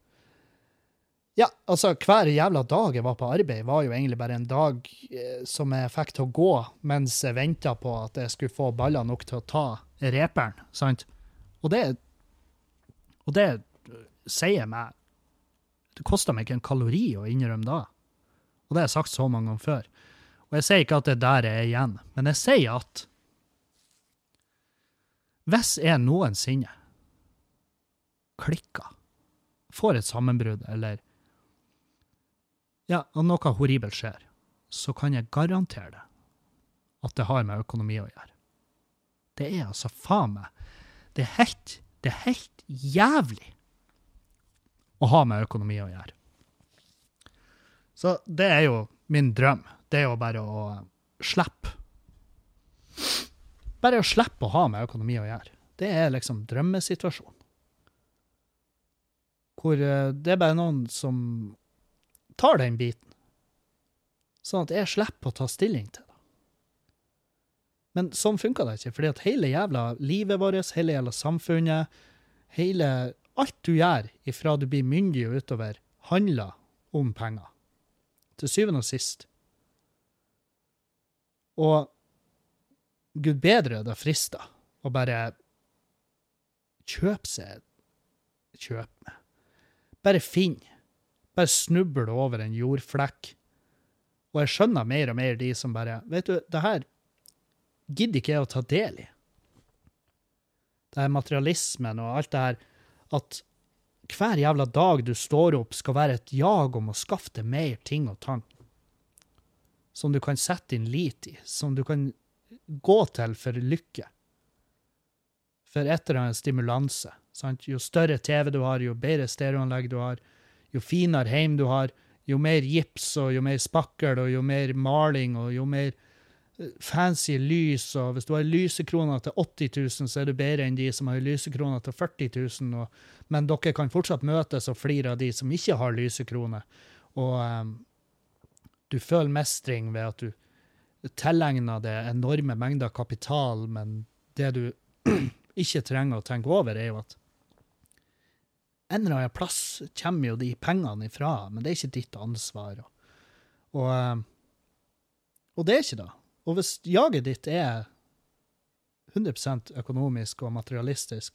Ja, altså, hver jævla dag jeg var på arbeid, var jo egentlig bare en dag eh, som jeg fikk til å gå mens jeg venta på at jeg skulle få baller nok til å ta reperen, sant? Og det Og det sier meg Det koster meg ikke en kalori å innrømme da. Og det har jeg sagt så mange ganger før. Og jeg sier ikke at det der er igjen, men jeg sier at hvis jeg noensinne klikker, får et sammenbrudd, eller ja, noe horribelt skjer, så kan jeg garantere det at det har med økonomi å gjøre. Det er altså faen meg Det er helt, det er helt jævlig å ha med økonomi å gjøre. Så det er jo min drøm. Det er jo bare å slippe. Bare å slippe å ha med økonomi å gjøre. Det er liksom drømmesituasjonen. Hvor eh, det er bare noen som tar den biten. Sånn at jeg slipper å ta stilling til det. Men sånn funka det ikke, fordi at hele jævla livet vårt, hele jævla samfunnet, hele Alt du gjør ifra du blir myndig og utover, handler om penger. Til syvende og sist. Og gud bedre det frister å bare kjøpe seg Kjøp med. Bare finn. Bare snubl over en jordflekk. Og jeg skjønner mer og mer de som bare Vet du, det her gidder ikke jeg å ta del i. Det her materialismen og alt det her at hver jævla dag du står opp, skal være et jag om å skaffe deg mer ting og tang. Som du kan sette din lit i, som du kan gå til for lykke. For et eller annet stimulanse. Sant? Jo større TV du har, jo bedre stereoanlegg du har, jo finere heim du har, jo mer gips og jo mer spakkel og jo mer maling og jo mer fancy lys, og hvis du har lysekroner til 80 000, så er du bedre enn de som har lysekroner til 40 000, og, men dere kan fortsatt møtes og flire av de som ikke har lysekroner. Og um, du føler mestring ved at du tilegner deg enorme mengder kapital, men det du ikke trenger å tenke over, er jo at en eller annen plass kommer jo de pengene ifra, men det er ikke ditt ansvar. Og, og, og det er ikke det. Og hvis jaget ditt er 100% økonomisk og materialistisk,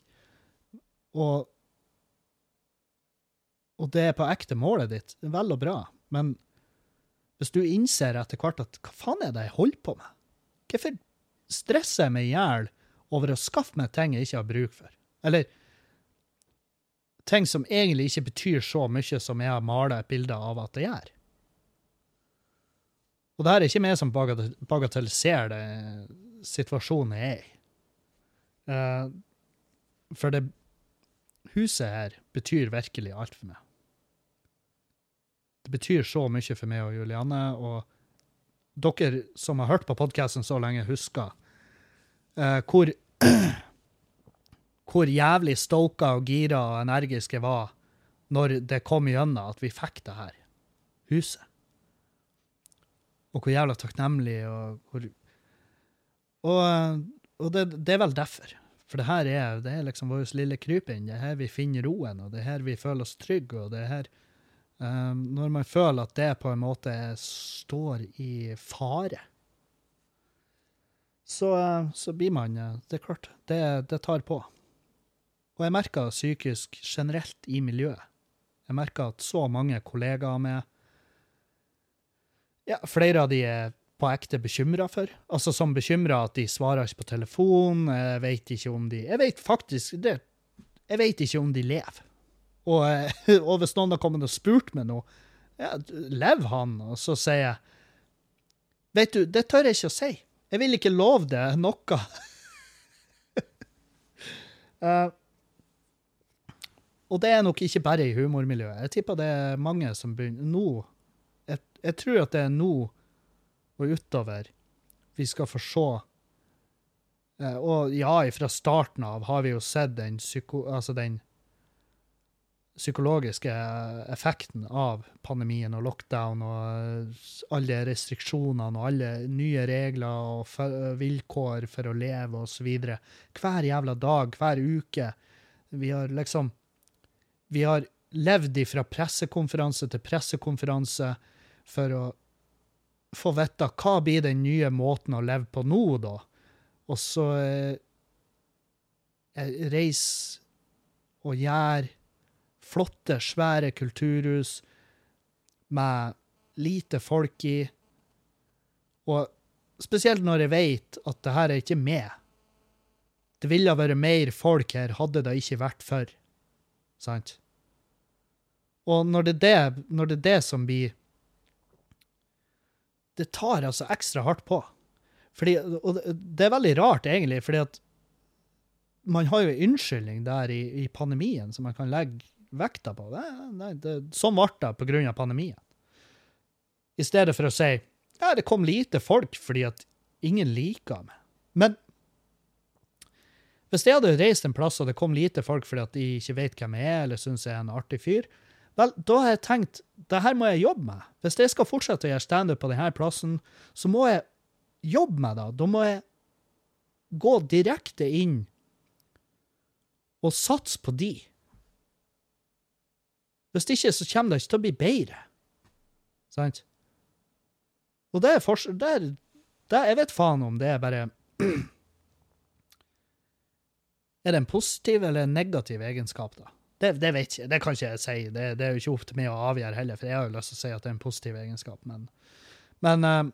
og, og det er på ekte målet ditt, det vel og bra, men hvis du innser etter hvert at hva faen er det jeg holder på med? Hvorfor stresser jeg meg i hjel over å skaffe meg ting jeg ikke har bruk for? Eller ting som egentlig ikke betyr så mye som jeg har malt et bilde av at det gjør? Og det her er ikke meg som bagatelliserer det situasjonen jeg er i. Uh, for det huset her betyr virkelig alt for meg. Det betyr så mye for meg og Julianne, og dere som har hørt på podkasten så lenge, husker uh, hvor hvor jævlig stoka og gira og energiske var når det kom igjennom at vi fikk det her huset og hvor jævla takknemlig og hvor Og, og det, det, er vel derfor. For det her er, det er liksom vår lille krypinn. Det er her vi finner roen, og det er her vi føler oss trygge. og det er her um, Når man føler at det på en måte står i fare, så, så blir man Det er klart, det, det tar på. Og jeg merker psykisk generelt i miljøet. Jeg merker at så mange kollegaer med ja, flere av de er på ekte bekymra for. Altså som bekymra at de svarer ikke på telefon. Jeg vet ikke om de Jeg vet faktisk det, Jeg vet ikke om de lever. Og, og hvis noen har kommet og spurt meg noe, ja, lever han? Og så sier jeg Vet du, det tør jeg ikke å si. Jeg vil ikke love det noe. uh, og det er nok ikke bare i humormiljøet. Jeg tipper det er mange som begynner nå jeg tror at det er nå og utover vi skal få se uh, Og ja, fra starten av har vi jo sett den, psyko, altså den psykologiske effekten av pandemien og lockdown og alle restriksjonene og alle nye regler og vilkår for å leve osv. Hver jævla dag, hver uke. Vi har liksom Vi har levd ifra pressekonferanse til pressekonferanse for å få vite hva blir den nye måten å leve på nå, da. Og så eh, reise og gjøre flotte, svære kulturhus med lite folk i. Og spesielt når jeg vet at det her er ikke med. Det ville vært mer folk her hadde det ikke vært for. Sant? Og når det er det, når det, er det som blir det tar altså ekstra hardt på. Fordi, og det- er veldig rart, egentlig, fordi at man har jo en unnskyldning der i, i pandemien som man kan legge vekta på. det. nei, det, sånn ble det av pandemien. I stedet for å si ja, det kom lite folk fordi at ingen liker meg. Men hvis jeg hadde reist en plass og det kom lite folk fordi at de ikke vet hvem jeg er, eller syns jeg er en artig fyr, vel, da har jeg tenkt det her må jeg jobbe med. Hvis jeg skal fortsette å gjøre standup på denne plassen, så må jeg jobbe med det. Da må jeg gå direkte inn og satse på de. Hvis ikke, så kommer det ikke til å bli bedre. Sant? Og det er forskjell det er, det er, Jeg vet faen om det er bare Er det en positiv eller en negativ egenskap, da? Det, det vet jeg, det kan ikke jeg si. Det, det er jo ikke opp til meg å avgjøre heller, for jeg har jo lyst til å si at det er en positiv egenskap, men Men, eh,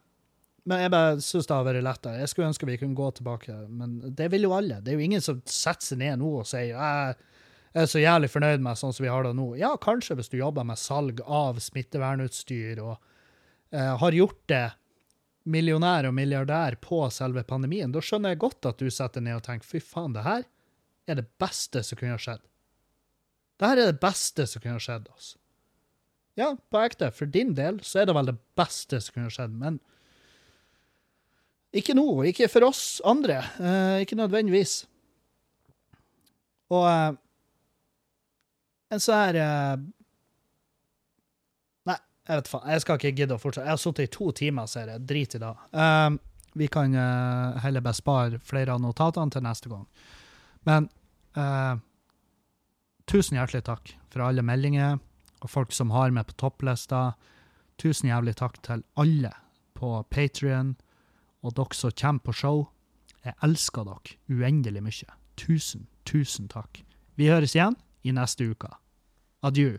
men jeg bare syns det har vært lettere. Jeg skulle ønske vi kunne gå tilbake, men det vil jo alle. Det er jo ingen som setter seg ned nå og sier er så jævlig fornøyd med sånn som vi har det nå. Ja, kanskje hvis du jobber med salg av smittevernutstyr og eh, har gjort det millionær og milliardær på selve pandemien, da skjønner jeg godt at du setter ned og tenker fy faen, det her er det beste som kunne ha skjedd. Det her er det beste som kunne ha skjedd oss. Ja, på ekte, for din del så er det vel det beste som kunne ha skjedd, men ikke nå, ikke for oss andre. Eh, ikke nødvendigvis. Og eh, en sånn her eh, Nei, jeg vet faen. Jeg skal ikke gidde å fortsette. Jeg har sittet i to timer, ser jeg. Drit i det. Um, vi kan uh, heller bespare flere av notatene til neste gang. Men uh, tusen hjertelig takk for alle meldinger og folk som har meg på topplista. Tusen jævlig takk til alle på Patrion og dere som kommer på show. Jeg elsker dere uendelig mye. Tusen, tusen takk. Vi høres igjen i neste uke. Adjø.